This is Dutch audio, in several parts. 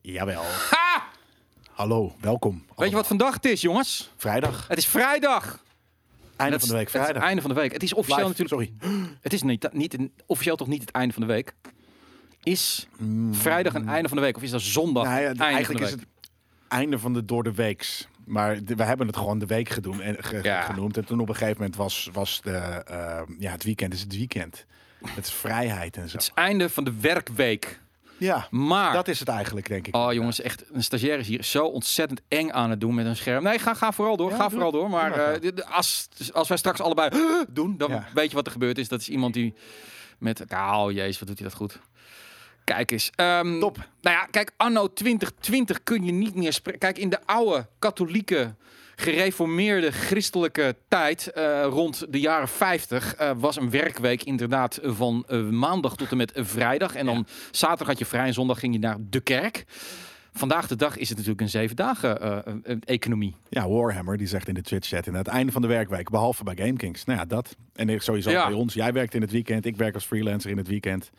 Jawel. Ha! Hallo, welkom. Weet je wat vandaag het is, jongens? Vrijdag. Het is vrijdag. Einde van de week, Het is vrijdag. het einde van de week. Het is officieel Live, natuurlijk. Sorry. Het is niet, niet officieel toch niet het einde van de week. Is vrijdag een einde van de week of is dat zondag? Nou ja, einde eigenlijk van is het einde van de door de weeks. Maar de- we hebben het gewoon de week gedoen, en, ge- Ja. genoemd. En toen op een gegeven moment was, was de, eh, ja, het weekend is het weekend. Het is vrijheid en zo. Het is einde van de werkweek. Ja, Maar dat is het eigenlijk, denk ik. Oh jongens, echt een stagiair is hier zo ontzettend eng aan het doen met een scherm. Nee, ga, ga vooral door. Ja, ga doe vooral door. Maar eh, als, als wij straks allebei doen, dan Ja. weet je wat er gebeurd is. Dat is iemand die met. Oh jezus, wat doet hij dat goed. Kijk eens. Ehm, Top. Nou ja, kijk, anno 2020 kun je niet meer spreken. Kijk, in de oude katholieke, gereformeerde christelijke tijd, eh, rond de jaren 50, eh, was een werkweek inderdaad van eh, maandag tot en met vrijdag. En dan zaterdag had je vrij en zondag ging je naar de kerk. Vandaag de dag is het natuurlijk een zeven dagen economie. Ja, Warhammer, die zegt in de Twitch-chat in het einde van de werkweek, behalve bij GameKings. Nou ja, dat. En sowieso Ja. bij ons. Jij werkt in het weekend, ik werk als freelancer in het weekend.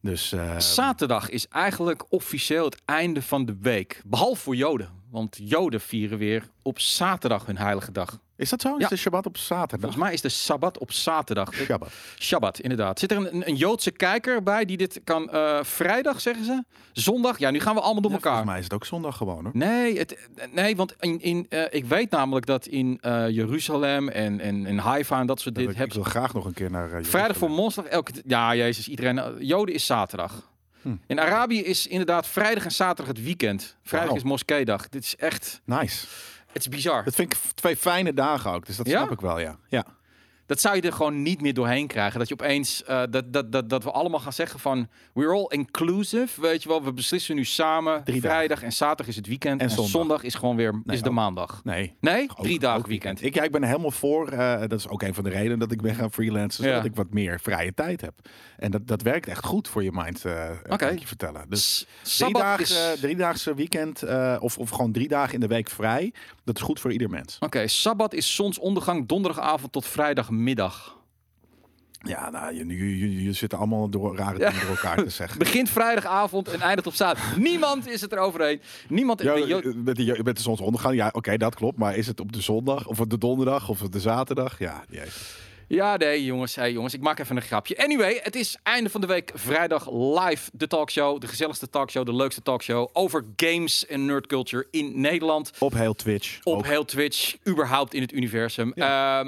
Dus Zaterdag is eigenlijk officieel het einde van de week. Behalve voor Joden. Want Joden vieren weer op zaterdag hun heilige dag. is dat zo? Is Ja. de Shabbat op zaterdag? Volgens mij is de Sabbat op zaterdag. Shabbat. Shabbat, inderdaad. Zit er een, een, Joodse kijker bij die dit kan? eh, vrijdag, zeggen ze? Zondag? Ja, nu gaan we allemaal door Ja, elkaar. volgens mij is het ook zondag gewoon hoor. Nee, het, nee, want in, in, eh, ik weet namelijk dat in eh, Jeruzalem en, en, en Haifa en dat soort dit ik, ik wil graag nog een keer naar Vrijdag voor monster. Elke, ja, Jezus, iedereen. Joden is zaterdag. Hm. In Arabië is inderdaad vrijdag en zaterdag het weekend. Vrijdag Wauw. is moskeedag. Dit is echt. Nice. Het is bizar. Dat vind ik twee fijne dagen ook. Dus dat Ja? snap ik wel, ja. Ja. Dat zou je er gewoon niet meer doorheen krijgen. Dat je opeens eh, dat, dat, dat, dat we allemaal gaan zeggen van we're all inclusive. Weet je wel, we beslissen nu samen. Drie Vrijdag en zaterdag is het weekend. En, En zondag. zondag. is gewoon weer is de ook. maandag. Nee. Nee, Ook- drie dagen weekend. Ik, ja, ik ben helemaal voor. eh, dat is ook een van de redenen dat ik ben gaan freelancen. Zodat Ja. ik wat meer vrije tijd heb. En dat, dat werkt echt goed voor je mind, eh kan ik je vertellen. Dus S- drie Sabbat dagen, is- driedaagse weekend of, of gewoon drie dagen in de week vrij. Dat is goed voor ieder mens. Oké, Sabbat is zonsondergang donderdagavond tot vrijdagmiddag. Ja, nou, je, je, je, zit allemaal door rare dingen door elkaar te zeggen. Begint vrijdagavond en eindigt op zaterdag. Niemand is het erover heen. Niemand. Ja, eh, met, de, met de zonsondergang, ja, oké, dat klopt. Maar is het op de zondag of op de donderdag of op de zaterdag? Ja, jezus. Ja, nee, jongens. Hey, jongens, ik maak even een grapje. Anyway, het is einde van de week vrijdag live de talkshow. De gezelligste talkshow, de leukste talkshow over games en nerdculture in Nederland. Op heel Twitch. Op ook. heel Twitch, überhaupt in het universum. Ehm,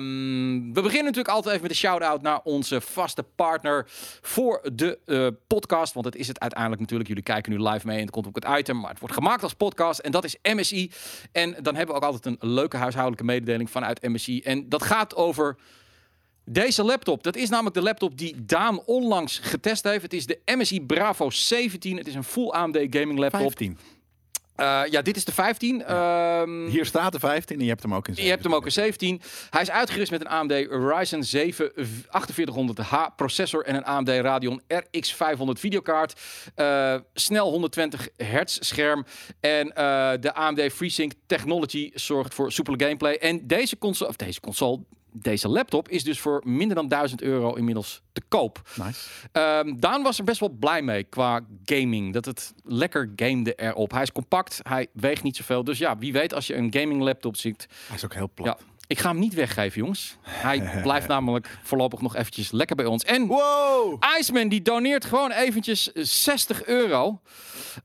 we beginnen natuurlijk altijd even met een shout-out naar onze vaste partner voor de eh, podcast. Want het is het uiteindelijk natuurlijk. Jullie kijken nu live mee en het komt ook het item. Maar het wordt gemaakt als podcast en dat is MSI. En dan hebben we ook altijd een leuke huishoudelijke mededeling vanuit MSI. En dat gaat over deze laptop. Dat is namelijk de laptop die Daan onlangs getest heeft. Het is de MSI Bravo 17. Het is een full AMD gaming laptop. 15. Eh, ja, dit is de 15. Ehm, Hier staat de 15 en je hebt hem ook in je hebt hem ook een 17. Hij is uitgerust met een AMD Ryzen 7 4800H processor en een AMD Radeon RX 500 videokaart. Eh, snel 120 hertz scherm. En eh, de AMD FreeSync Technology zorgt voor soepele gameplay. En deze console, of deze console, deze laptop is dus voor minder dan 1000 euro inmiddels te koop. Nice. Ehm, Daan was er best wel blij mee qua gaming. Dat het lekker gamede erop. Hij is compact, hij weegt niet zoveel. Dus ja, wie weet als je een gaming laptop ziet. Hij is ook heel plat. Ja, ik ga hem niet weggeven, jongens. Hij blijft namelijk voorlopig nog eventjes lekker bij ons. En Wow! Iceman die doneert gewoon eventjes 60 euro.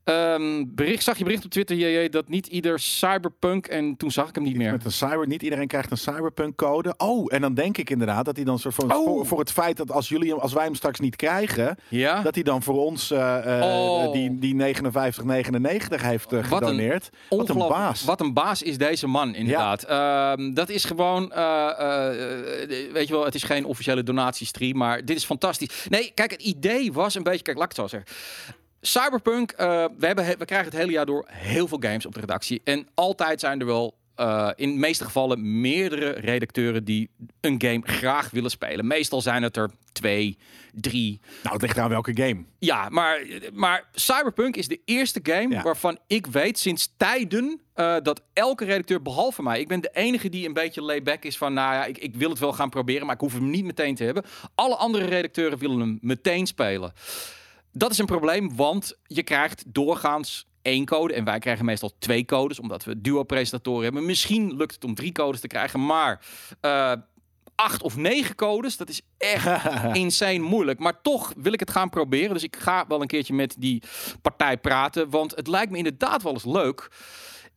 Ehm, bericht, zag je bericht op Twitter, JJ, dat niet ieder cyberpunk... En toen zag ik hem niet meer. Met een cyber, niet iedereen krijgt een cyberpunk code. Oh, en dan denk ik inderdaad dat hij dan soort van Oh. voor, voor het feit dat als jullie als wij hem straks niet krijgen, Ja? dat hij dan voor ons Oh. die, die 59,99 heeft eh, Wat een gedoneerd. Wat een baas. Wat een baas is deze man, inderdaad. Ehm, dat is gewoon, weet je wel, het is geen officiële donatiestream, maar dit is fantastisch. Nee, kijk, het idee was een beetje, kijk, laat ik het zo zeggen. Cyberpunk, eh, we, hebben, he- we krijgen het hele jaar door heel veel games op de redactie. En altijd zijn er wel, eh, in de meeste gevallen, meerdere redacteuren die een game graag willen spelen. Meestal zijn het er twee, drie, Nou, het ligt aan welke game. ja, maar, maar Cyberpunk is de eerste game Ja. waarvan ik weet sinds tijden eh, dat elke redacteur, behalve mij, ik ben de enige die een beetje layback is van, nou ja, ik, ik wil het wel gaan proberen, maar ik hoef hem niet meteen te hebben. Alle andere redacteuren willen hem meteen spelen. Dat is een probleem, want je krijgt doorgaans één code. En wij krijgen meestal twee codes, omdat we duo-presentatoren hebben. Misschien lukt het om drie codes te krijgen, maar eh, acht of negen codes, dat is echt insane moeilijk. Maar toch wil ik het gaan proberen. Dus ik ga wel een keertje met die partij praten, want het lijkt me inderdaad wel eens leuk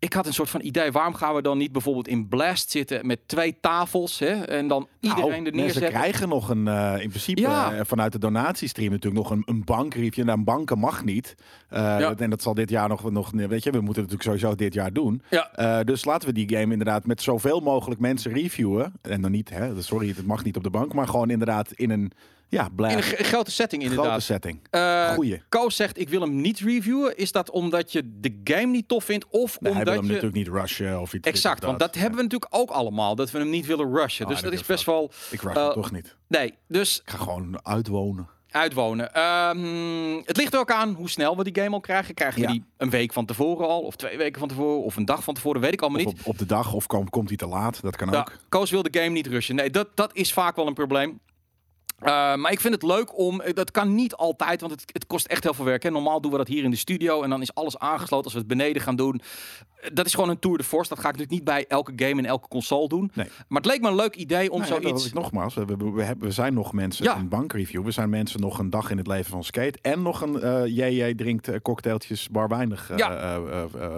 ik had een soort van idee, waarom gaan we dan niet bijvoorbeeld in Blast zitten met twee tafels hè, en dan Nou, iedereen er neerzetten? krijgen nog een, eh, in principe Ja. eh, vanuit de donatiestream natuurlijk nog een, een bankbriefje. Nou, banken mag niet. Eh, Ja. En dat zal dit jaar nog, nog, weet je, we moeten het natuurlijk sowieso dit jaar doen. Ja. Dus laten we die game inderdaad met zoveel mogelijk mensen reviewen. En dan niet, hè, sorry, het mag niet op de bank, maar gewoon inderdaad in een, ja, In blast, een grote setting grote inderdaad. setting. Eh, Goeie. Koos zegt, ik wil hem niet reviewen. Is dat omdat je de game niet tof vindt? Of Nee, hij wil omdat hem je... natuurlijk niet rushen of iets. Exact, of want dat hebben we natuurlijk ook allemaal. Dat we hem niet willen rushen. Ah, dus dat is best wel... Ik rush eh, hem toch niet. Nee, dus Ik ga gewoon uitwonen. uitwonen. Ehm, het ligt er ook aan hoe snel we die game al krijgen. Krijgen we Ja. die een week van tevoren al? Of twee weken van tevoren? Of een dag van tevoren? Weet ik allemaal niet. op, op de dag of komt, komt hij te laat. Dat kan Ja, ook. Koos wil de game niet rushen. Nee, dat, dat is vaak wel een probleem. Uh, maar ik vind het leuk om, eh, dat kan niet altijd, want het, het kost echt heel veel werk. Hè. Normaal doen we dat hier in de studio en dan is alles aangesloten als we het beneden gaan doen. Uh, Dat is gewoon een tour de force. Dat ga ik natuurlijk niet bij elke game en elke console doen. Nee. Maar het leek me een leuk idee om Nou zoiets... ik nogmaals, we, we, we, hebben, we zijn nog mensen Ja. in bankreview. We zijn mensen nog een dag in het leven van skate. En nog een eh JJ drinkt eh, cocktailtjes bar weinig eh, Ja. eh, eh, eh,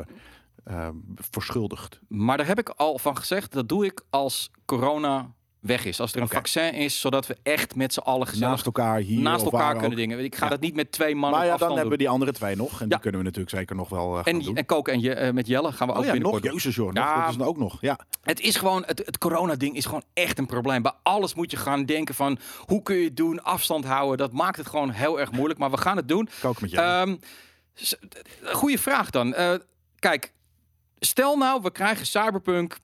eh, verschuldigd. Maar daar heb ik al van gezegd, dat doe ik als corona weg is. Als er een vaccin is, zodat we echt met z'n allen gezellig Naast elkaar hier naast elkaar kunnen ook. dingen. Ik ga Ja. dat niet met twee mannen Maar ja, dan hebben we die andere twee nog. En Ja. die kunnen we natuurlijk zeker nog wel eh, gaan doen. En, en koken en je, eh, met Jelle gaan we ook oh ja, nog binnenkort. Jezus joh. Ja. dat is dan ook nog. Ja. Het is gewoon, het, het corona-ding is gewoon echt een probleem. Bij alles moet je gaan denken van, hoe kun je het doen, afstand houden. Dat maakt het gewoon heel erg moeilijk, maar we gaan het doen. Kook met je. Ehm goeie vraag dan. Eh, kijk, stel nou, we krijgen Cyberpunk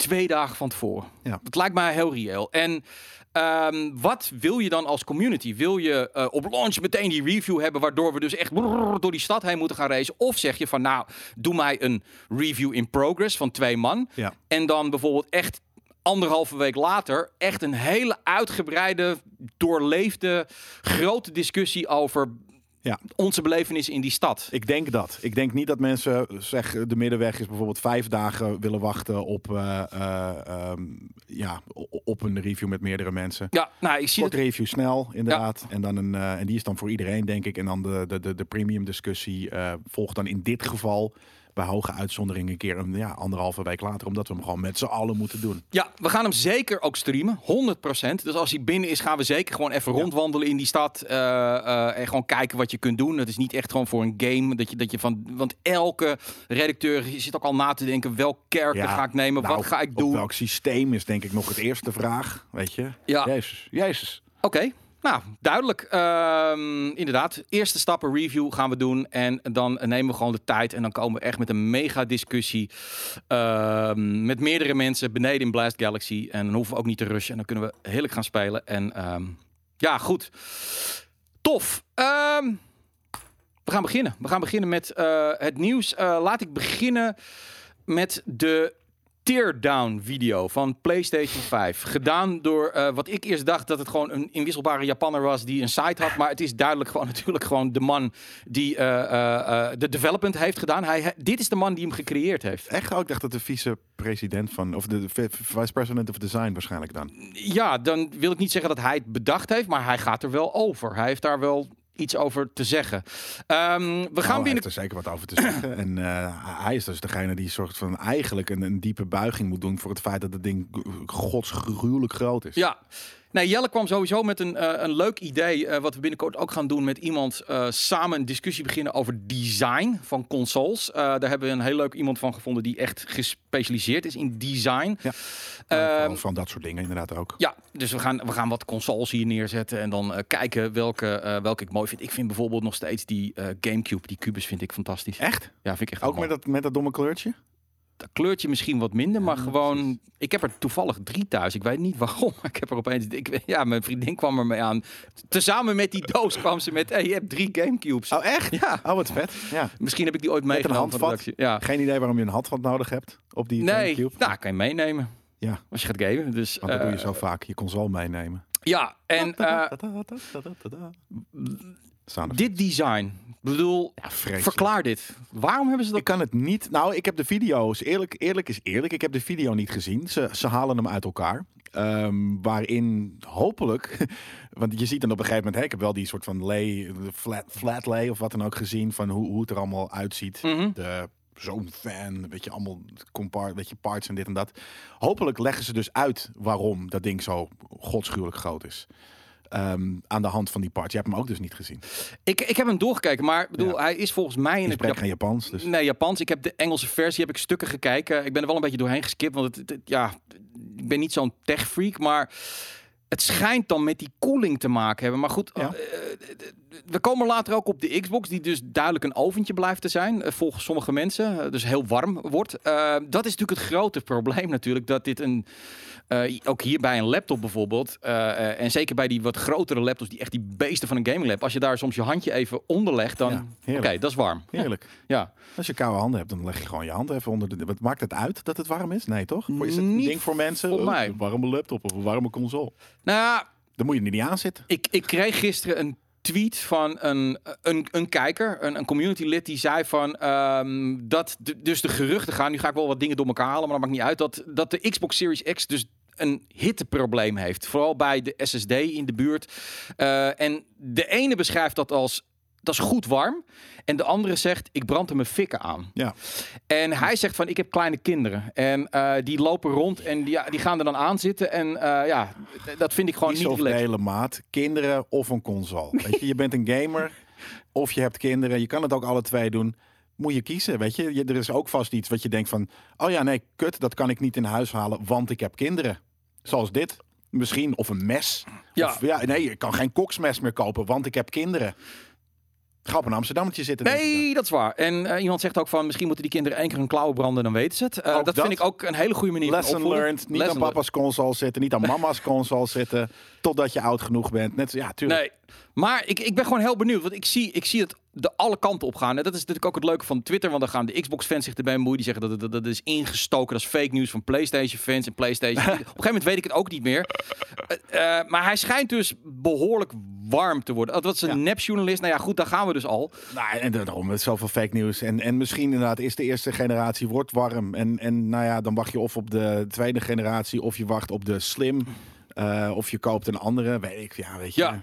twee dagen van tevoren. Ja. Dat lijkt mij heel reëel. En ehm, wat wil je dan als community? Wil je eh, op launch meteen die review hebben, waardoor we dus echt door die stad heen moeten gaan racen? Of zeg je van, nou, doe mij een review in progress van twee man. ja. En dan bijvoorbeeld echt anderhalve week later echt een hele uitgebreide, doorleefde, grote discussie over Ja. onze belevenis in die stad. Ik denk dat. Ik denk niet dat mensen zeg de middenweg is bijvoorbeeld vijf dagen willen wachten op, eh, eh, ehm, ja, op een review met meerdere mensen. Ja, nou, ik zie Kort het. review snel, inderdaad. En, dan een, eh, en die is dan voor iedereen, denk ik. En dan de, de, de, de premium discussie volgt dan in dit geval bij hoge uitzonderingen een keer een ja, anderhalve week later. Omdat we hem gewoon met z'n allen moeten doen. Ja, we gaan hem zeker ook streamen, 100%. Dus als hij binnen is, gaan we zeker gewoon even rondwandelen in die stad eh, eh, en gewoon kijken wat je kunt doen. Het is niet echt gewoon voor een game dat je, dat je van, want elke redacteur zit ook al na te denken welk character ga ik nemen, nou, wat ga ik op doen. welk systeem is denk ik nog het eerste vraag. Weet je? Ja. Jezus, Jezus. Oké, nou duidelijk. Ehm, inderdaad, eerste stappen review gaan we doen. En dan nemen we gewoon de tijd. En dan komen we echt met een mega discussie. ehm, met meerdere mensen beneden in Blast Galaxy. En dan hoeven we ook niet te rushen. En dan kunnen we heerlijk gaan spelen. En ehm, ja, goed. Tof. We gaan beginnen. We gaan beginnen met eh, het nieuws. Eh, laat ik beginnen met de teardown video van PlayStation 5. Gedaan door eh, wat ik eerst dacht dat het gewoon een inwisselbare Japanner was die een site had. Maar het is duidelijk gewoon natuurlijk gewoon de man die eh, eh, de development heeft gedaan. Hij, dit is de man die hem gecreëerd heeft. Echt? Oh, ik dacht dat de vice-president van, of de vi- vice president of design waarschijnlijk dan. Ja, dan wil ik niet zeggen dat hij het bedacht heeft, maar hij gaat er wel over. Hij heeft daar wel iets over te zeggen. Ehm, we gaan Nou, binnen. er zeker wat over te zeggen. en eh, hij is dus degene die soort van eigenlijk een, een diepe buiging moet doen voor het feit dat het ding godsgruwelijk groot is. Ja. Nee, Jelle kwam sowieso met een, eh, een leuk idee. eh, wat we binnenkort ook gaan doen met iemand. eh, samen een discussie beginnen over design van consoles. Daar hebben we een heel leuk iemand van gevonden die echt gespecialiseerd is in design. Ja. Nou, Ehm, vooral van dat soort dingen inderdaad ook. Ja, dus we gaan, we gaan wat consoles hier neerzetten en dan kijken welke, welke ik mooi vind. Ik vind bijvoorbeeld nog steeds die Gamecube, die Cubus vind ik fantastisch. Echt? Ja, vind ik echt Ook met dat, met dat domme kleurtje? Kleurtje misschien wat minder, maar gewoon. Ik heb er toevallig drie thuis. Ik weet niet waarom. maar Ik heb er opeens. Ik, ja, mijn vriendin kwam er mee aan. Tezamen met die doos kwam ze met. Hey, je hebt drie Gamecubes. Oh, echt? Ja, Oh, wat vet. Ja. misschien heb ik die ooit Met een meegenomen. de handvat? Ja. Geen idee waarom je een handvat nodig hebt op die Nee, Gamecube. nou, kan je meenemen. Ja. Als je gaat gamen. Dus, Want dat doe je eh, zo vaak. Je console meenemen. Ja, en. eh, Dit design. Ik bedoel, Ja, verklaar dit. Waarom hebben ze dat? Ik kan het niet. Nou, ik heb de video's. Eerlijk, eerlijk is eerlijk. Ik heb de video niet gezien. Ze, ze halen hem uit elkaar. Ehm, waarin hopelijk. Want je ziet dan op een gegeven moment. Hè, ik heb wel die soort van lay, flat, flat lay of wat dan ook gezien. Van hoe, hoe het er allemaal uitziet. Mhm. De zo'n fan. Weet je, allemaal compar, weet je, parts en dit en dat. Hopelijk leggen ze dus uit waarom dat ding zo godschuwelijk groot is. Ehm, aan de hand van die parts. Je hebt hem ook dus niet gezien. Ik, ik heb hem doorgekeken, maar bedoel, Ja. hij is volgens mij in het geen Japans. Dus. Nee, Japans. Ik heb de Engelse versie, heb ik stukken gekeken. Ik ben er wel een beetje doorheen geskipt, want het, ja, ik ben niet zo'n tech freak, maar het schijnt dan met die koeling te maken hebben. Maar goed, Ja. eh, we komen later ook op de Xbox, die dus duidelijk een oventje blijft te zijn, eh, volgens sommige mensen. eh, dus heel warm wordt. Eh, dat is natuurlijk het grote probleem natuurlijk, dat dit een, ook hier bij een laptop bijvoorbeeld, en zeker bij die wat grotere laptops, die echt die beesten van een gaming lab, als je daar soms je handje even onder legt, dan, Ja, oké, dat is warm. Heerlijk. Ja. Als je koude handen hebt, dan leg je gewoon je hand even onder de. Wat maakt het uit dat het warm is? Nee, toch? Is het Niet ding voor mensen? voor Oh, mij. Een warme laptop of een warme console. Nou ja, Dan moet je er niet aan zitten. Ik, ik kreeg gisteren een tweet van een, een, een kijker, een, een community lid, die zei van ehm, dat dus de geruchten gaan. Nu ga ik wel wat dingen door elkaar halen, maar dat maakt niet uit. Dat, dat de Xbox Series X dus een hitteprobleem heeft. Vooral bij de SSD in de buurt. Eh, en de ene beschrijft dat als dat is goed warm. En de andere zegt, ik brand er mijn fikken aan. Ja. En hij zegt van, ik heb kleine kinderen. En eh, die lopen rond en die, die gaan er dan aan zitten. En eh, ja, dat vind ik gewoon niet de hele maat. Kinderen of een console. Weet je, je bent een gamer of je hebt kinderen. Je kan het ook alle twee doen. Moet je kiezen, weet je. je. Er is ook vast iets wat je denkt van... Oh ja, nee, kut, dat kan ik niet in huis halen, want ik heb kinderen. Zoals dit. Misschien, of een mes. Ja. Of, ja, nee, ik kan geen koksmes meer kopen, want ik heb kinderen. Ga op een Amsterdammetje zitten. Nee, dat is waar. En eh, iemand zegt ook van, misschien moeten die kinderen één keer hun klauwen branden, dan weten ze het. Eh, dat, dat. vind ik ook een hele goede manier Lesson learned. Niet Lesson aan papa's console zitten, niet aan mama's console zitten. Totdat je oud genoeg bent. Net, ja, tuurlijk. Nee, maar ik, ik ben gewoon heel benieuwd. Want ik zie, ik zie het de alle kanten op gaan. En dat is natuurlijk ook het leuke van Twitter. Want dan gaan de Xbox-fans zich erbij bemoeien. Die zeggen dat, het- dat, dat is ingestoken. Dat is fake news van PlayStation-fans en PlayStation. Op een gegeven moment weet ik het ook niet meer. Eh, eh, maar hij schijnt dus behoorlijk warm te worden. Dat was een Ja. nepjournalist. Nou ja, goed, daar gaan we dus al. Nou, en daarom met zoveel fake news. En, en misschien inderdaad is de eerste generatie wordt warm. En, en nou ja, dan wacht je of op de tweede generatie, of je wacht op de slim. eh, of je koopt een andere, weet ik. Ja, weet je. Ja,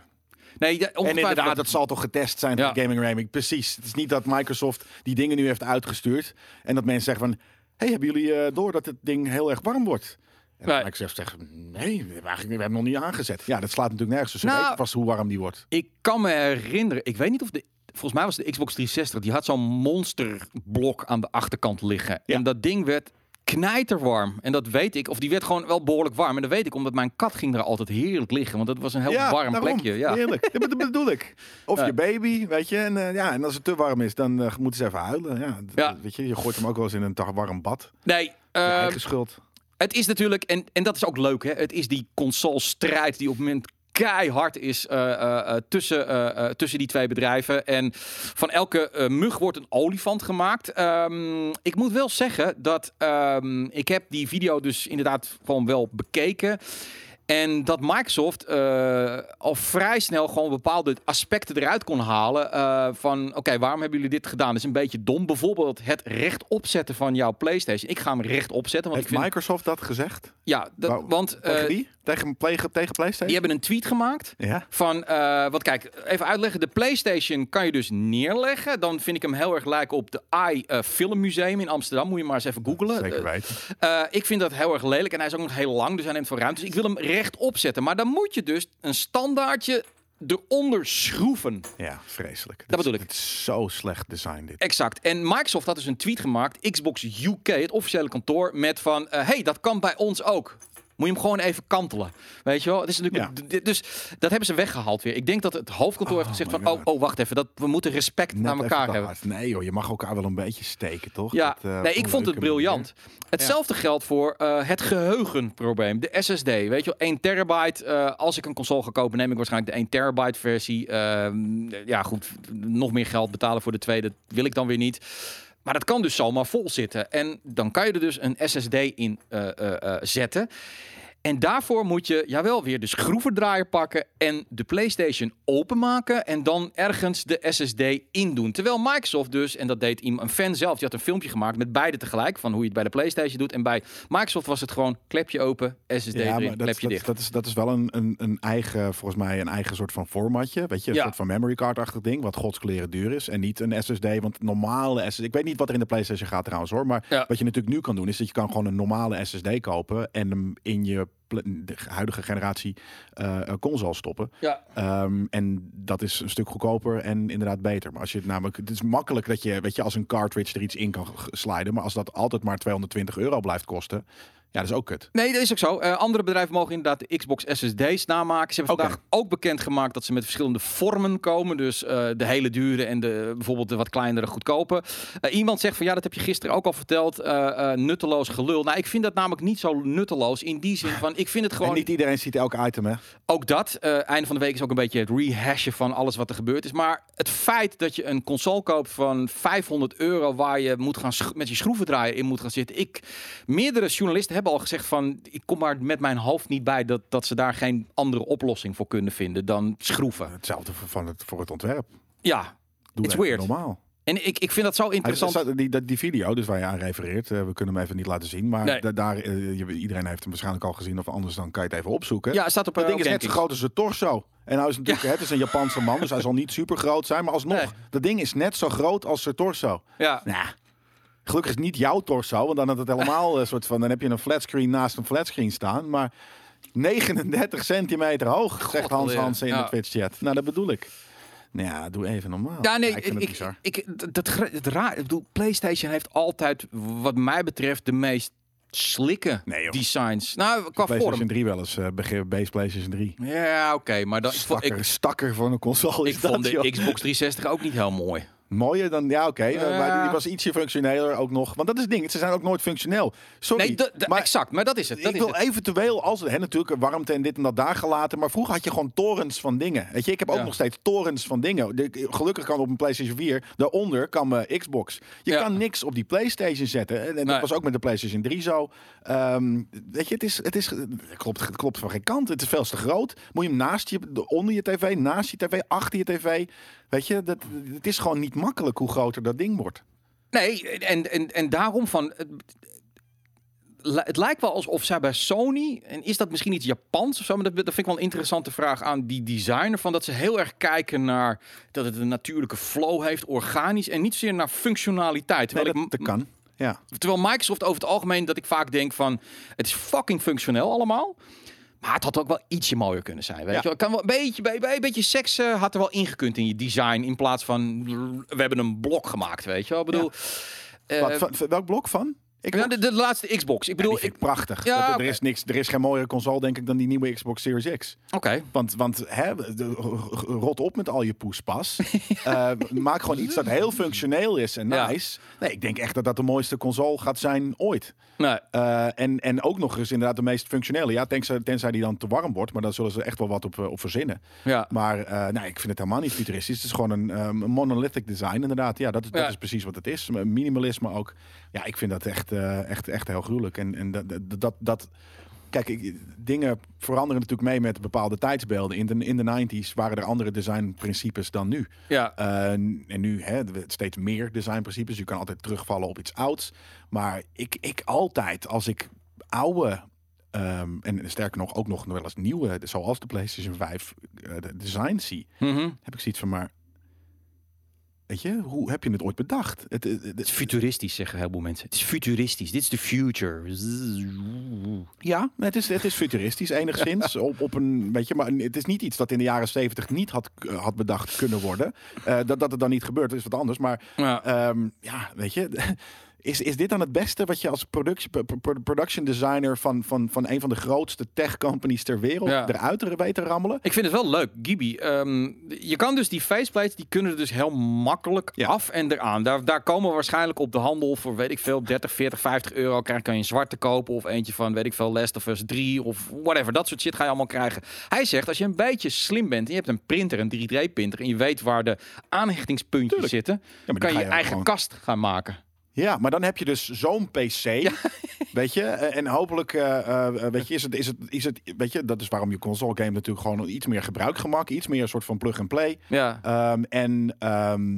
Nee, ja, En inderdaad, dat zal toch getest zijn Ja. voor Gaming Raming. Precies. Het is niet dat Microsoft die dingen nu heeft uitgestuurd. En dat mensen zeggen van... hey, hebben jullie eh, door dat het ding heel erg warm wordt? En Nee. Microsoft zegt... Nee, we hebben, eigenlijk, we hebben hem nog niet aangezet. Ja, dat slaat natuurlijk nergens. Dus Nou, weten vast hoe warm die wordt. Ik kan me herinneren, ik weet niet of de. Volgens mij was de Xbox 360, die had zo'n monsterblok aan de achterkant liggen. Ja. En dat ding werd knijterwarm. En dat weet ik, of die werd gewoon wel behoorlijk warm. En dat weet ik, omdat mijn kat ging er altijd heerlijk liggen. Want het was een heel ja, warm daarom. plekje. Ja. Heerlijk. Dat dat bedoel ik. Of Ja. je baby, weet je. En, eh, ja, en als het te warm is, dan eh, moeten ze even huilen. Ja. Weet je, je gooit hem ook wel eens in een warm bad. Nee, eigen schuld. het is natuurlijk, en, en dat is ook leuk, hè? het is die console-strijd die op het moment keihard is eh, eh, eh, tussen, tussen die twee bedrijven. En van elke mug wordt een olifant gemaakt. Ehm, ik moet wel zeggen dat ehm, ik heb die video dus inderdaad gewoon wel bekeken. En dat Microsoft al vrij snel gewoon bepaalde aspecten eruit kon halen. van oké, waarom hebben jullie dit gedaan? Dat is een beetje dom. Bijvoorbeeld het rechtop zetten van jouw PlayStation. Ik ga hem rechtop zetten. Want Heeft ik vind, Microsoft dat gezegd? ja, dat, Wou- want eh, Tegen? Tegen, play- tegen die PlayStation? hebben een tweet gemaakt. Ja. Van, eh wat kijk, even uitleggen. De PlayStation kan je dus neerleggen. Dan vind ik hem heel erg lijken op de AI eh, Filmmuseum in Amsterdam. Moet je maar eens even googlen. Zeker Eh, weten. ik vind dat heel erg lelijk. En hij is ook nog heel lang, dus hij neemt veel ruimte. Dus ik wil hem rechtop zetten. Maar dan moet je dus een standaardje eronder schroeven. Ja, vreselijk. Dat bedoel ik. Het is zo slecht design dit. Exact. En Microsoft had dus een tweet gemaakt, Xbox UK, het officiële kantoor, met van, eh, hey, dat kan bij ons ook. Moet je hem gewoon even kantelen. Weet je wel? Het is natuurlijk, Dus dat hebben ze weggehaald weer. Ik denk dat het hoofdkantoor heeft Oh gezegd van... Oh, oh, wacht even. Dat, we moeten respect Net naar elkaar hebben. hard. Nee joh, je mag elkaar wel een beetje steken, toch? Ja, Dat, eh, nee, ik vond het briljant. Hetzelfde geldt voor eh, het geheugenprobleem, de SSD. Weet je wel, 1 terabyte. eh, als ik een console ga kopen, neem ik waarschijnlijk de 1 terabyte versie. Ehm, ja, goed, nog meer geld betalen voor de tweede wil ik dan weer niet. Maar dat kan dus zomaar vol zitten. En dan kan je er dus een SSD in eh, eh, eh, zetten. En daarvoor moet je, jawel, weer de schroevendraaier pakken en de PlayStation openmaken en dan ergens de SSD indoen. Terwijl Microsoft dus, en dat deed iemand, een fan zelf, die had een filmpje gemaakt met beide tegelijk, van hoe je het bij de PlayStation doet. En bij Microsoft was het gewoon klepje open, SSD Ja, erin, maar dat, klepje dat, dicht. dat, is, dat is wel een, een, een eigen, volgens mij, een eigen soort van formatje. Weet je, een Ja. soort van memory card-achtig ding, wat godskleren duur is. En niet een SSD, want normale SSD... Ik weet niet wat er in de PlayStation gaat trouwens hoor, maar Ja. wat je natuurlijk nu kan doen, is dat je kan gewoon een normale SSD kopen en hem in je de huidige generatie eh, console stoppen. Ja. Ehm, en dat is een stuk goedkoper en inderdaad beter. Maar als je het namelijk, het is makkelijk dat je, weet je, als een cartridge er iets in kan sliden. Maar als dat altijd maar 220 euro blijft kosten, ja, dat is ook kut. Nee, dat is ook zo. Eh, andere bedrijven mogen inderdaad de Xbox SSD's namaken. Ze hebben vandaag ook bekendgemaakt dat ze met verschillende vormen komen. Dus eh, de hele dure en de, bijvoorbeeld de wat kleinere goedkope. Eh, iemand zegt van ja, dat heb je gisteren ook al verteld. nutteloos gelul. Nou, ik vind dat namelijk niet zo nutteloos. In die zin van, ik vind het En gewoon... niet iedereen ziet elk item, hè? Ook dat, einde van de week is ook een beetje het rehashen van alles wat er gebeurd is. Maar het feit dat je een console koopt van 500 euro waar je moet gaan met je schroevendraaier in moet gaan zitten. Ik, meerdere journalisten hebben al gezegd van, ik kom maar met mijn hoofd niet bij dat, dat ze daar geen andere oplossing voor kunnen vinden dan schroeven. Hetzelfde voor, van het, voor het ontwerp. Ja, Doe It's weird. normaal. en ik, ik vind dat zo Hij- interessant. staat- die, dat- die video, dus waar je aan refereert, eh, we kunnen hem even niet laten zien. Maar Nee. da- daar, eh, iedereen heeft hem waarschijnlijk al gezien. Of anders dan kan je het even opzoeken. Ja, het staat op dat eh, ding is net zo groot als zijn torso. En hij is natuurlijk, het is een Japanse man, dus hij zal niet super groot zijn. Maar alsnog, Nee. dat ding is net zo groot als zijn torso. Ja. Nou, gelukkig is het niet jouw torso, want dan had het helemaal een soort van, dan heb je een flatscreen naast een flatscreen staan. Maar 39 centimeter hoog, zegt Hans. Hansen in Ja. de Twitch-chat. Nou, dat bedoel ik. Nou ja, doe even normaal. Ja, nee, ik vind het ik, dat, het raar. Ik bedoel, PlayStation heeft altijd, wat mij betreft, de meest slikke Nee, joh. designs. Nou, qua PlayStation vorm. 3 wel eens, eh, begin base PlayStation 3. Ja, oké, maar dan, Stakker, ik, stakker van een console ik is dat, vond de joh. Xbox 360 ook niet heel mooi. Mooier dan, ja oké, maar die, die was ietsje functioneler ook nog. Want dat is het ding, ze zijn ook nooit functioneel. Sorry, Nee, de- de- maar exact, maar dat is het. Dat ik is wil het. eventueel, als hè, natuurlijk warmte en dit en dat daar gelaten, maar vroeger had je gewoon torens van dingen. Weet je, ik heb ook Ja. nog steeds torens van dingen. De- gelukkig kan op een PlayStation 4, daaronder kan mijn Xbox. Je Ja. kan niks op die PlayStation zetten. En, en dat Nee. was ook met de PlayStation 3 zo. Ehm, weet je, het is, het is, het klopt, het klopt van geen kant. Het is veel te groot. Moet je hem naast je, onder je tv, naast je tv, achter je tv. Weet je, dat, het is gewoon niet makkelijk hoe groter dat ding wordt. Nee, en, en, en daarom van. Het, lijkt wel alsof zij bij Sony, en is dat misschien iets Japans of zo, maar dat, dat vind ik wel een interessante vraag aan die designer, van dat ze heel erg kijken naar dat het een natuurlijke flow heeft, organisch, en niet zozeer naar functionaliteit. Nee, Terwijl, dat, ik, dat kan. Ja. terwijl Microsoft over het algemeen, dat ik vaak denk van, het is fucking functioneel allemaal. Maar het had ook wel ietsje mooier kunnen zijn. Weet Ja. je wel? Kan wel een beetje, bij, bij een beetje seks eh, had er wel ingekund in je design. In plaats van we hebben een blok gemaakt. Weet je wel? Ik bedoel, eh, Wat, van welk blok van? Ik ja, de, de laatste Xbox. Ik bedoel, vind ik prachtig. Ja, Dat- er, is niks, er is geen mooiere console, denk ik, dan die nieuwe Xbox Series X. oké. Want, want hè, de- rot op met al je poespas. Eh, maak gewoon iets dat heel functioneel is en nice. Nee, ik denk echt dat dat de mooiste console gaat zijn ooit. Nee. Eh, en, en ook nog eens inderdaad de meest functionele. Ja, tenzij, tenzij die dan te warm wordt. Maar daar zullen ze echt wel wat op, eh, op verzinnen. Ja. Maar nee, ik vind het helemaal niet futuristisch. Het is gewoon een, monolithic design inderdaad. Ja, dat dat is precies wat het is. Minimalisme ook. Ja, ik vind dat echt, eh, echt, echt heel gruwelijk. En, en dat, dat, dat, Kijk, ik, dingen veranderen natuurlijk mee met bepaalde tijdsbeelden. In de, in de 90s waren er andere designprincipes dan nu. Ja. Eh, en nu hè, steeds meer designprincipes. Je kan altijd terugvallen op iets ouds. Maar ik, ik altijd, als ik oude, ehm, en sterker nog ook nog wel eens nieuwe, zoals de PlayStation 5 eh, de design zie, Mhm. heb ik zoiets van maar. Weet je, hoe heb je het ooit bedacht? Het, het- het- Het is futuristisch, zeggen een heleboel mensen. Het is futuristisch. Dit is de future. Ja, het is, het is futuristisch enigszins. op, op een, weet je, maar het is niet iets dat in de jaren 70 niet had, had bedacht kunnen worden. Eh, dat, dat het dan niet gebeurt, is wat anders. Maar Ja. Ehm, ja, weet je. Is, is dit dan het beste wat je als production, pro- pro- production designer van, van, van een van de grootste tech companies ter wereld Ja. eruit weet te rammelen? Ik vind het wel leuk, Gibi. Ehm, je kan dus die faceplates, die kunnen er dus heel makkelijk Ja. af en eraan. Daar, daar komen waarschijnlijk op de handel voor, weet ik veel, 30, 40, 50 euro. Krijg, kan je een zwarte kopen of eentje van, weet ik veel, Last of Us 3 of whatever. Dat soort shit ga je allemaal krijgen. Hij zegt, als je een beetje slim bent en je hebt een printer, een 3D-printer, en je weet waar de aanhechtingspuntjes Tuurlijk. zitten, Ja, kan je je je eigen gewoon- kast gaan maken. Ja, maar dan heb je dus zo'n PC. Weet je? Eh, En hopelijk, eh, eh, weet je, is het, is het, is het, weet je, dat is waarom je console game natuurlijk gewoon iets meer gebruikgemak, iets meer een soort van plug and play. Ja. Ehm, en, ehm,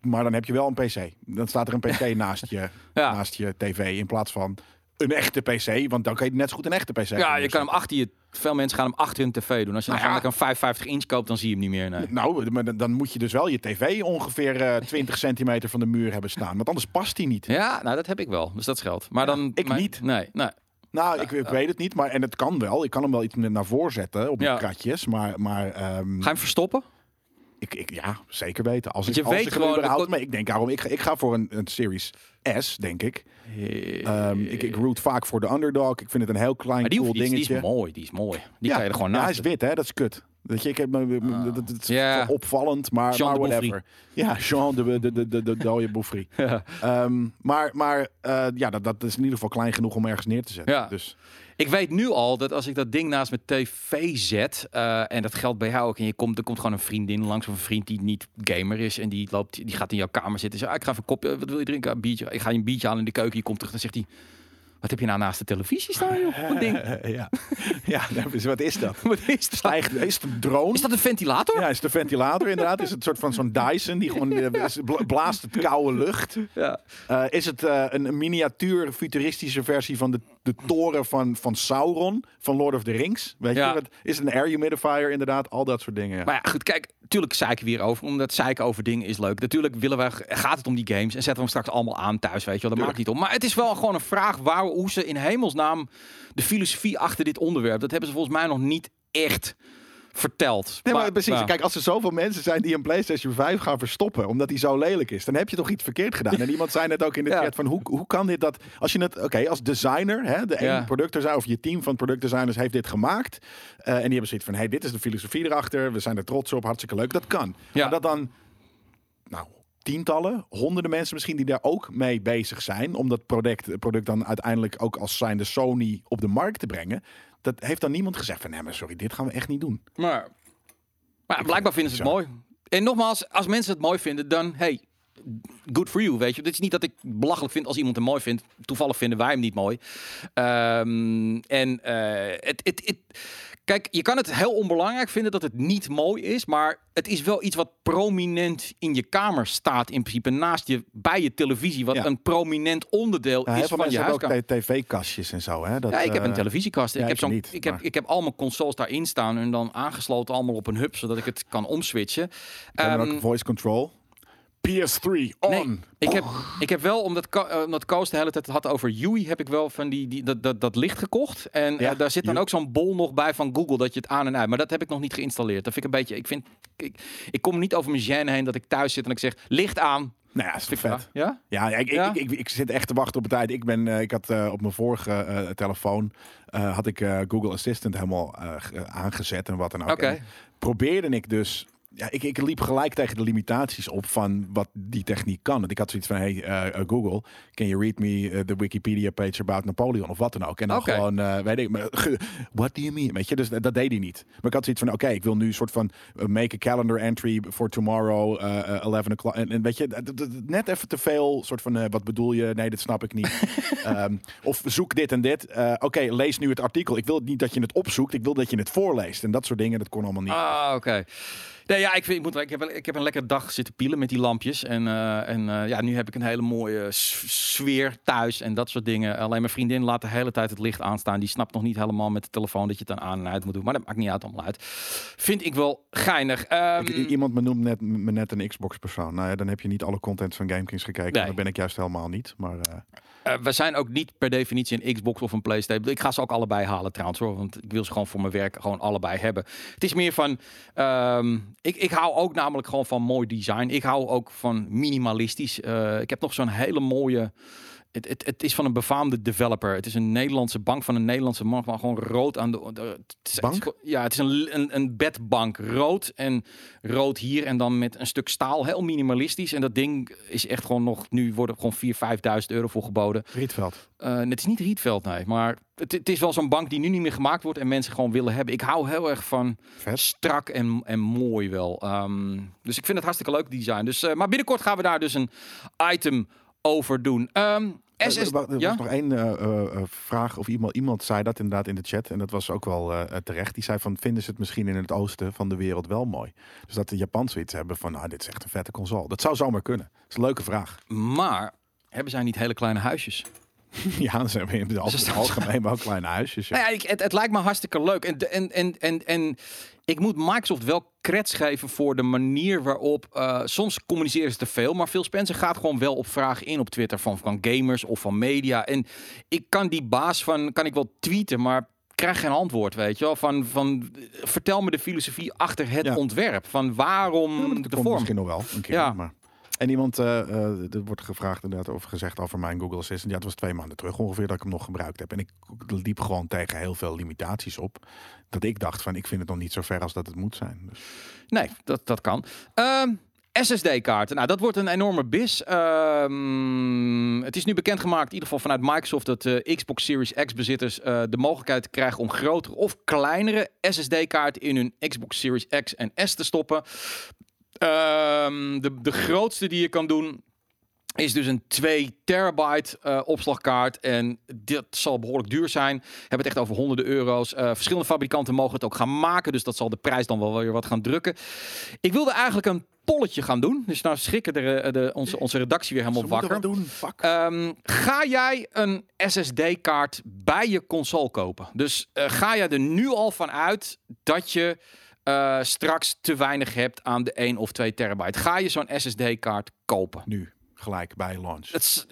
maar dan heb je wel een PC. Dan staat er een PC naast, je, Ja. naast je tv in plaats van een echte PC. Want dan kan je net zo goed een echte PC Ja, je kan hem achter je... Veel mensen gaan hem achter hun tv doen. Als je dan Nou ja. een 55 inch koopt, dan zie je hem niet meer. Nee. Nou, maar dan- moet je dus wel je tv ongeveer eh 20 centimeter van de muur hebben staan. Want anders past die niet. Ja, nou dat heb ik wel. Dus dat scheelt. Maar dan... ik maar- niet. Nee, nee. Nou, ik, ik weet het niet, maar en het kan wel. Ik kan hem wel iets naar voren zetten op Ja. mijn kratjes, maar, maar ehm, Ga je hem verstoppen? Ik, ik, ja, zeker weten. Als ik, je als weet ik gewoon- überhaupt mee, ik denk daarom, ik, ga- ik ga voor een, een Series S, denk ik. Ehm, ik. Ik root vaak voor de underdog. Ik vind het een heel klein maar die, cool hoeft, die, is- die dingetje. is mooi, die is mooi. Die ja, kan je er gewoon ja, naast hij is wit, hè? Dat is kut. Weet je, ik heb me, me- dat, dat is opvallend, maar, Jean maar de whatever. Ja, Jean de de de de, de dode Bouffry. Ja. Ehm, maar maar eh, ja, dat, dat is in ieder geval klein genoeg om ergens neer te zetten. Ja. Dus Ik weet nu al dat als ik dat ding naast mijn tv zet, eh, en dat geldt bij jou ook, en je komt, er komt gewoon een vriendin langs, of een vriend die niet gamer is, en die, loopt, die gaat in jouw kamer zitten en zegt, ah, ik ga even een kopje, wat wil je drinken? Een biertje. Ik ga je een biertje halen in de keuken, je komt terug, dan zegt hij, wat heb je nou naast de televisie staan, joh? Wat ding? ja, ja dus wat is dat? Wat is dat? Stijgt, is het een drone? Is dat een ventilator? Ja, is het een ventilator inderdaad? Is het een soort van zo'n Dyson die gewoon eh, blaast het koude lucht? Ja. Eh, is het eh, een miniatuur futuristische versie van de, de toren van, van Sauron van Lord of the Rings? Weet Ja. je? Wat, is een air humidifier inderdaad? Al dat soort dingen. Ja. Maar ja, goed, kijk, tuurlijk zeiken we hier over, omdat zeiken over dingen is leuk. Natuurlijk willen we, gaat het om die games en zetten we hem straks allemaal aan thuis, weet je wel. Dat maakt niet om. Maar het is wel gewoon een vraag waar, hoe ze in hemelsnaam de filosofie achter dit onderwerp, dat hebben ze volgens mij nog niet echt verteld. Nee, maar precies. ja. Kijk, als er zoveel mensen zijn die een PlayStation 5 gaan verstoppen omdat die zo lelijk is, dan heb je toch iets verkeerd gedaan. En iemand zei net ook in de Ja. chat van hoe, hoe kan dit dat als je het, oké, als designer, hè, de Ja. één productdesigner of je team van productdesigners heeft dit gemaakt eh, en die hebben zoiets van, hey, dit is de filosofie erachter, we zijn er trots op, hartstikke leuk, dat kan. Ja. Maar dat dan, nou, tientallen, honderden mensen misschien die daar ook mee bezig zijn om dat product, product dan uiteindelijk ook als zijnde Sony op de markt te brengen. Dat heeft dan niemand gezegd van, nee, maar sorry, dit gaan we echt niet doen. Maar, maar blijkbaar vinden ze het zo. mooi. En nogmaals, als mensen het mooi vinden, dan hey, good for you, weet je. Dit is niet dat ik belachelijk vind als iemand hem mooi vindt. Toevallig vinden wij hem niet mooi. Ehm, en eh, het, het, het, kijk, je kan het heel onbelangrijk vinden dat het niet mooi is, maar het is wel iets wat prominent in je kamer staat in principe naast je bij je televisie, wat Ja. een prominent onderdeel Ja, is van je huiskamer. ook tv-kastjes en zo. Hè? Dat, Ja, ik heb een eh, televisiekast. ja, ik, heb zo'n, niet, ik, heb, ik heb al mijn consoles daarin staan en dan aangesloten allemaal op een hub, zodat ik het kan omswitchen. we hebben Ehm, ook voice control. PS3 on. nee, ik heb, ik heb wel, omdat, eh, omdat Koos de hele tijd het had over UI, heb ik wel van die, die, dat, dat, dat licht gekocht. En Ja, eh, daar zit dan ook zo'n bol nog bij van Google, dat je het aan en uit. Maar dat heb ik nog niet geïnstalleerd. Dat vind ik een beetje, ik vind, ik, ik kom niet over mijn gêne heen dat ik thuis zit en ik zeg, licht aan. Nou ja, is toch vet. Ja? Ja, ja, ik, Ja? Ik, ik, ik, ik zit echt te wachten op de tijd. Ik, ben, eh, ik had op mijn vorige telefoon had ik Google Assistant helemaal ge- aangezet en wat dan ook. En probeerde ik dus. Ja, ik, ik liep gelijk tegen de limitaties op van wat die techniek kan. Want ik had zoiets van: hey eh, eh, Google, can you read me eh, the Wikipedia page about Napoleon of wat dan ook? En dan gewoon, eh, weet ik, maar, ge- what do you mean? Weet je, dus dat deed hij niet. Maar ik had zoiets van: oké, ik wil nu een soort van make a calendar entry for tomorrow, eh, eh, 11 o'clock. En, en weet je, net even te veel soort van: wat bedoel je? Nee, dat snap ik niet. Ehm, of zoek dit en dit. Oké, lees nu het artikel. Ik wil niet dat je het opzoekt. Ik wil dat je het voorleest. En dat soort dingen, dat kon allemaal niet. Ah, oké. Nee, ja, ik, vind, ik, moet, ik, heb, wel- ik heb een lekkere dag zitten pielen met die lampjes. En, eh, en eh, ja, nu heb ik een hele mooie sfeer thuis en dat soort dingen. Alleen mijn vriendin laat de hele tijd het licht aanstaan. Die snapt nog niet helemaal met de telefoon dat je het dan aan en uit moet doen. Maar dat maakt niet uit allemaal uit. Vind ik wel geinig. Ehm, Ik- iemand me noemt net, me net een Xbox-persoon. Nou ja, dan heb je niet alle content van GameKings gekeken. Nee. Dat ben ik juist helemaal niet. Maar eh, Eh, we zijn ook niet per definitie een Xbox of een PlayStation. Ik ga ze ook allebei halen trouwens hoor. Want ik wil ze gewoon voor mijn werk gewoon allebei hebben. Het is meer van. ehm, ik, ik hou ook namelijk gewoon van mooi design. Ik hou ook van minimalistisch. Eh, ik heb nog zo'n hele mooie. Het, het, het is van een befaamde developer. Het is een Nederlandse bank van een Nederlandse man. Maar gewoon rood aan de. de- het is, Bank? het is- ja, het is een, een, een bedbank. Rood en rood hier. En dan met een stuk staal. Heel minimalistisch. En dat ding is echt gewoon nog. Nu worden er gewoon 4.000, 5.000 euro voor geboden. Rietveld. Eh, het is niet Rietveld, nee. Maar het, het is wel zo'n bank die nu niet meer gemaakt wordt en mensen gewoon willen hebben. Ik hou heel erg van Vet. strak en, en mooi wel. Ehm, dus ik vind het hartstikke leuk design. Dus, eh, maar binnenkort gaan we daar dus een item over doen. Ehm SS, Er er ja? was nog één eh, eh, eh, vraag of iemand, iemand zei dat inderdaad in de chat. En dat was ook wel eh, terecht. Die zei van, vinden ze het misschien in het oosten van de wereld wel mooi? Dus dat de Japan zoiets hebben van, nou, dit is echt een vette console. Dat zou zomaar kunnen. Dat is een leuke vraag. Maar hebben zij niet hele kleine huisjes? ja, ze hebben in het algemeen wel kleine huisjes. Ja. Nou ja, het, het lijkt me hartstikke leuk. En, en, en, en, en ik moet Microsoft wel creds geven voor de manier waarop... eh, soms communiceren ze te veel, maar Phil Spencer gaat gewoon wel op vragen in op Twitter van, van gamers of van media. En ik kan die baas van, kan ik wel tweeten, maar krijg geen antwoord, weet je wel. Van, van, vertel me de filosofie achter het Ja. ontwerp. Van waarom Ja, de vorm. misschien nog wel een keer. Ja. Maar... En iemand, eh, eh, er wordt gevraagd inderdaad over gezegd over mijn Google Assistant. Ja, het was twee maanden terug ongeveer dat ik hem nog gebruikt heb. En ik liep gewoon tegen heel veel limitaties op. Dat ik dacht van, ik vind het nog niet zo ver als dat het moet zijn. Dus, Nee, dat, dat kan. Ehm, SSD-kaarten. Nou, dat wordt een enorme bis. Ehm, het is nu bekendgemaakt, in ieder geval vanuit Microsoft, dat de Xbox Series X-bezitters de mogelijkheid krijgen om grotere of kleinere SSD-kaarten in hun Xbox Series X en S te stoppen. Ehm, de, de grootste die je kan doen is dus een 2 terabyte eh, opslagkaart. En dit zal behoorlijk duur zijn. We hebben het echt over honderden euro's. Eh, verschillende fabrikanten mogen het ook gaan maken. Dus dat zal de prijs dan wel weer wat gaan drukken. Ik wilde eigenlijk een polletje gaan doen. Dus nou schrikken de, de, onze, onze redactie weer helemaal wakker. doen. Ehm, ga jij een SSD-kaart bij je console kopen? Dus eh, ga jij er nu al van uit dat je eh, straks te weinig hebt aan de 1 of 2 terabyte? Ga je zo'n SSD-kaart kopen? nu, gelijk bij launch. Het is-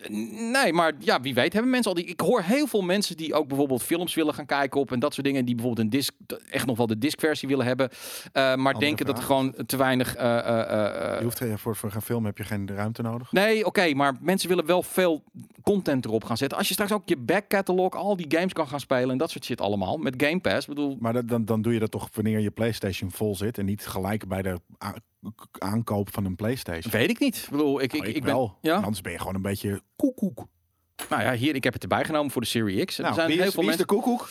nee, maar ja, wie weet hebben mensen al die. Ik hoor heel veel mensen die ook bijvoorbeeld films willen gaan kijken op en dat soort dingen, die bijvoorbeeld een disc, echt nog wel de discversie willen hebben, eh, maar denken dat er gewoon te weinig. eh, eh, Je hoeft, eh, voor, voor gaan filmen heb je geen ruimte nodig. Nee, oké, maar mensen willen wel veel content erop gaan zetten. Als je straks ook je back catalog, al die games kan gaan spelen en dat soort shit allemaal met Game Pass. Bedoel, Maar dat, dan, dan doe je dat toch wanneer je PlayStation vol zit en niet gelijk bij de aankoop van een PlayStation. weet ik niet. Ik bedoel, ik, ik, Oh, ik, ben. wel. Ja, Anders ben je gewoon een beetje koekoek. nou ja, hier, ik heb het erbij genomen voor de Serie X. En Nou, er zijn wie heel veel wie is de koekoek?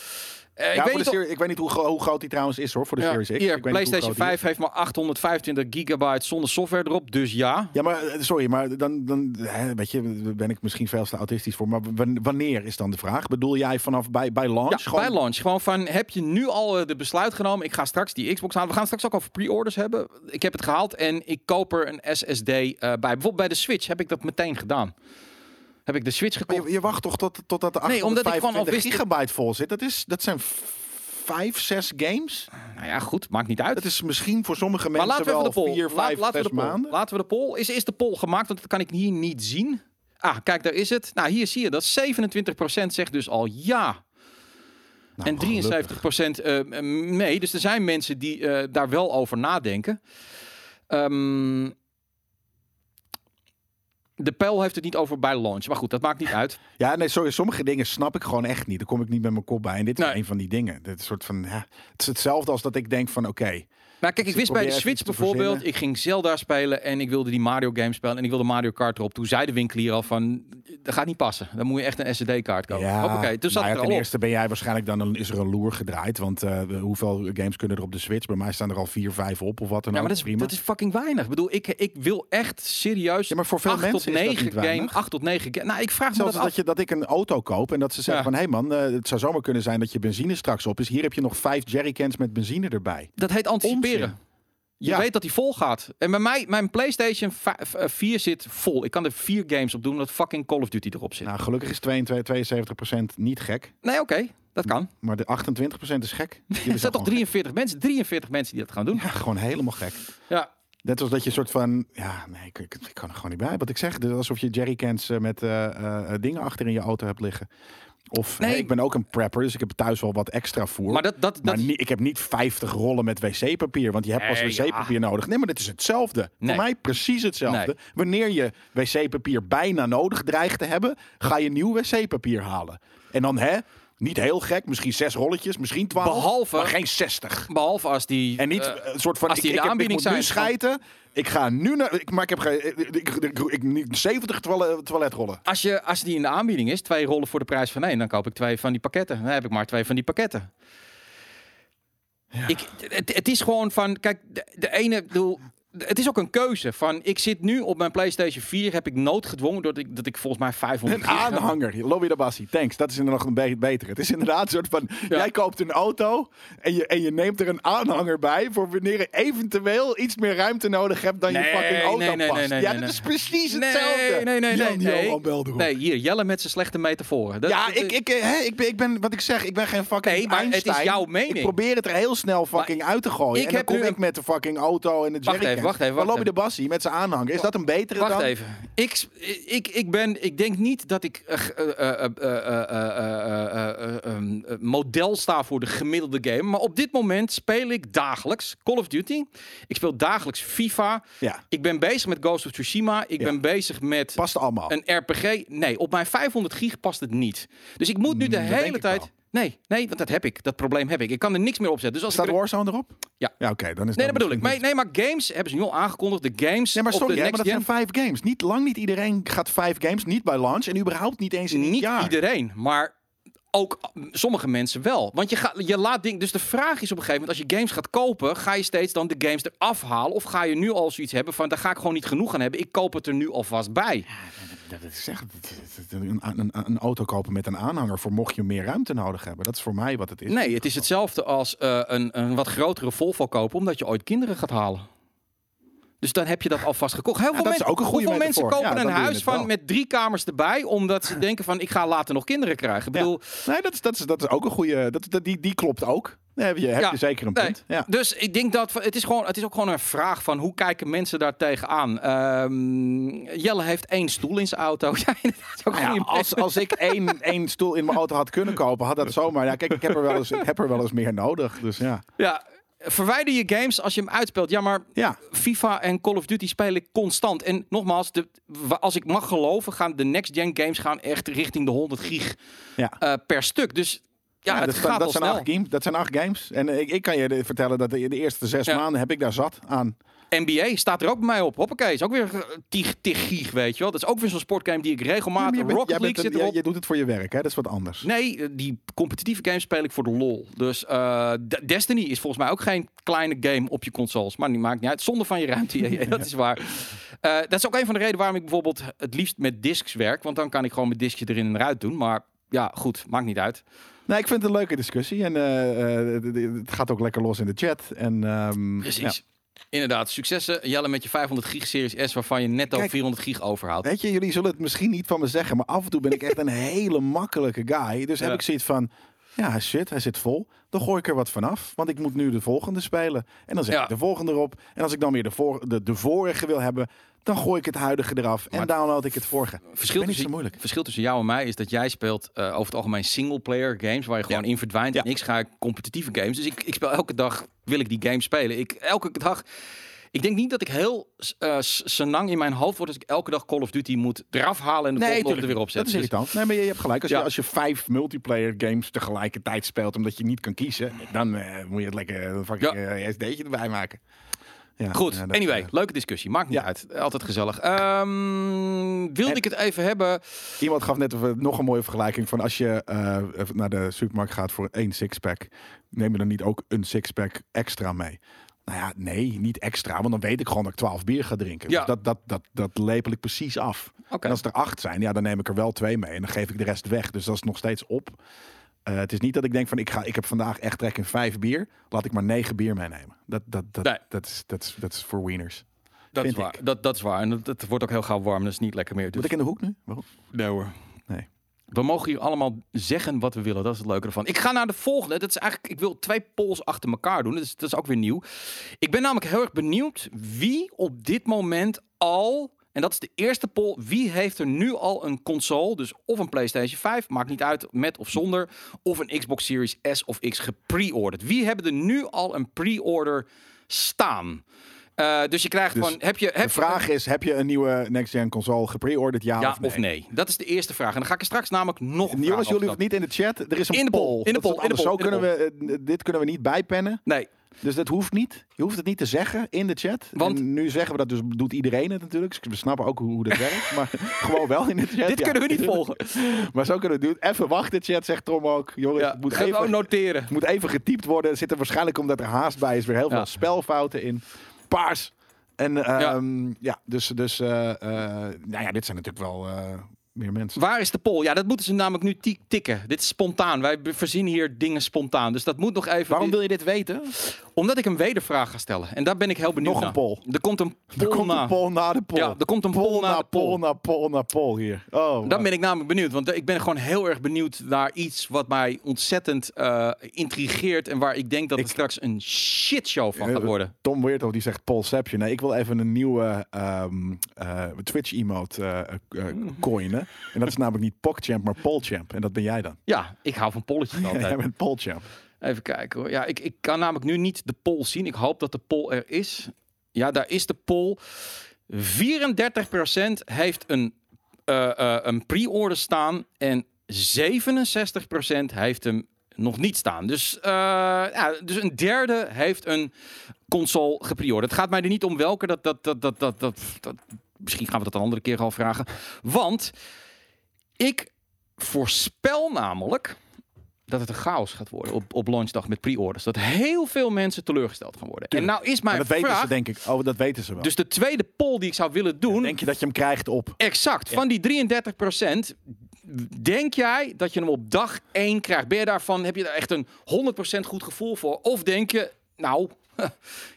Eh, ik ja, weet of- serie, ik weet niet hoe, hoe groot die trouwens is hoor, voor de Ja, Series X. Hier, ik weet PlayStation groot die 5 heeft maar 825 gigabyte zonder software erop, dus ja. Ja, maar eh, sorry, maar dan, dan hè, weet je, ben ik misschien veel te autistisch voor. Maar wan- wanneer is dan de vraag? Bedoel jij vanaf bij, bij launch? Ja, Gewoon- bij launch. Gewoon van, heb je nu al eh, de besluit genomen? Ik ga straks die Xbox halen. We gaan straks ook over pre-orders hebben. Ik heb het gehaald en ik koop er een SSD bij. Bijvoorbeeld bij de Switch heb ik dat meteen gedaan. Heb ik de Switch Maar gekocht. je, je wacht toch tot, totdat de Nee, omdat ik gewoon al 825 wist- gigabyte vol zit. Dat, is, dat zijn vijf, zes games. Nou ja, goed. Maakt niet uit. Dat is misschien voor sommige maar mensen laten we wel de vier, vijf, laten, we de poll. maanden. laten we de poll. Is, is de poll gemaakt? Want dat kan ik hier niet zien. Ah, kijk, daar is het. Nou, hier zie je dat. 27% zegt dus al ja. Nou, en 73% eh, nee. Dus er zijn mensen die eh, daar wel over nadenken. Ehm, de pijl heeft het niet over bij launch. Maar goed, dat maakt niet uit. Ja, nee, sorry, sommige dingen snap ik gewoon echt niet. Daar kom ik niet met mijn kop bij. En dit is Nee. een van die dingen. Dit soort van, ja, het is hetzelfde als dat ik denk van, oké, Nou, kijk, ik Dus wist ik bij de Switch bijvoorbeeld, verzinnen. ik ging Zelda spelen en ik wilde die Mario game spelen en ik wilde Mario Kart erop. Toen zei de winkelier al van, dat gaat niet passen. Dan moet je echt een SSD-kaart kopen. ja. Ja, ik er ten eerste ben jij waarschijnlijk dan, een, is er een loer gedraaid. Want eh, hoeveel games kunnen er op de Switch? Bij mij staan er al vier, vijf op of wat dan Ja, maar dat is, Prima. dat is fucking weinig. Ik bedoel, ik, ik wil echt serieus Ja, maar voor veel 8 tot mensen dat 9 niet game, weinig. 8 tot 9 game. Nou, ik vraag me Zelfs dat dat, af. je, dat ik een auto koop en dat ze zeggen Ja. van... hé hey man, eh, het zou zomaar kunnen zijn dat je benzine straks op is. Hier heb je nog vijf jerrycans met benzine erbij. Dat heet anticiperen. Je Ja. weet dat die vol gaat. En bij mij, mijn PlayStation 5, eh, 4 zit vol. Ik kan er vier games op doen dat fucking Call of Duty erop zit. Nou, gelukkig is 22, 72% niet gek. Nee, oké, dat kan. Maar de 28% is gek. Er zijn toch 43 mensen? 43 mensen die dat gaan doen. Ja, gewoon helemaal gek. Ja. Net als dat je een soort van... Ja, nee, ik, ik, ik kan er gewoon niet bij. Wat ik zeg, alsof je jerrycans eh, met eh, eh, dingen achter in je auto hebt liggen. Of Nee. ik ben ook een prepper, dus ik heb thuis wel wat extra voer. Maar dat, dat, dat, Maar niet, ik heb niet 50 rollen met wc-papier, want je hebt pas wc-papier nodig. Nee, maar dit is hetzelfde. Nee. Voor mij precies hetzelfde. Nee. Wanneer je wc-papier bijna nodig dreigt te hebben, ga je nieuw wc-papier halen. En dan, hè, niet heel gek, misschien zes rolletjes, misschien 12, Behalve- maar geen 60. behalve als die... En niet eh, een soort van, als ik, die in ik, de heb, ik aanbieding moet nu zijn schijten, ik ga nu naar, ik, maar ik heb geen, ik, ik, ik, ik- niet 70 toilet, toiletrollen. als, je, als die in de aanbieding is, twee rollen voor de prijs van één, dan koop ik twee van die pakketten. Dan heb ik maar twee van die pakketten. Ik, het, het is gewoon van, kijk, de, de ene, bedoel, het is ook een keuze. Van, ik zit nu op mijn PlayStation 4, heb ik noodgedwongen dat ik, dat ik volgens mij 500 Een aanhanger, Lobby de Bassi, thanks. Dat is inderdaad nog een beetje beter. Het is inderdaad een soort van, Ja. jij koopt een auto en je, en je neemt er een aanhanger bij voor wanneer je eventueel iets meer ruimte nodig hebt dan Nee, je fucking auto nee, nee, past. nee, nee, ja, dat is precies hetzelfde. nee, nee, nee, nee. Nee, hier, Jelle met zijn slechte metaforen. Dat- Ja, dat- ik, ik, eh, hè, ik, ben, ik ben, wat ik zeg, ik ben geen fucking Nee, maar het is jouw mening. Ik probeer het er heel snel fucking uit te gooien. ik en dan heb kom ik met de fucking auto en de Wacht even. Wacht de Bassie met zijn aanhanger. Is dat een betere wacht dan? Wacht even. Ik, ik, ik, ben, ik denk niet dat ik model sta voor de gemiddelde game. Maar op dit moment speel ik dagelijks Call of Duty. Ik speel dagelijks FIFA. Ja. Ik ben bezig met Ghost of Tsushima. Ik ben bezig met... Past allemaal. Een RPG. Nee, op mijn 500 gig past het niet. Dus ik moet nu hmm, de hele tijd... Nee, nee, want dat heb ik. Dat probleem heb ik. Ik kan er niks meer op zetten. Dus als Staat ik Warzone erop? Ja. Ja, oké, dan is Nee, dat bedoel ik. Nee, maar games hebben ze nu al aangekondigd. De games Nee, maar op sorry, de hè, maar next dat gen. zijn vijf games. Niet lang niet iedereen gaat vijf games, niet bij launch en überhaupt niet eens in Niet jaar. iedereen, maar ook mm, sommige mensen wel. Want je, gaat, je laat dingen. Dus de vraag is op een gegeven moment: als je games gaat kopen, ga je steeds dan de games eraf halen? Of ga je nu al zoiets hebben van: daar ga ik gewoon niet genoeg aan hebben. Ik koop het er nu alvast bij. Ja, dat een, een, een auto kopen met een aanhanger voor mocht je meer ruimte nodig hebben. Dat is voor mij wat het is. Nee, het is hetzelfde als eh, een, een wat grotere Volvo kopen, omdat je ooit kinderen gaat halen. Dus dan heb je dat alvast gekocht. Heel veel mensen, hoeveel mensen kopen Ja, een huis van met drie kamers erbij, omdat ze denken van ik ga later nog kinderen krijgen. Ik Ja. bedoel, Nee, dat is, dat is, dat is ook een goede. Dat, dat, die, die klopt ook. Daar heb je, heb je zeker een punt. Ja. Dus ik denk dat het is, gewoon, het is ook gewoon een vraag van hoe kijken mensen daar tegenaan. Ehm, Jelle heeft één stoel in zijn auto. Ook Nou als, als ik één, één stoel in mijn auto had kunnen kopen, had dat zomaar. Ja, kijk, ik heb er wel eens, ik heb er wel eens meer nodig. Dus ja. Ja, verwijder je games als je hem uitspeelt. Ja, maar Ja, FIFA en Call of Duty speel ik constant. En nogmaals, de, als ik mag geloven, gaan de next-gen games gaan echt richting de 100 gig ja. eh, per stuk. Dus ja, het dat, gaat dat, zijn snel. acht games, dat zijn acht games. En eh, ik, ik kan je vertellen dat de, de eerste zes maanden heb ik daar zat aan. NBA staat er ook bij mij op. Hoppakee, is ook weer eh, tig, tig gig, weet je wel. Dat is ook weer zo'n sportgame die ik regelmatig... je, bent- Rocket jij bent League een- zit erop. je doet het voor je werk, hè? Dat is wat anders. Nee, eh, die competitieve games speel ik voor de lol. Dus eh, De- Destiny is volgens mij ook geen kleine game op je consoles. Maar die maakt niet uit. Zonder van je ruimte. ja, ja, dat is waar. Dat is ook een van de redenen waarom ik bijvoorbeeld het liefst met discs werk. Want dan kan ik gewoon mijn discje erin en eruit doen. Maar ja, goed, maakt niet uit. Nee, ik vind het een leuke discussie. En het gaat ook lekker los in de chat. En, ehm, ja. Inderdaad, successen. Jelle met je 500 gig Series S, waarvan je netto Kijk, 400 gig overhoudt. Weet je, jullie zullen het misschien niet van me zeggen, maar af en toe ben ik echt een hele makkelijke guy. Dus heb ik zoiets van, ja, shit, hij zit vol. Dan gooi ik er wat vanaf, want ik moet nu de volgende spelen. En dan zet Ja. ik de volgende erop. En als ik dan weer de, voor, de, de vorige wil hebben, dan gooi ik het huidige eraf en Maar- download ik het vorige. Verschil niet tussen, zo moeilijk. verschil tussen jou en mij is dat jij speelt eh, over het algemeen singleplayer games waar je gewoon in verdwijnt. Ja. En ik ga competitieve games. Dus ik, ik speel elke dag, wil ik die game spelen. Ik, elke dag, ik denk niet dat ik heel uh, senang in mijn hoofd word als ik elke dag Call of Duty moet eraf halen en de volgende ochtend er weer dat opzetten. is Dus- irritant. Nee, maar je hebt gelijk. Als, Ja. je, als je vijf multiplayer games tegelijkertijd speelt omdat je niet kan kiezen, dan eh, moet je het lekker een fucking Ja. eh, SD'tje erbij maken. Ja, Goed, ja, dat, anyway, eh, leuke discussie. Maakt niet Ja. uit. Altijd gezellig. Ehm, wilde En- ik het even hebben. Iemand gaf net even nog een mooie vergelijking van als je eh, naar de supermarkt gaat voor één sixpack, neem je dan niet ook een sixpack extra mee? Nou ja, nee, niet extra, want dan weet ik gewoon dat ik 12 bier ga drinken. Ja. Dus dat, dat, dat, dat lepel ik precies af. En als er acht zijn, ja, dan neem ik er wel twee mee en dan geef ik de rest weg. Dus dat is nog steeds op. Eh, het is niet dat ik denk van ik ga, ik heb vandaag echt trek in vijf bier, laat ik maar negen bier meenemen. Dat, dat, dat, Nee. dat, is, dat, is, dat is voor wieners. Dat is waar. Dat, dat is waar. En het, het wordt ook heel gauw warm. Dat is niet lekker meer. Dus... Moet ik in de hoek nu? Waarom? Nee hoor. Nee. We mogen hier allemaal zeggen wat we willen. Dat is het leuke ervan. Ik ga naar de volgende. Dat is eigenlijk, ik wil twee polls achter elkaar doen. Dat is, dat is ook weer nieuw. Ik ben namelijk heel erg benieuwd wie op dit moment al. En dat is de eerste poll. Wie heeft er nu al een console? Dus of een PlayStation 5, maakt niet uit met of zonder. Of een Xbox Series S of X gepre-orderd. Wie hebben er nu al een pre-order staan? Eh, dus je krijgt Dus van. Heb je, heb De vraag is, heb je een nieuwe next-gen console gepreorderd, ja, ja of nee? of nee? Dat is de eerste vraag. En dan ga ik er straks namelijk nog. Jongens, jullie hoeven niet in de chat. Er is een In de poll, in de poll, in de poll, Zo in kunnen we, eh, dit kunnen we niet bijpennen. Nee, Dus dat hoeft niet. Je hoeft het niet te zeggen in de chat. Want- En nu zeggen we dat, dus doet iedereen het natuurlijk. Dus we snappen ook hoe, hoe dat werkt. Maar gewoon wel in de chat. dit ja. kunnen we niet volgen. Maar zo kunnen we het doen. Even wachten, chat, zegt Tom ook. Jongens, Ja, het moet het even, noteren. het moet even getypt worden. Er zitten waarschijnlijk, omdat er haast bij is, weer heel veel spelfouten in. Paars. En ehm, ja. dus, dus eh, eh, nou ja, dit zijn natuurlijk wel eh, meer mensen. Waar is de poll? Ja, dat moeten ze namelijk nu ti- tikken. Dit is spontaan. Wij voorzien hier dingen spontaan. Dus dat moet nog even... Waarom wil je dit weten? Omdat ik een wedervraag ga stellen. En daar ben ik heel benieuwd Nog een naar. poll. Er komt een poll Er komt na. een poll na de poll. Ja, er komt een poll na de poll. poll na poll na poll hier. Oh, Dan ben ik namelijk benieuwd. Want ik ben gewoon heel erg benieuwd naar iets wat mij ontzettend eh, intrigeert. En waar ik denk dat het Ik- straks een shitshow van gaat Eh, worden. Tom Weerthoff die zegt Paulception. Nee, ik wil even een nieuwe ehm, eh, Twitch emote eh, En dat is namelijk niet PogChamp, maar Polchamp. En dat ben jij dan. Ja, ik hou van polletjes altijd. jij bent Polchamp. Even kijken hoor. Ja, ik, ik kan namelijk nu niet de poll zien. Ik hoop dat de poll er is. Ja, daar is de poll. 34% heeft een, eh, eh, een pre-order staan. En 67% heeft hem nog niet staan. Dus, eh, ja, dus een derde heeft een console gepreorderd. Het gaat mij er niet om welke. Dat, dat, dat, dat, dat, dat, dat- misschien gaan we dat een andere keer al vragen. Want ik voorspel namelijk dat het een chaos gaat worden op, op launchdag met pre-orders. Dat heel veel mensen teleurgesteld gaan worden. En nou is Maar mijn dat weten vraag... ze denk ik. Oh, dat weten ze wel. Dus de tweede poll die ik zou willen doen... denk je dat je hem krijgt op? Exact. Van die 33% denk jij dat je hem op dag 1 krijgt? Ben je daarvan, heb je daar echt een 100% goed gevoel voor? Of denk je, nou,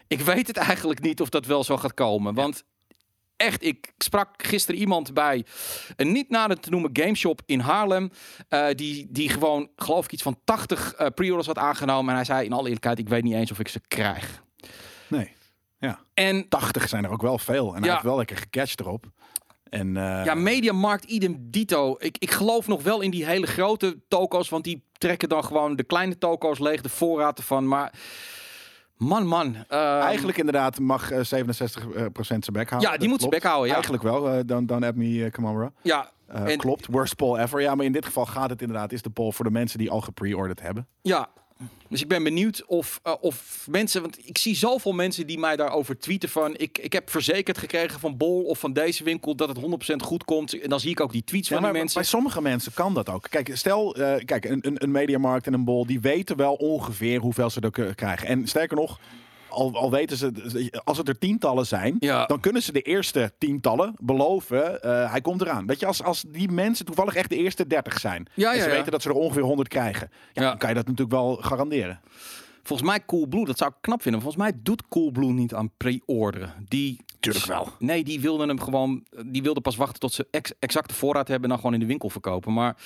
ik weet het eigenlijk niet of dat wel zo gaat komen. Want echt, ik sprak gisteren iemand bij een niet nader te noemen gameshop in Haarlem. eh, die, die gewoon, geloof ik, iets van 80 eh pre-orders had aangenomen. En hij zei in alle eerlijkheid, ik weet niet eens of ik ze krijg. Nee. Ja. En 80 zijn er ook wel veel. En hij heeft wel lekker gecatcht erop. En eh, Ja, Mediamarkt idem dito. Ik, ik geloof nog wel in die hele grote toko's, want die trekken dan gewoon de kleine toko's leeg, de voorraad ervan. Maar man, man. ehm, Eigenlijk inderdaad mag eh, 67% zijn bek houden. Ja, die moet zijn bek houden, ja. Eigenlijk wel. eh, don't, don't at me, Kamara. Ja, Eh, En- klopt. Worst poll ever. Ja, maar in dit geval gaat het inderdaad. Is de poll voor de mensen die al gepreorderd hebben. ja. Dus ik ben benieuwd of, eh, of mensen, want ik zie zoveel mensen die mij daarover tweeten van, ik, ik heb verzekerd gekregen van Bol of van deze winkel dat het 100% goed komt. En dan zie ik ook die tweets Ja, van maar die mensen. bij sommige mensen kan dat ook. Kijk, stel, eh, kijk, een, een, een mediamarkt en een bol, die weten wel ongeveer hoeveel ze er krijgen. En sterker nog, al, al weten ze, als het er tientallen zijn, Ja. dan kunnen ze de eerste tientallen beloven, eh, hij komt eraan. Weet je, als, als die mensen toevallig echt de eerste 30 zijn, Ja, en ze weten dat ze er ongeveer 100 krijgen, dan kan je dat natuurlijk wel garanderen. Volgens mij Coolblue, dat zou ik knap vinden. Volgens mij doet Coolblue niet aan pre-orderen. Die Tuurlijk wel. Nee, die wilden hem gewoon. Die wilden pas wachten tot ze ex exacte voorraad hebben en dan gewoon in de winkel verkopen. Maar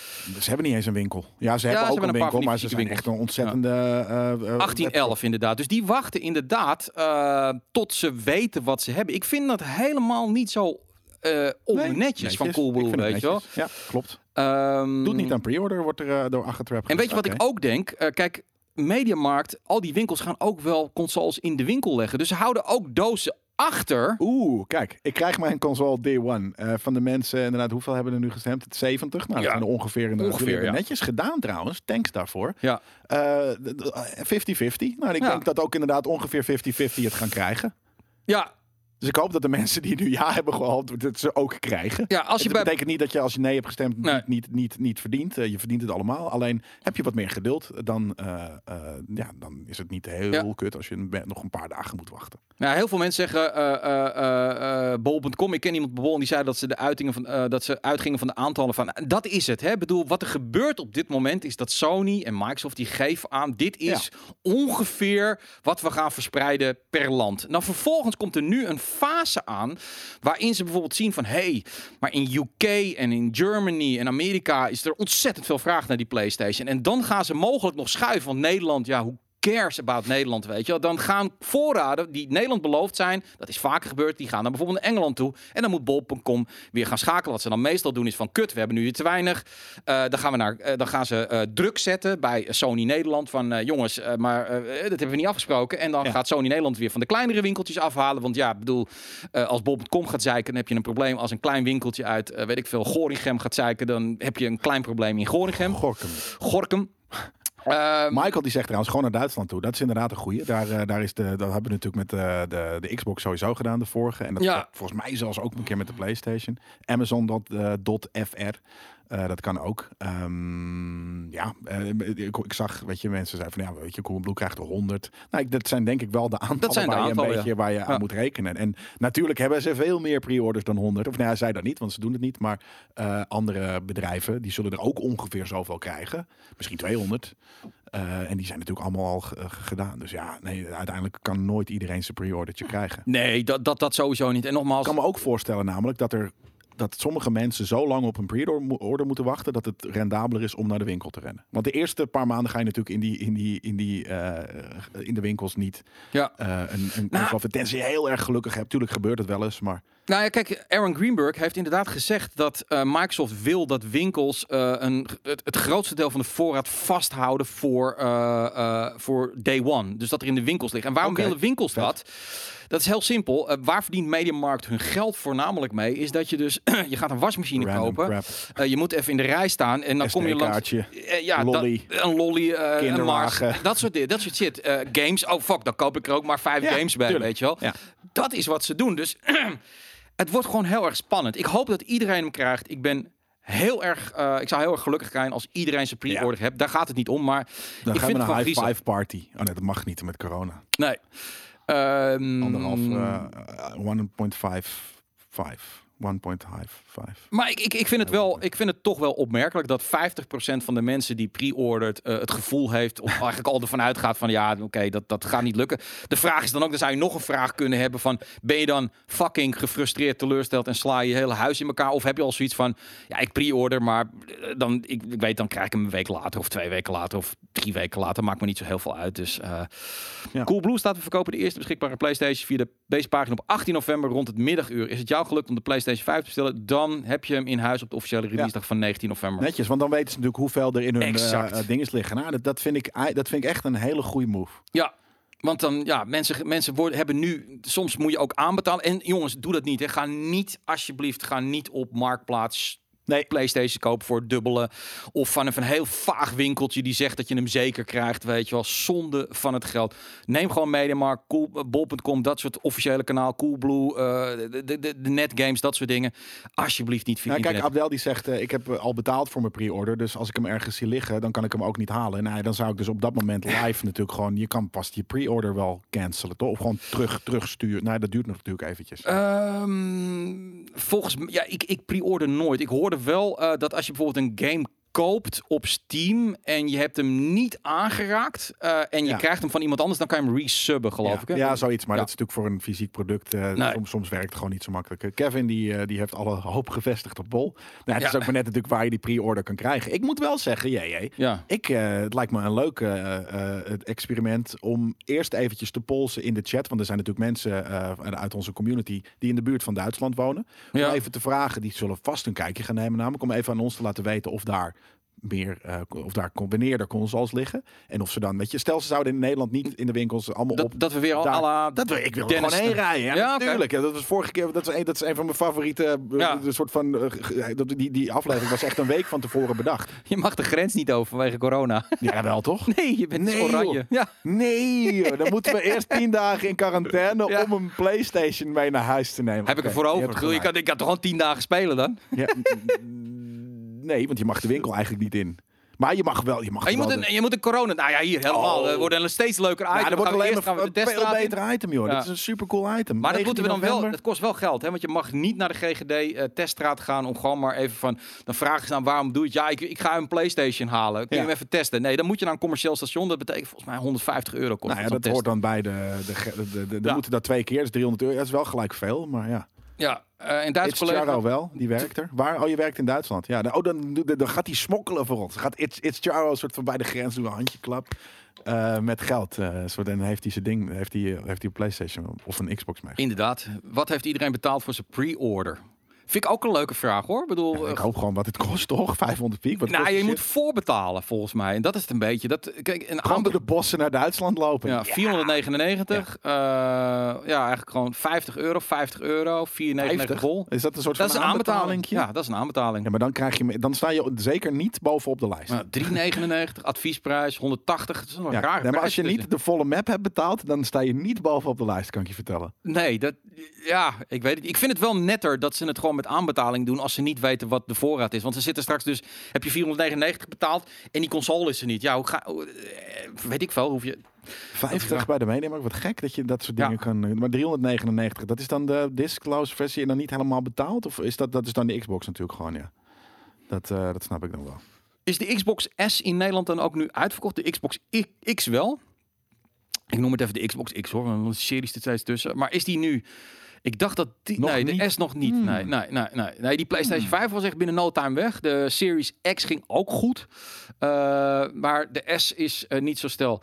Ze hebben niet eens een winkel. Ja, ze Ja, hebben ze ook hebben een winkel, maar ze zijn echt een ontzettende... eh, eh, 1811 inderdaad. Dus die wachten inderdaad eh, tot ze weten wat ze hebben. Ik vind dat helemaal niet zo eh onnetjes van Coolblue, weet je wel. Ja, klopt. Ehm, Doet niet aan pre-order, wordt er eh, door Achtertrap En weet je wat ik ook denk? Eh, kijk, Mediamarkt, al die winkels gaan ook wel consoles in de winkel leggen. Dus ze houden ook dozen achter. Oeh, kijk, ik krijg mijn console day one. Eh, van de mensen, inderdaad, hoeveel hebben er nu gestemd? 70? Nou, dat Ja. zijn er ongeveer. inderdaad. Ongeveer, ja. Netjes gedaan trouwens, thanks daarvoor. Ja. Eh, d- d- 50-50. Nou, ik Ja. denk dat ook inderdaad ongeveer 50-50 het gaan krijgen. Ja, Dus ik hoop dat de mensen die nu ja hebben gehoopt, dat ze ook krijgen. ja als je Het bij betekent niet dat je als je nee hebt gestemd Nee. niet, niet, niet, niet verdient. Eh, je verdient het allemaal. Alleen heb je wat meer geduld, dan, eh, eh, ja, dan is het niet heel Ja. kut als je nog een paar dagen moet wachten. Ja, heel veel mensen zeggen bol.com. Ik ken iemand bij bol en die zei dat ze de uitingen van dat ze uitgingen van de aantallen van. Dat is het. Hè? Ik bedoel, wat er gebeurt op dit moment is dat Sony en Microsoft die geven aan. Dit is ongeveer wat we gaan verspreiden per land. Nou, vervolgens komt er nu een fase aan waarin ze bijvoorbeeld zien van hey, maar in UK en in Germany en Amerika is er ontzettend veel vraag naar die PlayStation. En dan gaan ze mogelijk nog schuiven. Want Nederland, ja, hoe cares about Nederland, weet je wel. Dan gaan voorraden die Nederland beloofd zijn, dat is vaker gebeurd, die gaan dan bijvoorbeeld naar Engeland toe. En dan moet bol.com weer gaan schakelen. Wat ze dan meestal doen is van, kut, we hebben nu weer te weinig. Eh, dan, gaan we naar, eh, dan gaan ze eh, druk zetten bij Sony Nederland van, jongens, maar dat hebben we niet afgesproken. En dan Ja. gaat Sony Nederland weer van de kleinere winkeltjes afhalen. Want ja, ik bedoel, als bol.com gaat zeiken, dan heb je een probleem. Als een klein winkeltje uit, weet ik veel, Gorinchem gaat zeiken, dan heb je een klein probleem in Gorinchem. Gorkum. Gorkum. Ehm, Michael die zegt trouwens gewoon naar Duitsland toe. Dat is inderdaad een goeie. Daar, eh, daar is de, dat hebben we natuurlijk met de, de, de Xbox sowieso gedaan, de vorige. En dat Ja. dat volgens mij zelfs ook een keer met de PlayStation. Amazon.fr. Eh, dat kan ook. Ehm, ja, eh, ik, ik zag, weet je, mensen zeiden van ja, weet je, Coolblue krijgt er 100. Nou, ik, dat zijn denk ik wel de aantallen zijn de waar je een beetje waar je Ja. aan moet rekenen. En natuurlijk hebben ze veel meer pre-orders dan 100. Of nou, ja, zij dat niet, want ze doen het niet. Maar eh, andere bedrijven, die zullen er ook ongeveer zoveel krijgen. Misschien 200. Eh, en die zijn natuurlijk allemaal al gedaan. Dus ja, nee, uiteindelijk kan nooit iedereen zijn pre-ordertje krijgen. Nee, dat, dat, dat sowieso niet. En Ik nogmaals, kan me ook voorstellen namelijk dat er dat sommige mensen zo lang op een pre-order moeten wachten dat het rendabeler is om naar de winkel te rennen. Want de eerste paar maanden ga je natuurlijk in die in die in die eh, in de winkels niet ja. eh, een een nou, tenzij je heel erg gelukkig hebt. Tuurlijk gebeurt het wel eens, maar Nou ja, kijk, Aaron Greenberg heeft inderdaad gezegd dat eh, Microsoft wil dat winkels eh, een, het, het grootste deel van de voorraad vasthouden voor, eh, voor day one. Dus dat er in de winkels ligt. En waarom willen winkels dat? Dat is heel simpel. Waar verdient Mediamarkt hun geld voornamelijk mee? Is dat je dus, je gaat een wasmachine random kopen. je moet even in de rij staan en dan kom je langs... Ja, lolly. dat- een lolly, een Mars, dat soort, di- dat soort shit. Games, oh fuck, dan koop ik er ook maar vijf Ja, games bij, tuurlijk. weet je wel. Ja. Dat is wat ze doen. Dus het wordt gewoon heel erg spannend. Ik hoop dat iedereen hem krijgt. Ik ben heel erg, eh, ik zou heel erg gelukkig zijn als iedereen zijn pre-order hebt. Daar gaat het niet om, maar Dan ik gaan vind we naar een high five party. Oh nee, dat mag niet met corona. Nee. Ehm, Anderhalf, eh, 1.55. 1.55. Maar ik, ik, ik, vind het wel, ik vind het toch wel opmerkelijk dat 50% van de mensen die pre-ordert eh, het gevoel heeft, of eigenlijk al ervan uitgaat van ja, oké, dat, dat gaat niet lukken. De vraag is dan ook, dan zou je nog een vraag kunnen hebben van, ben je dan fucking gefrustreerd, teleurgesteld en sla je je hele huis in elkaar? Of heb je al zoiets van, ja, ik pre-order, maar eh, dan, ik, ik weet, dan krijg ik hem een week later of twee weken later of drie weken later, maakt me niet zo heel veel uit. Dus eh Ja. Coolblue staat te verkopen de eerste beschikbare PlayStation via de, deze pagina op 18 november rond het middaguur. Is het jou gelukt om de PlayStation 5 te bestellen? Dan heb je hem in huis op de officiële release dag van 19 november. Netjes, want dan weten ze natuurlijk hoeveel er in hun eh eh, dinges liggen. Nou, dat, dat, vind ik, ei- dat vind ik echt een hele goede move. Ja. Want dan, ja, mensen, mensen worden, hebben nu, soms moet je ook aanbetalen. En jongens, doe dat niet. Hè. Ga niet, alsjeblieft, ga niet op Marktplaats Nee. PlayStation kopen voor het dubbele. Of vanaf een heel vaag winkeltje die zegt dat je hem zeker krijgt. Weet je wel, zonde van het geld. Neem gewoon Mediamarkt, cool, eh, bol.com, dat soort officiële kanaal. Coolblue, eh de, de, de, netgames, dat soort dingen. Alsjeblieft niet via Nou, kijk. Abdel die zegt, eh, ik heb al betaald voor mijn pre-order. Dus als ik hem ergens zie liggen, dan kan ik hem ook niet halen. Nou, dan zou ik dus op dat moment live natuurlijk gewoon... Je kan pas je pre-order wel cancelen, toch? Of gewoon terug, terugsturen. Nou, dat duurt nog natuurlijk eventjes. Ehm, volgens m- ja, ik, ik pre-order nooit. Ik hoorde wel eh, dat als je bijvoorbeeld een game koopt op Steam en je hebt hem niet aangeraakt eh, en je Ja. krijgt hem van iemand anders, dan kan je hem resubben, geloof ja, ik. Hè? ja, zoiets. Maar Ja. dat is natuurlijk voor een fysiek product. eh, Nee. soms, soms werkt het gewoon niet zo makkelijk. Eh, Kevin die, die heeft alle hoop gevestigd op Bol. Nou, het is ook maar net natuurlijk waar je die pre-order kan krijgen. Ik moet wel zeggen, jee, Ja. Ik, het lijkt me een leuk experiment om eerst eventjes te polsen in de chat. Want er zijn natuurlijk mensen uit onze community die in de buurt van Duitsland wonen. Om even te vragen, die zullen vast een kijkje gaan nemen namelijk. Om even aan ons te laten weten of daar meer, eh, of daar, er consoles liggen. En of ze dan, weet je, stel ze zouden in Nederland niet in de winkels allemaal Dat, op... dat we weer al daar- la dat we, ik wil er Dennis- gewoon heen rijden. Ja, natuurlijk. Ja, dat was vorige keer. Dat is een, dat is een van mijn favoriete. eh, Ja. De soort van. eh, dat- die, die aflevering was echt een week van tevoren bedacht. Je mag de grens niet over vanwege corona. Ja, wel toch? Nee, je bent Nee, oranje. joh. Ja. Nee, joh. dan moeten we eerst tien dagen in quarantaine om een PlayStation mee naar huis te nemen. Heb ik er voor over. Je kan, ik kan toch gewoon tien dagen spelen dan? Ja, nee, want je mag de winkel eigenlijk niet in. Maar je mag wel. Je mag En je, moet een, je moet een corona... Nou ja, hier helemaal. Oh. Er wordt een steeds leuker item. Ja, dat wordt alleen maar een veel beter item, joh. Ja. Dit is een super cool item. Maar dat moeten we 19 dan wel. Het kost wel geld, hè? Want je mag niet naar de GGD-teststraat gaan om gewoon maar even van. Dan vragen ze dan waarom doe je het? Ja, ik, ik ga een PlayStation halen. Kun je Ja. hem even testen? Nee, dan moet je naar een commercieel station. Dat betekent volgens mij 150 euro kost. Nou ja, dat hoort dan bij de. de, de, de, moeten dat twee keer, dat is 300 euro. Dat is wel gelijk veel, maar ja. Ja, eh in Duits It's collega. Charo wel, die werkt er. Waar? Oh, je werkt in Duitsland. Ja, dan, oh, dan, dan, dan gaat hij smokkelen voor ons. Gaat It's, It's Charo een soort van bij de grens doen, een handje klap. eh, met geld. eh soort, en dan heeft hij zijn ding, heeft hij, heeft hij een PlayStation of een Xbox mee. Inderdaad. Wat heeft iedereen betaald voor zijn pre-order? Vind ik ook een leuke vraag hoor. Ik bedoel, Ja, ik eh, hoop gewoon wat het kost, toch? 500 piek. Wat nou, je moet voorbetalen volgens mij. En dat is het een beetje. Dat, kijk, een gewoon aanbod. de bossen naar Duitsland lopen. Ja, 499. eh, ja, eigenlijk gewoon 50 euro, 50 euro, 499 50? bol. Is dat een soort Dat is van een aanbetaling. aanbetalingje? Ja, dat is een aanbetaling. Ja, maar dan, krijg je, dan sta je zeker niet bovenop de lijst. Nou, 3,99, adviesprijs, 180. Dat is een Ja, raar nee, maar als je niet de volle map hebt betaald, dan sta je niet bovenop de lijst, kan ik je vertellen. Nee, dat, ja, ik weet het. Ik vind het wel netter dat ze het gewoon met aanbetaling doen als ze niet weten wat de voorraad is. Want ze zitten straks dus, heb je 499 betaald en die console is er niet. Ja, hoe ga, eh, weet ik veel, hoef je... 50 bij de meenemer. Wat gek dat je dat soort Ja. dingen kan. eh, Maar 399, dat is dan de disclose versie en dan niet helemaal betaald? Of is dat, dat is dan de Xbox natuurlijk gewoon, ja. Dat, eh, dat snap ik dan wel. Is de Xbox S in Nederland dan ook nu uitverkocht? De Xbox X wel? Ik noem het even de Xbox X hoor, want de series er steeds tussen. Maar is die nu... Ik dacht dat die... Nog nee, de? S nog niet. Hmm. Nee, nee, nee, nee, nee. Die PlayStation 5 was echt binnen no time weg. De Series X ging ook goed. Eh, maar de S is eh, niet zo stel.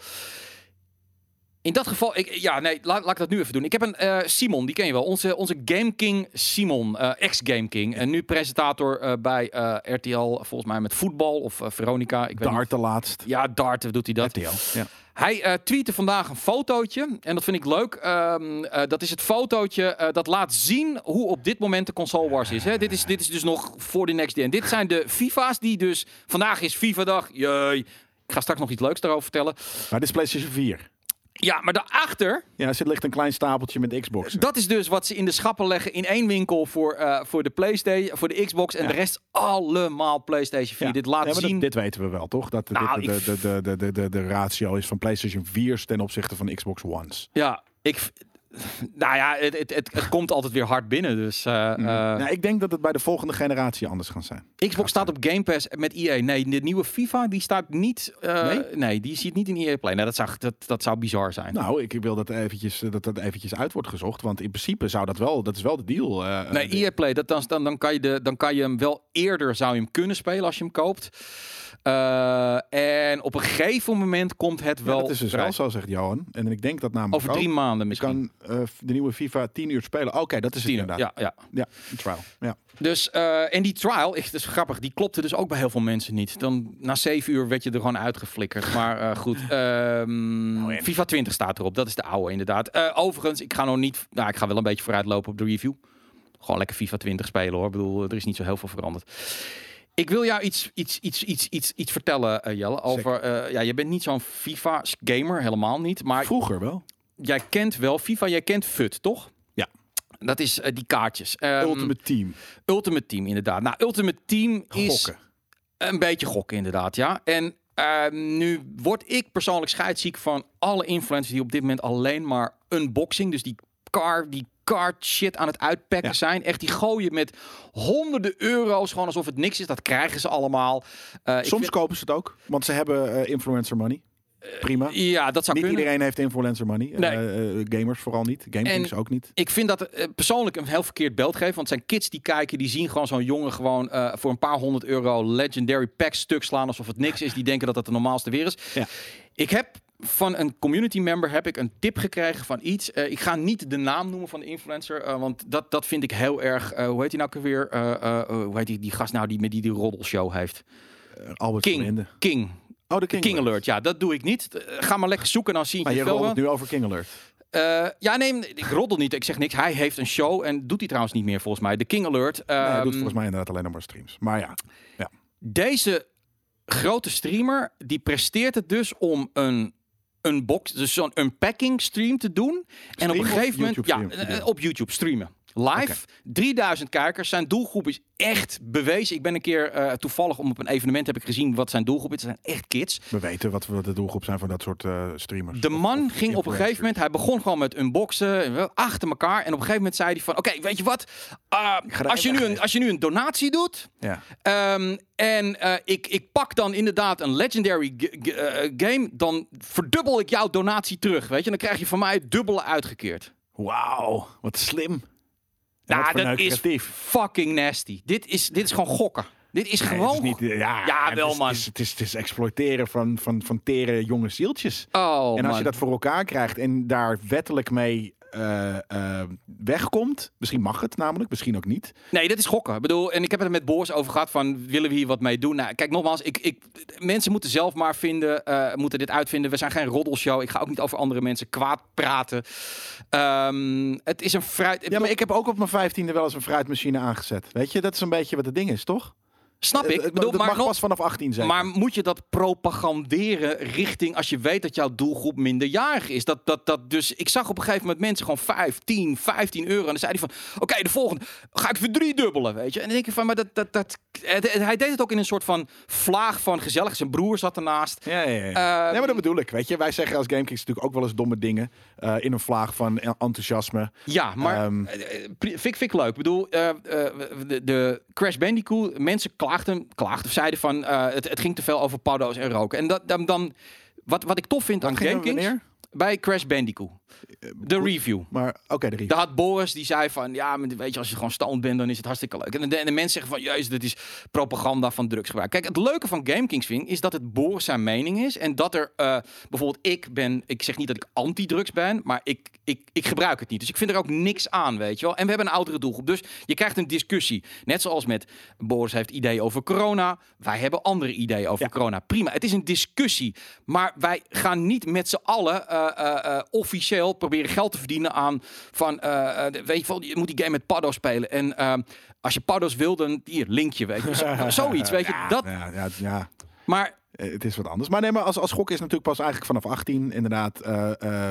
In dat geval, ik, ja, nee, laat, laat ik dat nu even doen. Ik heb een eh, Simon, die ken je wel. Onze, onze Game King Simon, eh, ex-Game King. En nu presentator eh, bij eh, RTL, volgens mij met voetbal of Veronica. Ik weet. Dart de laatst. Ja, Dart doet hij dat. RTL. Ja. Hij eh tweette vandaag een fotootje. En dat vind ik leuk. Ehm, eh, dat is het fotootje eh, dat laat zien hoe op dit moment de console wars is. Hè? Dit, is dit is dus nog voor de next gen. Dit zijn de FIFA's die dus... Vandaag is FIFA-dag. Jee. Ik ga straks nog iets leuks daarover vertellen. Maar dit is PlayStation 4. Ja, maar daarachter... Ja, er zit ligt een klein stapeltje met Xbox. Dat is dus wat ze in de schappen leggen in één winkel voor, eh, voor de PlayStation, voor de Xbox en Ja. de rest allemaal PlayStation 4. Ja. Dit laat Ja, maar zien. dat- dit weten we wel, toch? Dat de, Nou, de, ik- de, de, de, de, de, de ratio is van PlayStation 4's ten opzichte van Xbox One's. Ja, ik. Nou ja, het, het, het, het komt altijd weer hard binnen. Dus eh, eh, nou, ik denk dat het bij de volgende generatie anders gaat zijn. Xbox staat op Game Pass met EA. Nee, de nieuwe FIFA die staat niet. eh, Nee? nee? die ziet niet in EA Play. Nee, dat zou, dat, dat zou bizar zijn. Nou, ik wil dat eventjes, dat dat eventjes uit wordt gezocht. Want in principe zou dat wel, dat is wel de deal. eh, Nee, EA Play, dat, dan, dan, dan, kan je de, dan kan je hem wel eerder zou je hem kunnen spelen als je hem koopt. Eh, en op een gegeven moment komt het ja, wel. dat is dus wel zo, zegt Johan. En ik denk dat namelijk Over drie ook. maanden misschien. kan eh, de nieuwe FIFA 10 uur spelen. Oké, dat is het Tien, inderdaad. ja, ja. Ja, een trial. Ja. Dus, eh, en die trial, echt, dat is grappig, die klopte dus ook bij heel veel mensen niet. Dan na zeven uur werd je er gewoon uitgeflikkerd. Maar goed, ehm, Nou, FIFA 20 staat erop. Dat is de oude inderdaad. Overigens, ik ga nog niet, nou, ik ga wel een beetje vooruitlopen op de review. Gewoon lekker FIFA 20 spelen hoor. Ik bedoel, er is niet zo heel veel veranderd. Ik wil jou iets, iets, iets, iets, iets, iets vertellen, eh, Jelle. Over, eh, ja, je bent niet zo'n FIFA-gamer, helemaal niet. Maar Vroeger wel. jij kent wel FIFA, jij kent FUT, toch? Ja. Dat is eh, die kaartjes. Ehm, Ultimate Team. Ultimate Team, inderdaad. Nou, Ultimate Team is Gokken. een beetje gokken, inderdaad, ja. En ehm, nu word ik persoonlijk scheidsziek van alle influencers die op dit moment alleen maar unboxing, dus die car, die card shit aan het uitpakken Ja. zijn. Echt, die gooien met honderden euro's, gewoon alsof het niks is. Dat krijgen ze allemaal. Eh, Soms vind- kopen ze het ook, want ze hebben eh, influencer money. Prima. ja, dat zou Niet kunnen. iedereen heeft influencer money. Nee. Eh, eh, gamers vooral niet. GameKings ook niet. Ik vind dat eh, persoonlijk een heel verkeerd beeld geven. Want het zijn kids die kijken, die zien gewoon zo'n jongen gewoon eh, voor een paar honderd euro legendary pack stuk slaan alsof het niks is. Die denken dat dat de normaalste weer is. Ja. Ik heb van een community member heb ik een tip gekregen van iets. Eh, ik ga niet de naam noemen van de influencer, eh, want dat, dat vind ik heel erg. eh, hoe heet hij nou weer? Hoe heet die, die gast nou die met die, die roddelshow heeft? Albert King. Verlinde. King. Oh, de King, King Alert. Ja, dat doe ik niet. Ga maar lekker zoeken, dan zie je Maar je het nu over King Alert. Ja, nee, ik roddel niet. Ik zeg niks. Hij heeft een show en doet hij trouwens niet meer volgens mij. De King Alert. Nee, hij doet Ehm, volgens mij inderdaad alleen nog maar streams. Maar ja, Deze grote streamer die presteert het dus om een unbox, dus zo'n unpacking stream te doen. en op een gegeven moment, ja, eh, op YouTube streamen. Live, 3000 kijkers. Zijn doelgroep is echt bewezen. Ik ben een keer eh, toevallig om op een evenement heb ik gezien wat zijn doelgroep is. Het zijn echt kids. we weten wat we de doelgroep zijn van dat soort eh, streamers. De man of ging op een gegeven moment, hij begon gewoon met unboxen, en achter elkaar. En op een gegeven moment zei hij van, oké, weet je wat? Uh, er als, je nu een, als je nu een donatie doet, Ja. Ehm, en eh, ik, ik pak dan inderdaad een legendary game. Dan verdubbel ik jouw donatie terug. Weet je, dan krijg je van mij het dubbele uitgekeerd. Wauw, wat slim. Nou, dat is fucking nasty. Dit is, dit is gewoon gokken. Dit is gewoon. het is niet, ja, wel, is- man. Het is, het, is, het is exploiteren van, van, van tere jonge zieltjes. Oh, en als man. je dat voor elkaar krijgt en daar wettelijk mee eh, eh, wegkomt, misschien mag het namelijk, misschien ook niet. Nee, dat is gokken. Ik bedoel, en ik heb het er met Boris over gehad van willen we hier wat mee doen? Nou, kijk, nogmaals, ik, ik, mensen moeten zelf maar vinden, eh, moeten dit uitvinden. We zijn geen roddelshow. Ik ga ook niet over andere mensen kwaad praten. Ehm, het is een fruit. Ja, maar ik heb ook op mijn vijftiende wel eens een fruitmachine aangezet. Weet je, dat is een beetje wat het ding is, toch? Snap ik. Bedoel, dat maar, mag nog- pas vanaf 18 zijn. maar moet je dat propaganderen richting als je weet dat jouw doelgroep minderjarig is? Dat, dat, dat dus, ik zag op een gegeven moment mensen gewoon 5, 10, 15 euro. En dan zei hij van, oké, de volgende ga ik verdriedubbelen, weet je. En dan denk je van, maar dat, dat, dat, hij deed het ook in een soort van vlaag van gezellig. Zijn broer zat ernaast. Ja, ja, ja. Eh, nee, maar dat bedoel ik. Weet je, wij zeggen als GameKings natuurlijk ook wel eens domme dingen. eh, in een vlaag van enthousiasme. Ja, maar Ehm. eh, eh, pri- vind, ik- vind ik leuk. Ik bedoel, eh, eh, de, de Crash Bandicoot, mensen klaagden, klaagden of zeiden van eh, het, het ging te veel over paddo's en roken. En dat, dan, dan wat, wat ik tof vind aan GameKings, wanneer? bij Crash Bandicoot, de review. Maar oké, de review. Daar had Boris die zei van ja, maar weet je, als je gewoon stoned bent, dan is het hartstikke leuk. En de, en de mensen zeggen van juist, dit is propaganda van drugsgebruik. Kijk, het leuke van GameKings vind ik, is dat het Boris zijn mening is en dat er eh, bijvoorbeeld ik ben, ik zeg niet dat ik anti-drugs ben, maar ik, ik, ik gebruik het niet. Dus ik vind er ook niks aan, weet je wel. En we hebben een oudere doelgroep, dus je krijgt een discussie. Net zoals met Boris heeft ideeën over corona, wij hebben andere ideeën over Ja. corona. Prima, het is een discussie, maar wij gaan niet met z'n allen eh, eh, eh, proberen geld te verdienen aan van, eh, eh, weet je wel, je moet die game met paddo spelen. En eh, als je paddo's wil, dan hier, linkje, weet je. Zo- zoiets, weet je. Dat, Ja, ja, ja. maar Eh, Het is wat anders. Maar nee, maar als, als gok is natuurlijk pas eigenlijk vanaf 18 inderdaad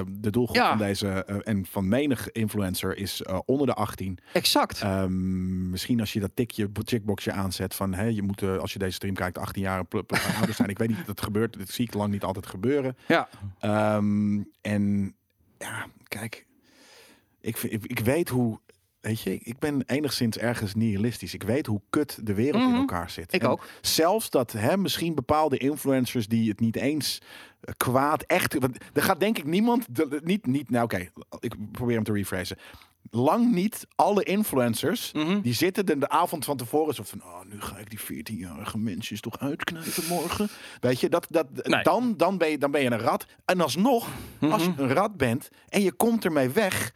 de doelgroep Ja. van deze en van menig influencer is onder de 18. exact. Ehm, misschien als je dat tikje, checkboxje aanzet van hè, je moet als je deze stream kijkt 18 jaar ouder zijn. Ik weet niet dat het gebeurt. Dat zie ik lang niet altijd gebeuren. ja. Ehm, en ja, kijk, ik, ik, ik weet hoe. Weet je, ik ben enigszins ergens nihilistisch. Ik weet hoe kut de wereld in Mhm. elkaar zit. Ik En ook. Zelfs dat hè, misschien bepaalde influencers die het niet eens eh, kwaad echt. Want er gaat denk ik niemand. niet, niet, nou, oké, ik probeer hem te rephrasen. Lang niet alle influencers Mhm. die zitten de, de avond van tevoren zo van, oh, nu ga ik die 14-jarige mensen toch uitknijpen morgen. Weet je, dat, dat, Nee. dan, dan, ben je, dan ben je een rat. En alsnog, als je Mhm. een rat bent en je komt ermee weg,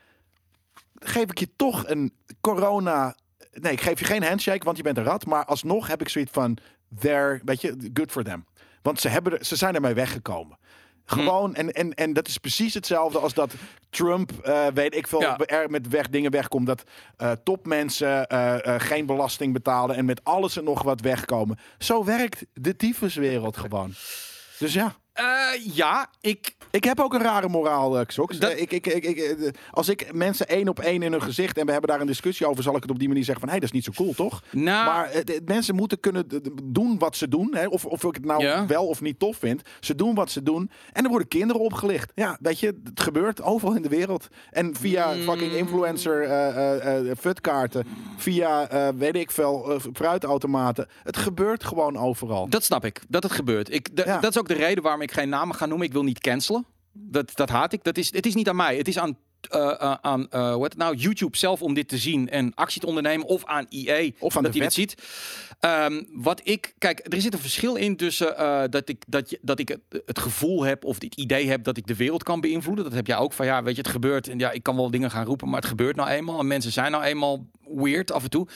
geef ik je toch een corona. Nee, ik geef je geen handshake, want je bent een rat. Maar alsnog heb ik zoiets van, there, weet je, good for them. Want ze, hebben er, ze zijn ermee weggekomen. Gewoon, en, en, en dat is precies hetzelfde als dat Trump, eh, weet ik veel, Ja. er met weg, dingen wegkomt. Dat eh, topmensen eh, geen belasting betalen en met alles en nog wat wegkomen. Zo werkt de tyfuswereld gewoon. Dus ja. Eh, ja, ik. Ik heb ook een rare moraal, eh Xox. Dat- Eh, ik, ik, ik, als ik mensen één op één in hun gezicht en we hebben daar een discussie over, zal ik het op die manier zeggen van, hé, hey, dat is niet zo cool, toch? Nou, Maar mensen moeten kunnen doen wat ze doen. Hè? Of, of ik het nou Ja. wel of niet tof vind. Ze doen wat ze doen. En er worden kinderen opgelicht. Ja, weet je, het gebeurt overal in de wereld. En via Mm. fucking influencer eh, eh, futkaarten. Via, weet ik veel, fruitautomaten. Het gebeurt gewoon overal. Dat snap ik, dat het gebeurt. Ik, Ja. Dat is ook de reden waarom ik geen namen ga noemen. Ik wil niet cancelen. Dat, dat haat ik. Dat is, het is niet aan mij. Het is aan, eh, eh, aan eh, hoe heet het nou, YouTube zelf om dit te zien en actie te ondernemen. Of aan EA, Of aan dat hij het ziet. Ehm, wat ik, kijk, er zit een verschil in tussen eh, dat ik, dat, je, dat ik het, het gevoel heb of het idee heb dat ik de wereld kan beïnvloeden. Dat heb jij ook van, ja, weet je, het gebeurt. En ja, ik kan wel dingen gaan roepen, maar het gebeurt nou eenmaal. En mensen zijn nou eenmaal weird af en toe.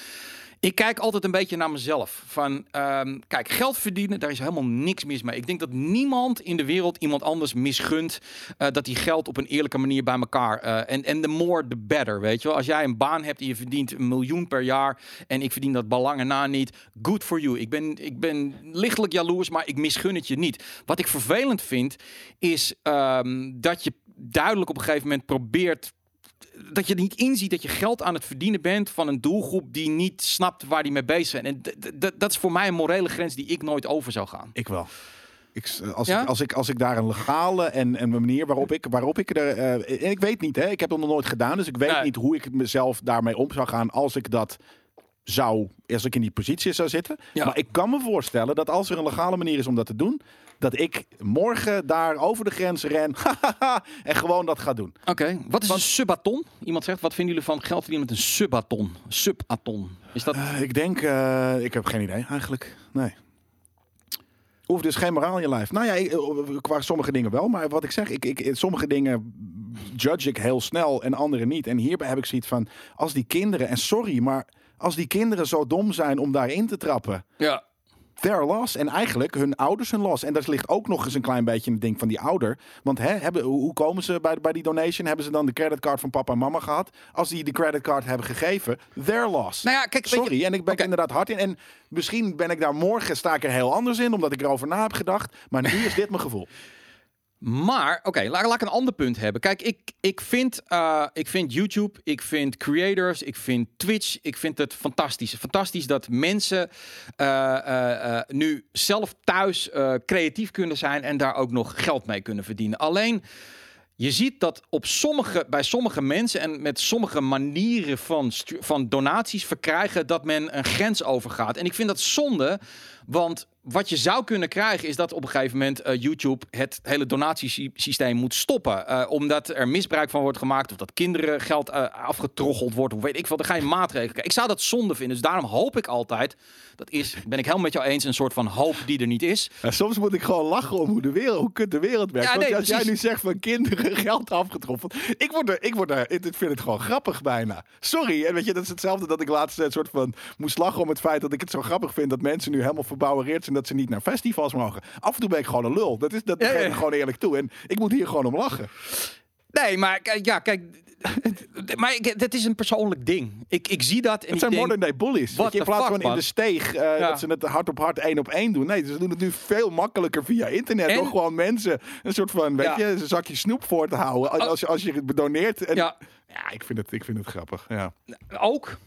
Ik kijk altijd een beetje naar mezelf. Van, ehm, kijk, geld verdienen, daar is helemaal niks mis mee. Ik denk dat niemand in de wereld iemand anders misgunt eh, dat hij geld op een eerlijke manier bij elkaar. eh, En en the more, the better, weet je wel. Als jij een baan hebt en je verdient een miljoen per jaar en ik verdien dat belangen na niet, good for you. Ik ben, ik ben lichtelijk jaloers, maar ik misgun het je niet. Wat ik vervelend vind, is ehm, dat je duidelijk op een gegeven moment probeert dat je niet inziet dat je geld aan het verdienen bent van een doelgroep die niet snapt waar die mee bezig zijn. En dat is voor mij een morele grens die ik nooit over zou gaan. Ik wel. Ik, als, Ja? ik, als, ik, als ik daar een legale en, en een manier waarop ik, waarop ik er. eh, en ik weet niet, hè, ik heb het nog nooit gedaan. Dus ik weet Nee. niet hoe ik mezelf daarmee om zou gaan als ik dat zou. Als ik in die positie zou zitten. Ja. Maar ik kan me voorstellen dat als er een legale manier is om dat te doen. Dat ik morgen daar over de grens ren. en gewoon dat ga doen. Oké, wat is een subaton? Iemand zegt, wat vinden jullie van geld verdienen met een subaton? Subaton. Is dat... Eh, ik denk, eh, ik heb geen idee eigenlijk. Nee. Hoeft dus geen moraal in je lijf. Nou ja, ik- eh, qua sommige dingen wel. Maar wat ik zeg, ik, ik, sommige dingen judge ik heel snel en andere niet. En hierbij heb ik zoiets van, als die kinderen, en sorry, maar als die kinderen zo dom zijn om daarin te trappen. Ja. Their loss. En eigenlijk hun ouders hun loss. En daar ligt ook nog eens een klein beetje een ding van die ouder. Want hè, hebben, hoe komen ze bij, bij die donation? Hebben ze dan de creditcard van papa en mama gehad? Als die de creditcard hebben gegeven, their loss. Nou ja, kijk, je- Sorry, en ik ben Oké. inderdaad hard in. En misschien ben ik daar morgen, sta ik er heel anders in, omdat ik erover na heb gedacht. Maar nu is dit mijn gevoel. Maar, oké, laat, ik een ander punt hebben. Kijk, ik, ik, vind, eh, ik vind YouTube, ik vind creators, ik vind Twitch, ik vind het fantastisch. Fantastisch dat mensen eh, eh, nu zelf thuis creatief kunnen zijn en daar ook nog geld mee kunnen verdienen. Alleen, je ziet dat op sommige, bij sommige mensen en met sommige manieren van, van donaties verkrijgen dat men een grens overgaat. En ik vind dat zonde, want wat je zou kunnen krijgen is dat op een gegeven moment eh, YouTube het hele donatiesysteem moet stoppen. Eh, omdat er misbruik van wordt gemaakt of dat kinderen geld eh, afgetroggeld wordt. Of weet ik veel. Dan ga je maatregelen. krijgen. Ik zou dat zonde vinden. Dus daarom hoop ik altijd. Dat is, ben ik helemaal met jou eens, een soort van hoop die er niet is. Ja, soms moet ik gewoon lachen om hoe, de wereld, hoe kut de wereld werkt. Ja, Want als jij nu zegt van kinderen geld afgetroffeld. Ik, word er, ik, word er, ik vind het gewoon grappig bijna. Sorry. En weet je, dat is hetzelfde dat ik laatst een soort van moest lachen om het feit dat ik het zo grappig vind dat mensen nu helemaal verbouwereerd zijn dat ze niet naar festivals mogen. Af en toe ben ik gewoon een lul. Dat, is, dat Ja, geef ik gewoon eerlijk toe. En ik moet hier gewoon om lachen. Nee, maar ja, kijk. Maar ik, het is een persoonlijk ding. Ik, ik zie dat en Het zijn denk, modern day bullies. Weet je, in plaats van in de steeg eh, Ja. dat ze het hard op hard één op één doen. Nee, ze doen het nu veel makkelijker via internet. En- Door gewoon mensen een soort van, weet Ja. je, een zakje snoep voor te houden. Als, als, je, als je het bedoneert. En, Ja. ja, ik, vind het, ik vind het grappig. Ja. ook.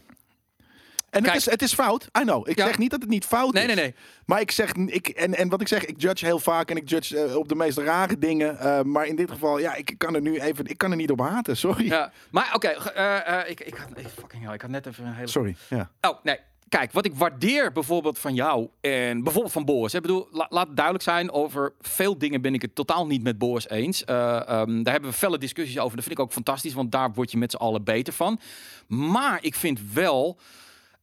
En Kijk. het is, het is fout. I know. Ik Ja. zeg niet dat het niet fout Nee, is. nee, nee. Maar ik zeg, ik, en, en wat ik zeg, ik judge heel vaak en ik judge eh, op de meest rare dingen. eh, maar in dit geval, ja, ik kan er nu even, ik kan er niet op haten. Sorry. Ja. Maar oké, eh, ik, ik, had, fucking hell, ik had net even een hele... Sorry. Ja. Oh, nee. Kijk, wat ik waardeer bijvoorbeeld van jou en bijvoorbeeld van Boris. Ik bedoel, la- laat het duidelijk zijn, over veel dingen ben ik het totaal niet met Boris eens. Eh, ehm, daar hebben we felle discussies over. Dat vind ik ook fantastisch, want daar word je met z'n allen beter van. Maar ik vind wel,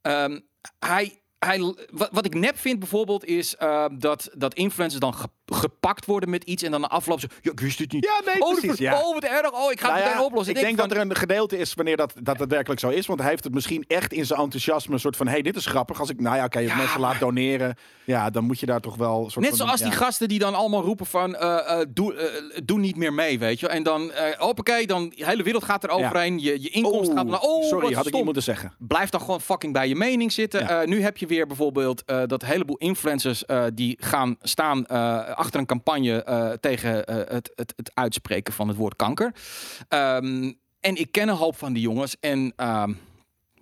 ehm, hij... Hij, wat, wat ik nep vind bijvoorbeeld is eh, dat, dat influencers dan gepakt worden met iets en dan na afloop zo, ja, ik wist het niet. Ja, nee, oh, precies, ja. oh, wat erg. Oh, ik ga Nou het ja, meteen oplossen. Ik denk van- dat er een gedeelte is wanneer dat, dat het werkelijk zo is. Want hij heeft het misschien echt in zijn enthousiasme een soort van... hey, dit is grappig. Als ik, nou ja, oké, Ja, mensen laat doneren... ja, dan moet je daar toch wel... Soort Net van, zoals die gasten die dan allemaal roepen van eh, eh, doe, eh, doe niet meer mee, weet je. En dan, hoppakee, dan de hele wereld gaat er overheen. Je, je inkomsten Oh, gaat naar... Oh, sorry, had ik niet moeten zeggen. Blijf dan gewoon fucking bij je mening zitten. Nu heb je weer bijvoorbeeld dat een heleboel influencers die gaan staan achter een campagne eh, tegen eh, het, het, het uitspreken van het woord kanker. Ehm, en ik ken een hoop van die jongens en ehm,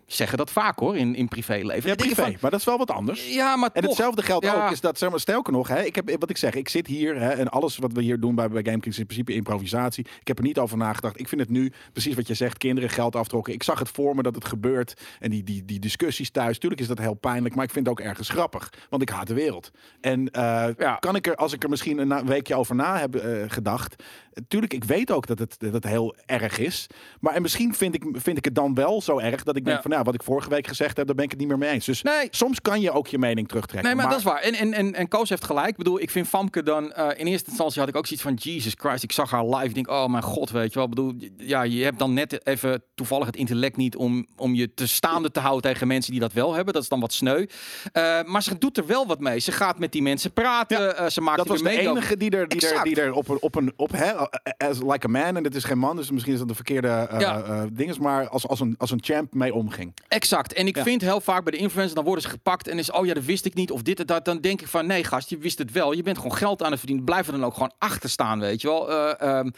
zeggen dat vaak hoor in, in privéleven. Ja, privé. van, maar dat is wel wat anders. ja, maar En toch. hetzelfde geldt Ja. ook, is dat, zeg maar, stelke nog, hè, ik heb, wat ik zeg, ik zit hier hè, en alles wat we hier doen bij, bij GameKings is in principe improvisatie. Ik heb er niet over nagedacht. Ik vind het nu, precies wat je zegt, kinderen geld aftrokken. Ik zag het voor me dat het gebeurt en die, die, die discussies thuis, tuurlijk is dat heel pijnlijk, maar ik vind het ook ergens grappig, want ik haat de wereld. En eh, Ja. kan ik er, als ik er misschien een weekje over na heb eh, gedacht, tuurlijk, ik weet ook dat het, dat het heel erg is, maar en misschien vind ik, vind ik het dan wel zo erg dat ik denk Ja. van, nou, wat ik vorige week gezegd heb, daar ben ik het niet meer mee eens. Dus Nee. soms kan je ook je mening terugtrekken. Nee, maar, dat is waar. En, en, en, en Koos heeft gelijk. Ik bedoel, ik vind Famke dan... eh, in eerste instantie had ik ook zoiets van... Jesus Christ, ik zag haar live. Ik denk, oh mijn god, weet je wel. Ik bedoel, ja, je hebt dan net even toevallig het intellect niet... om, om je te staande te houden tegen mensen die dat wel hebben. Dat is dan wat sneu. Eh, maar ze doet er wel wat mee. Ze gaat met die mensen praten. Ja, eh, ze maakt Dat was de enige die er, die er, die er op een, op een op, hè, as like a man, en het is geen man, dus misschien is dat de verkeerde Ja. ding, maar als, als, een, als een champ mee omging. Exact. En ik Ja. vind heel vaak bij de influencers, dan worden ze gepakt en is, oh ja, dat wist ik niet, of dit en dat. Dan denk ik van, nee gast, je wist het wel. Je bent gewoon geld aan het verdienen. Blijf er dan ook gewoon achter staan, weet je wel. Eh, ehm,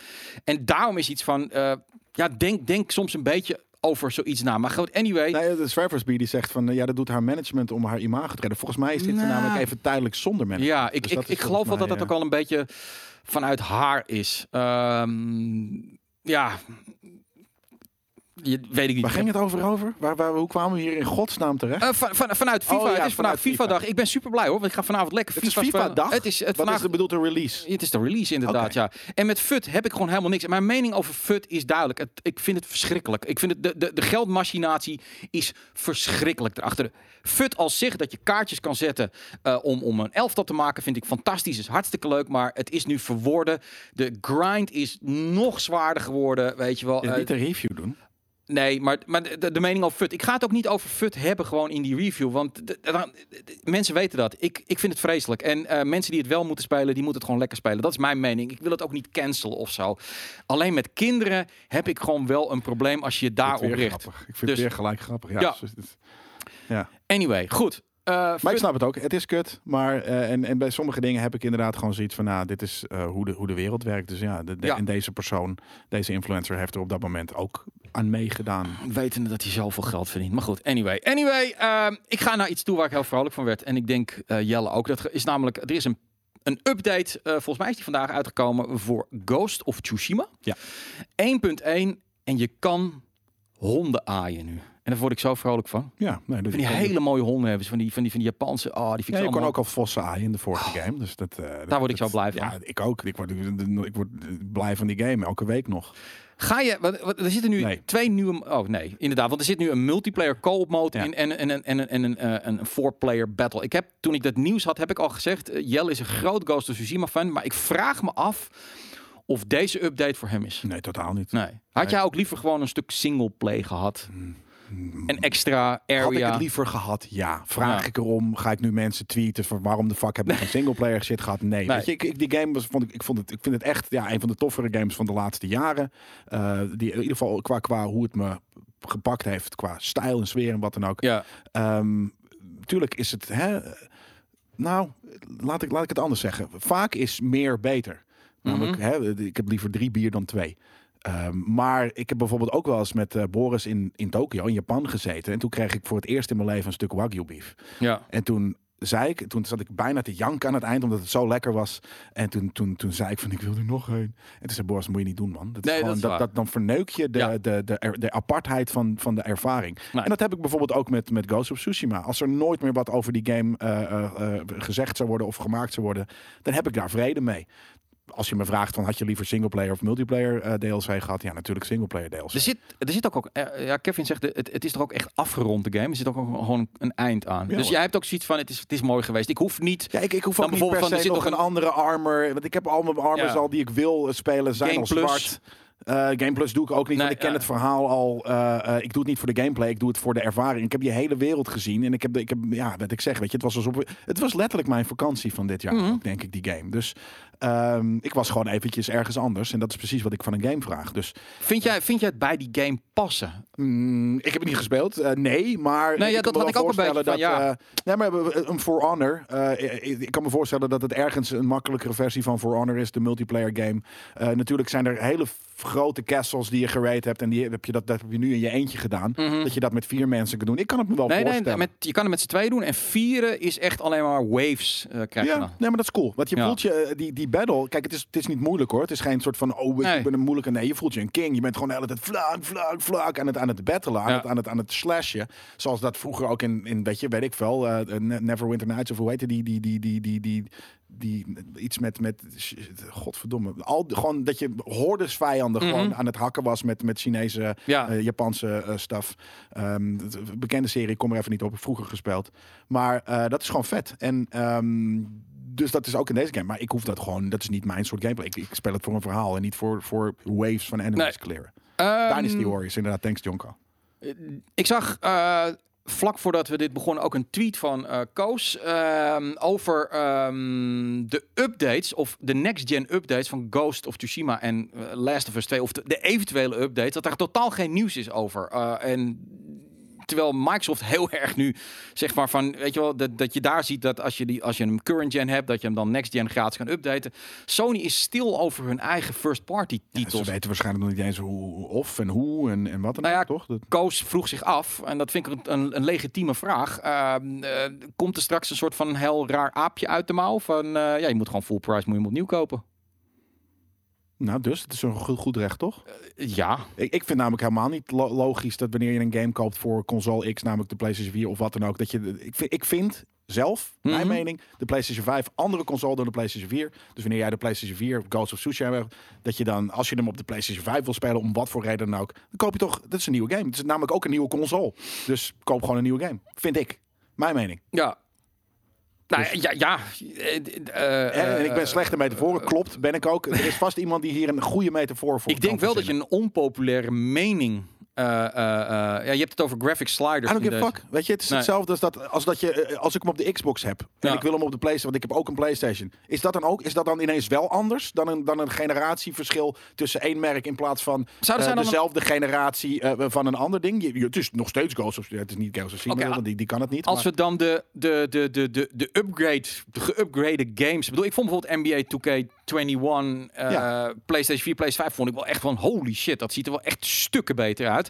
en daarom is iets van, eh, ja, denk, denk soms een beetje over zoiets na. Maar goed, anyway. Nee, de Zwerversbie die zegt van, eh, ja, dat doet haar management om haar imago te redden. Volgens mij is dit Nou. namelijk even tijdelijk zonder management. Ja, ik, Dus ik, geloof wel dat dat ook wel een beetje vanuit haar is. Ehm, ja, je, weet ik niet. Waar ging het over over? Waar, waar, hoe kwamen we hier in godsnaam terecht? Eh, van, van, vanuit FIFA. Oh ja, het is vanuit FIFA. FIFA-dag. Ik ben super blij hoor, want ik ga vanavond lekker het is FIFA. FIFA-dag? Het is het Wat vandaag. is de release? Het is de release inderdaad, ja. En met FUT heb ik gewoon helemaal niks. En Mijn mening over FUT is duidelijk. Het, ik vind het verschrikkelijk. Ik vind het, de, de, de geldmachinatie is verschrikkelijk erachter. FUT als zich, dat je kaartjes kan zetten eh, om, om een elftal te maken, vind ik fantastisch. Is hartstikke leuk, maar het is nu verworden. De grind is nog zwaarder geworden, weet je wel. Eh, niet een review doen. Nee, maar, maar de, de mening over FUT. Ik ga het ook niet over FUT hebben gewoon in die review. Want de- de- de- mensen weten dat. Ik, ik vind het vreselijk. En eh, mensen die het wel moeten spelen, die moeten het gewoon lekker spelen. Dat is mijn mening. Ik wil het ook niet cancelen of zo. Alleen met kinderen heb ik gewoon wel een probleem als je je daarop richt. grappig. Ik vind Dus- het weer gelijk grappig. Ja, Ja. dus ja. Anyway, goed. Eh, Maar ik snap het ook. Het is kut. Maar eh, en, en bij sommige dingen heb ik inderdaad gewoon zoiets van, nou, dit is eh, hoe, de, hoe de wereld werkt. Dus ja, de, de- Ja. en deze persoon, deze influencer, heeft er op dat moment ook aan meegedaan. wetende dat hij zoveel geld verdient. Maar goed, anyway. Anyway, ehm, ik ga naar iets toe waar ik heel vrolijk van werd. En ik denk eh, Jelle ook. Dat is namelijk, er is een, een update. eh, volgens mij is die vandaag uitgekomen voor Ghost of Tsushima. Ja. 1.1 en je kan honden aaien nu. En daar word ik zo vrolijk van. Ja, nee, Van die hele mooie honden hebben ze. Van die, van die, van die Japanse. Oh, die vind ik Ja, je kon ook al vossen aaien in de vorige game. Dus dat, eh, dat- word ik zo blij van. Ja, ik ook. Ik word, ik word blij van die game, elke week nog. Ga je, wat, wat- er zitten nu Nee. twee nieuwe, oh nee, inderdaad, want er zit nu een multiplayer co-op mode Ja. in en, en, en, en, en een, eh, een four-player battle. Ik heb, toen ik dat nieuws had, heb ik al gezegd, Jelle is een groot Ghost of Tsushima fan, maar ik vraag me af of deze update voor hem is. Nee, totaal niet. Nee. Had Nee. jij ook liever gewoon een stuk singleplay gehad? Mm. Een extra Had ik area? het liever gehad? Ja. Vraag Ja. ik erom? Ga ik nu mensen tweeten van waarom de fuck heb ik een singleplayer shit gehad? Nee. Nee. Weet je, ik, ik, die game was, vond ik, ik, vond het, ik vind het echt ja, een van de toffere games van de laatste jaren. Eh, die, in ieder geval qua, qua hoe het me gepakt heeft, qua stijl en sfeer en wat dan ook. Ja, Ehm, tuurlijk is het. Hè, nou, laat ik, laat ik het anders zeggen. Vaak is meer beter. Namelijk, Mhm. hè, ik heb liever drie bier dan twee. Ehm, maar ik heb bijvoorbeeld ook wel eens met eh, Boris in, in Tokio, in Japan gezeten. En toen kreeg ik voor het eerst in mijn leven een stuk wagyu beef. ja. En toen zei ik, toen zat ik bijna te janken aan het eind, omdat het zo lekker was. En toen, toen, toen zei ik van, ik wil er nog een. En toen zei Boris, moet je niet doen, man. Dat is Nee, gewoon, dat is dat, dan verneuk je de, Ja. de, de, de, de apartheid van, van de ervaring. Nee. En dat heb ik bijvoorbeeld ook met, met Ghost of Tsushima. Als er nooit meer wat over die game eh, eh, gezegd zou worden of gemaakt zou worden, dan heb ik daar vrede mee. Als je me vraagt van had je liever singleplayer of multiplayer eh, DLC gehad? Ja, natuurlijk singleplayer DLC. Er zit, er zit ook, ook eh, ja, Kevin zegt, het, het is er ook echt afgerond, de game. Er zit ook gewoon een eind aan. Ja, dus jij hebt ook zoiets van, het is, het is mooi geweest. Ik hoef niet Ja, ik, ik hoef ook niet bijvoorbeeld per van, se er zit nog een andere armor. Want ik heb al mijn armors Ja. al die ik wil eh, spelen zijn Game al Plus. zwart. Game Plus doe ik ook niet, Nee, want ik ken ja. het verhaal al. ik doe het niet voor de gameplay, ik doe het voor de ervaring. Ik heb die hele wereld gezien en ik heb, de, ik heb ja, wat ik zeg, weet je, het was alsof het was letterlijk mijn vakantie van dit jaar, Mhm. ook, denk ik, die game. Dus ehm, ik was gewoon eventjes ergens anders en dat is precies wat ik van een game vraag. Dus Vind jij, vind jij het bij die game passen? Mm, ik heb het niet gespeeld. Eh, nee, maar. Nee, ja, dat had ik ook een beetje van, ja. eh, nee, maar eh, een For Honor. ik, ik kan me voorstellen dat het ergens een makkelijkere versie van For Honor is, de multiplayer game. Natuurlijk zijn er hele grote castles die je gerate hebt. En die heb je dat, dat heb je nu in je eentje gedaan. Dat je dat met vier mensen kan doen. Ik kan het me wel Mhm. Nee, nee, voorstellen. met, je kan het met z'n tweeën doen. En vieren is echt alleen maar waves eh krijg je Ja, dan. nee, maar dat is cool. Want je Ja. voelt je, die, die battle, kijk, het is, het is niet moeilijk hoor. Het is geen soort van, oh, Nee. ik ben een moeilijke. Nee, je voelt je een king. Je bent gewoon de hele tijd vlak, vlak, vlak aan het, aan het battlen, aan, Ja. het, aan, het, aan het slashen. Zoals dat vroeger ook in, in weet je, weet ik veel, eh, Ne- Neverwinter Nights of hoe heette die, die, die, die, die, die, die, iets met, met, godverdomme, al, gewoon dat je hordes vijanden Mhm. gewoon aan het hakken was met, met Chinese, Ja. eh, Japanse eh stuff. Ehm, bekende serie, ik kom er even niet op, vroeger gespeeld. Maar eh, dat is gewoon vet. En ehm, dus dat is ook in deze game. Maar ik hoef dat gewoon, dat is niet mijn soort gameplay. Ik, ik speel het voor een verhaal en niet voor, voor waves van enemies Nee. clearen. Ehm, Dynasty Warriors, inderdaad. Thanks, Jonko. Ik zag eh, vlak voordat we dit begonnen ook een tweet van eh Koos ehm, over ehm, de updates of de next gen updates van Ghost of Tsushima en eh, Last of Us 2 of de, de eventuele updates dat daar totaal geen nieuws is over. Eh, en terwijl Microsoft heel erg nu zeg maar van weet je wel dat, dat je daar ziet dat als je die als je hem current gen hebt dat je hem dan next gen gratis kan updaten. Sony is stil over hun eigen first party Ja, titels. ze weten waarschijnlijk nog niet eens hoe of en hoe en, en wat dan Nou ja, toch? Dat, Koos vroeg zich af, en dat vind ik een, een, legitieme vraag. ehm, eh, komt er straks een soort van heel raar aapje uit de mouw? Van eh, ja, je moet gewoon full price, moet je hem opnieuw kopen. Nou, dus het is een goed, goed recht, toch? Eh, ja, Ik, ik vind namelijk helemaal niet lo- logisch dat wanneer je een game koopt voor console X, namelijk de PlayStation 4 of wat dan ook, dat je, ik vind, ik vind zelf, mijn Mhm. mening, de PlayStation 5 andere console dan de PlayStation 4. Dus wanneer jij de PlayStation 4 Ghost of Tsushima hebt, dat je dan, als je hem op de PlayStation 5 wil spelen, om wat voor reden dan ook, dan koop je toch, dat is een nieuwe game. Het is namelijk ook een nieuwe console. Dus koop gewoon een nieuwe game. Vind ik. Mijn mening. ja. Nou Dus- ja, ja. eh, eh, en, ik ben eh, slechte metaforen, klopt, ben ik ook. Er is vast iemand die hier een goede metafoor voor Ik denk wel dat je een onpopulaire mening eh, eh, eh, ja, je hebt het over graphic sliders. I don't give fuck. Weet je, het is Nee. hetzelfde als dat, als dat je, als ik hem op de Xbox heb en Ja. ik wil hem op de PlayStation, want ik heb ook een PlayStation. Is dat dan ook, is dat dan ineens wel anders dan een, dan een generatieverschil tussen één merk in plaats van een- dezelfde generatie van een ander ding? Je, je- het is nog steeds Ghost of, het is niet Ghost of Tsushima, want die, die kan het niet. Als maar- we dan de, de, de, de, de, de upgrade, de geupgrade games. Bedoel, ik vond bijvoorbeeld NBA 2K21, eh, Ja. PlayStation 4, PlayStation 5 vond ik wel echt van holy shit. Dat ziet er wel echt stukken beter uit.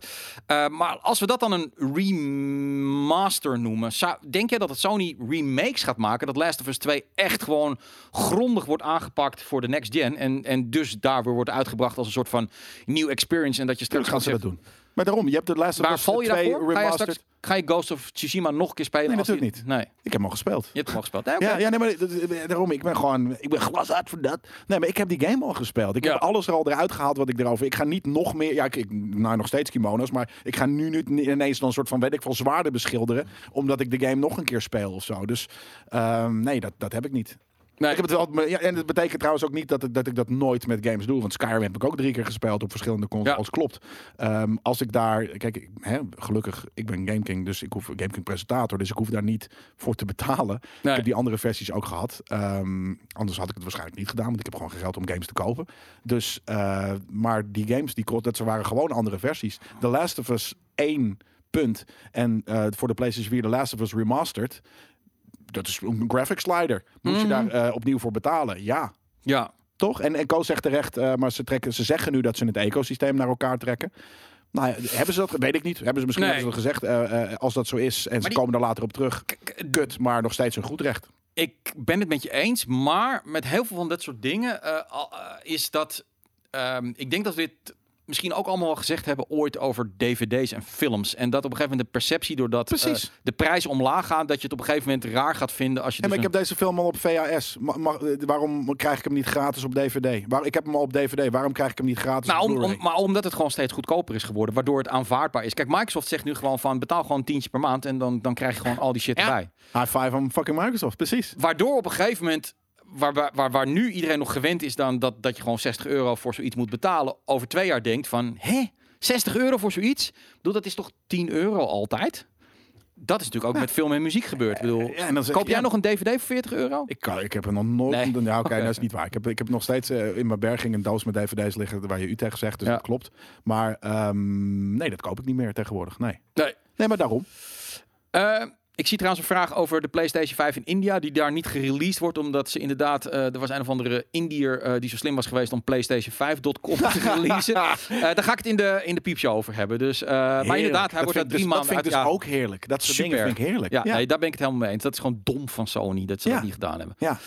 Eh, maar als we dat dan een remaster noemen, zou, denk jij dat het Sony remakes gaat maken? Dat Last of Us 2 echt gewoon grondig wordt aangepakt voor de next gen. En, en dus daar weer wordt uitgebracht als een soort van nieuw experience. En dat je straks gaat ze dat doen. Maar daarom, je hebt de of Waar val je 2 daarvoor? Ga je, straks, ga je Ghost of Tsushima nog een keer spelen? Nee, natuurlijk niet. Nee, Ik heb hem al gespeeld. je hebt hem al gespeeld. Nee. Ja, ja, nee, maar dat- dat- daarom, ik ben gewoon, ik ben glas uit voor dat. Nee, maar ik heb die game al gespeeld. Ik Ja. heb alles er al eruit gehaald wat ik erover. Ik ga niet nog meer, ja, ik, nou nog steeds kimono's, maar ik ga nu niet ineens dan een soort van, weet ik veel, zwaarden beschilderen, omdat ik de game nog een keer speel of zo. Dus ehm, nee, dat, dat heb ik niet. Nee. Ik heb het wel, ja, en dat betekent trouwens ook niet dat ik, dat ik dat nooit met games doe. Want Skyrim heb ik ook drie keer gespeeld op verschillende consoles. Klopt. Ehm, als ik daar, kijk, ik, hè, gelukkig, ik ben GameKing, dus ik hoef GameKing presentator, dus ik hoef daar niet voor te betalen. Nee. Ik heb die andere versies ook gehad. Ehm, anders had ik het waarschijnlijk niet gedaan, want ik heb gewoon geen geld om games te kopen. Dus, eh, maar die games, die dat ze waren gewoon andere versies. The Last of Us 1 punt en eh, voor de PlayStation 4 The Last of Us Remastered. Dat is een graphic slider. Moet je Mhm. daar eh, opnieuw voor betalen? Ja. Ja, Toch? En, en zegt terecht, eh, maar ze, trekken, ze zeggen nu dat ze het ecosysteem naar elkaar trekken. Nou, hebben ze dat? Weet ik niet. Hebben ze misschien Nee. hebben ze dat gezegd. eh, als dat zo is en ze die- komen er later op terug. Kut, maar nog steeds een goed recht. ik ben het met je eens, maar met heel veel van dat soort dingen is dat. ehm, ik denk dat dit misschien ook allemaal gezegd hebben ooit over dvd's en films. En dat op een gegeven moment de perceptie, doordat eh, de prijs omlaag gaat, dat je het op een gegeven moment raar gaat vinden als je. En dus maar ik een- heb deze film al op VHS. Ma- ma- eh, waarom krijg ik hem niet gratis op DVD? Waar, ik heb hem al op DVD. Waarom krijg ik hem niet gratis Nou, op om, Blu-ray? om- maar omdat het gewoon steeds goedkoper is geworden, waardoor het aanvaardbaar is. Kijk, Microsoft zegt nu gewoon van betaal gewoon een tientje per maand en dan, dan krijg je gewoon al die shit Ja. erbij. High five aan fucking Microsoft, precies. Waardoor op een gegeven moment, waar, waar, waar, nu iedereen nog gewend is dan dat, dat je gewoon 60 euro voor zoiets moet betalen, over twee jaar denkt van, hè, 60 euro voor zoiets? Ik bedoel, dat is toch 10 euro altijd? Dat is natuurlijk ook met film en muziek gebeurd. Ik bedoel, Ja, en dan koop jij ja, nog een DVD voor 40 euro? Ik, kan, ik heb er nog nooit... Nee. Ja, oké, Oké. dat is niet waar. Ik heb, ik heb nog steeds eh, in mijn berging een doos met dvd's liggen waar je u tegen zegt. Dus dat klopt. Maar ehm, nee, dat koop ik niet meer tegenwoordig. Nee. Nee. Nee, maar daarom. Eh, ik zie trouwens een vraag over de PlayStation 5 in India, die daar niet gereleased wordt, omdat ze inderdaad, eh, er was een of andere Indiër eh, die zo slim was geweest om PlayStation5.com te releasen. Eh, daar ga ik het in de, in de piepshow over hebben. Dus, maar inderdaad, hij dat wordt vind daar ik drie dus, maanden Dat vind ik uit. dus ja, ook heerlijk. Dat soort Super. dingen vind ik heerlijk. Ja, ja. Nee, daar ben ik het helemaal mee eens. Dat is gewoon dom van Sony dat ze dat niet gedaan hebben. Ja.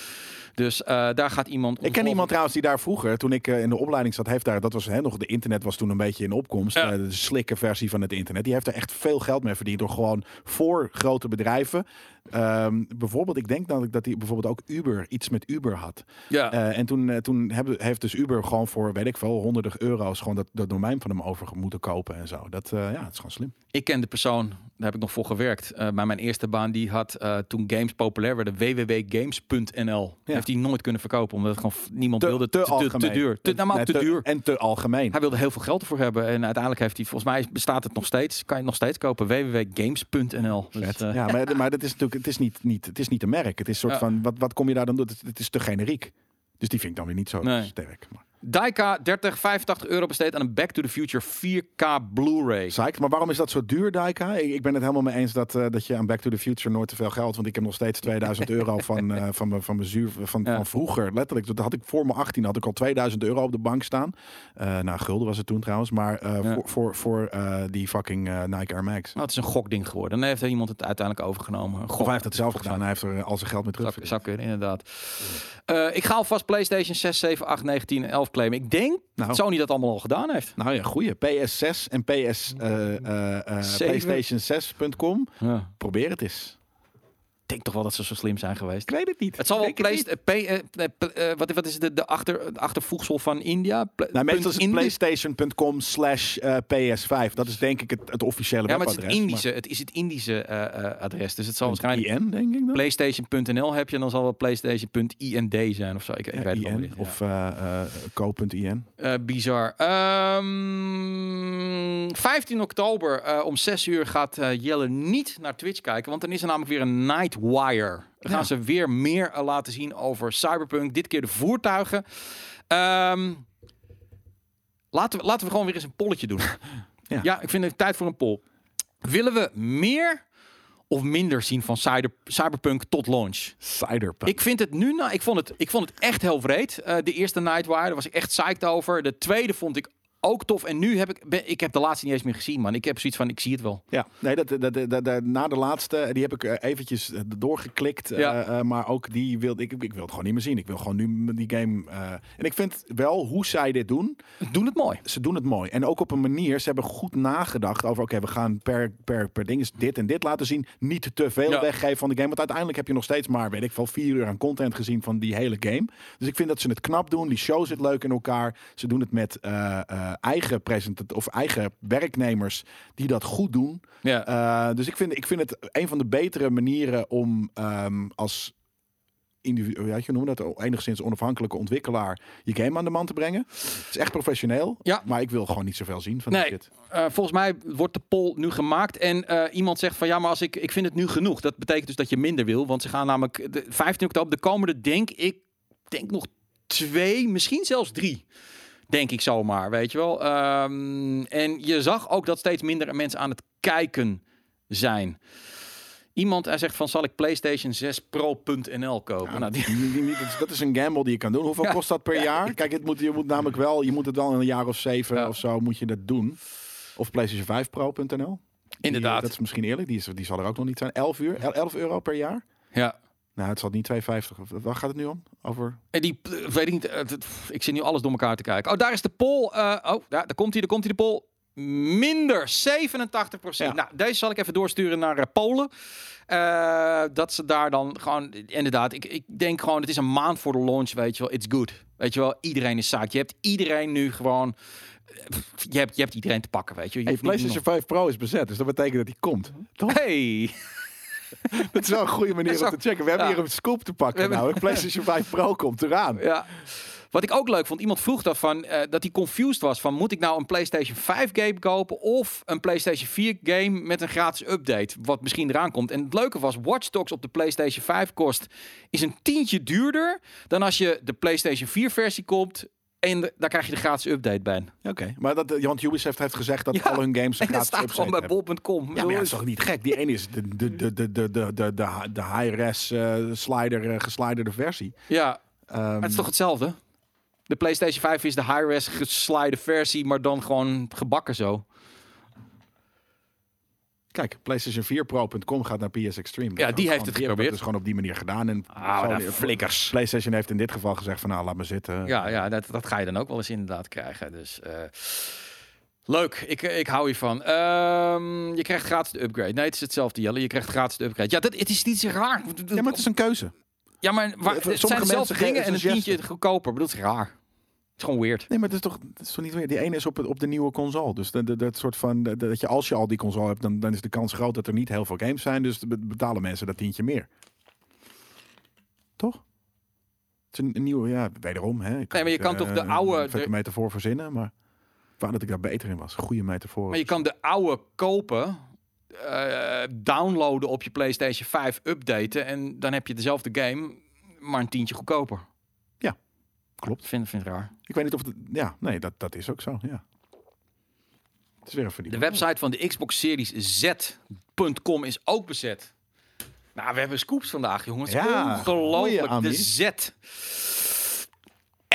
Dus eh, daar gaat iemand. Ik ken iemand trouwens die daar vroeger, toen ik eh, in de opleiding zat, heeft daar, dat was hè, nog, de internet was toen een beetje in opkomst, Ja. eh, de slikke versie van het internet. Die heeft er echt veel geld mee verdiend door gewoon voor grote bedrijven. Ehm, bijvoorbeeld, ik denk dat, ik- dat hij bijvoorbeeld ook Uber, iets met Uber had. Ja. Eh, en toen, eh, toen hebben, heeft dus Uber gewoon voor, weet ik veel, honderden euro's gewoon dat, dat domein van hem over moeten kopen en zo. Dat, eh, ja, het is gewoon slim. Ik ken de persoon, daar heb ik nog voor gewerkt. bij mijn eerste baan, die had toen games populair werden, www.games.nl. Ja. Heeft hij nooit kunnen verkopen, omdat het gewoon niemand Te, wilde. te, Te, te, te duur. Te, nou, maar Nee, te duur. En te algemeen. Hij wilde heel veel geld ervoor hebben. En uiteindelijk heeft hij, volgens mij bestaat het nog steeds. Kan je het nog steeds kopen. www.games.nl. Dus, ja, maar, maar dat is natuurlijk, het is niet, niet, het is niet een merk. Het is een soort Ja. van, wat, wat kom je daar dan doen? Het, het is te generiek. Dus die vind ik dan weer niet zo Nee. sterk. Maar, Daika 30, 85 euro besteed aan een Back to the Future 4K Blu-ray. Zeker, maar waarom is dat zo duur, Daika? Ik, ik ben het helemaal mee eens dat, eh, dat je aan Back to the Future nooit te veel geld... want ik heb nog steeds 2000 euro van, eh, van, mijn, van, mijn zuur, van, van, vroeger. Letterlijk, dat had ik voor mijn 18 had ik al 2000 euro op de bank staan. Uh, nou, gulden was het toen trouwens, maar voor, voor, voor die fucking Nike Air Max. Nou, dat is een gokding geworden. Dan heeft iemand het uiteindelijk overgenomen. Gok. Of hij heeft het zelf gedaan. Hij heeft er al zijn geld mee terug. Zakker, inderdaad. ik ga alvast PlayStation 6, 7, 8, 19, 11 Claim. Ik denk nou. Sony dat allemaal al gedaan heeft. Nou ja, goeie. PS6 en PS, eh, eh, eh, PlayStation 6.com. Ja. Probeer het eens denk toch wel dat ze zo slim zijn geweest. Ik weet het niet. Het zal wel Denk het niet. Playst- eh, P- eh, wat, wat is de, de, achter, achtervoegsel van India? Pla- Nou, meestal is het playstation.com slash eh, PS5. Dat is denk ik het, het officiële Ja, maar het is het. Indische, het is het Indische eh, eh, adres. Dus het zal waarschijnlijk IN, denk ik dan? PlayStation.nl heb je en dan zal wel PlayStation.ind zijn of zo. Ik, ik Ja, weet het niet. Ja. of eh eh, co.in. Eh, bizar. Ehm 15 oktober eh, om 6 uur gaat eh, Jelle niet naar Twitch kijken. Want dan is er namelijk weer een Nightwire. Dan gaan Ja. ze weer meer eh, laten zien over Cyberpunk. Dit keer de voertuigen. Ehm, laten, we, laten we gewoon weer eens een polletje doen. Ja. ja. ik vind het tijd voor een poll. Willen we meer of minder zien van Cyber, Cyberpunk tot launch? Cyberpunk. Ik vind het nu, nou, ik vond het, ik vond het echt heel vreed. Eh, de eerste Nightwire, daar was ik echt psyched over. De tweede vond ik ook tof. En nu heb ik, ik heb de laatste niet eens meer gezien, man. Ik heb zoiets van, ik zie het wel. Ja, nee, dat, dat, dat, dat- na de laatste, die heb ik eh, eventjes eh, doorgeklikt. eh, Ja. eh, maar ook die wilde ik, ik wil het gewoon niet meer zien. Ik wil gewoon nu die game. eh, en ik vind wel hoe zij dit doen. Doen het mooi. Ze doen het mooi. En ook op een manier, ze hebben goed nagedacht over, oké, we gaan per, per, per ding dit en dit laten zien. Niet te veel Ja. weggeven van de game. Want uiteindelijk heb je nog steeds maar, weet ik veel, vier uur aan content gezien van die hele game. Dus ik vind dat ze het knap doen. Die show zit leuk in elkaar. Ze doen het met eh, eh, eigen present of eigen werknemers die dat goed doen. Ja. Eh, dus ik vind, ik vind het een van de betere manieren om ehm, als individu, ja, je noemt dat enigszins onafhankelijke ontwikkelaar je game aan de man te brengen. Het is echt professioneel, Ja. maar ik wil gewoon niet zoveel zien van Nee. die shit. Eh, volgens mij wordt de poll nu gemaakt. En iemand zegt van ja, maar als ik, ik vind het nu genoeg. Dat betekent dus dat je minder wil. Want ze gaan namelijk de 15 oktober, de komende, denk ik, denk nog twee, misschien zelfs drie. Denk ik zomaar, weet je wel. Ehm, en je zag ook dat steeds minder mensen aan het kijken zijn. Iemand hij zegt van zal ik PlayStation 6 Pro.nl kopen? Ja, nou, die, dat, is, een gamble die je kan doen. Hoeveel Ja. kost dat per jaar? Kijk, het moet, je moet namelijk wel, je moet het wel in een jaar of zeven of zo moet je dat doen. Of PlayStation 5 Pro.nl. Inderdaad. Die, dat is misschien eerlijk. Die, is, die zal er ook nog niet zijn. 11 uur, El- 11 euro per jaar. ja. Nou, het zal niet 2,50. Of- Waar gaat het nu om? Over En die, eh, weet ik niet, eh, ik zit nu alles door elkaar te kijken. Oh, daar is de poll. eh, oh, daar, daar komt hij, daar komt hij de poll. Minder 87 Ja. Nou, deze zal ik even doorsturen naar eh, Polen. Eh, dat ze daar dan gewoon, inderdaad, ik, ik denk gewoon, het is een maand voor de launch, weet je wel. It's good. Weet je wel, iedereen is zaak. Je hebt iedereen nu gewoon, eh, je hebt, je hebt iedereen te pakken, weet je. je Hey, PlayStation 5 Pro is bezet, dus dat betekent dat die komt. nog- Hey, Dat is wel een goede manier om te checken. We hebben hier een scoop te pakken. Nou, PlayStation 5 Pro komt eraan. Ja. Wat ik ook leuk vond, iemand vroeg daarvan eh, dat hij confused was van moet ik nou een PlayStation 5 game kopen of een PlayStation 4 game met een gratis update, wat misschien eraan komt. En het leuke was, Watch Dogs op de PlayStation 5 kost is een tientje duurder dan als je de PlayStation 4 versie koopt en daar krijg je de gratis update bij. Oké, maar dat, eh, want Ubisoft heeft gezegd dat alle hun games een gratis update hebben. gewoon bij bol.com. Maar ja, dat is toch niet gek? Die ene is de, de, de, de, de, de, de, de high-res uh, slider, uh, gesliderde versie. Ja, um, het is toch hetzelfde? De PlayStation 5 is de high-res geslide versie, maar dan gewoon gebakken zo. Kijk, PlayStation 4 Pro.com gaat naar PS Extreme. Ja, die heeft gewoon- het geprobeerd. dat dus gewoon op die manier gedaan. En Ah, flikkers. PlayStation heeft in dit geval gezegd van nou, laat me zitten. Ja, ja dat, dat ga je dan ook wel eens inderdaad krijgen. Dus eh, leuk, ik, ik hou hiervan. Ehm je krijgt gratis de upgrade. Nee, het is hetzelfde, Jelle. Je krijgt gratis de upgrade. Ja, dat, het is niet zo raar. Ja, maar het is een keuze. Ja, maar waar, het sommige zijn dezelfde dingen en een tientje goedkoper. Maar dat is raar. Is gewoon weird. Nee, maar het is toch, het is toch niet weer. Die ene is op, het, op de nieuwe console. Dus de, de, dat soort van. dat je als je al die console hebt, dan, dan is de kans groot dat er niet heel veel games zijn. Dus be- betalen mensen dat tientje meer. Toch? Het is een, een nieuwe, ja, wederom. Hè. Ik Nee, maar je kan eh, toch de oude- Een vette de- metafoor verzinnen, maar. Ik wou dat ik daar beter in was. Goede metafoor. Maar je kan de oude kopen, eh, downloaden op je PlayStation 5, updaten. En dan heb je dezelfde game, maar een tientje goedkoper. Klopt. Ik vind, vind het raar. Ik weet niet of het. Ja, nee, dat, dat is ook zo. Ja. Het is weer een De verdiening. website van de Xbox Series Z.com is ook bezet. Nou, we hebben scoops vandaag, jongens. Ja, Ongelooflijk. goeie, De Ami. Z.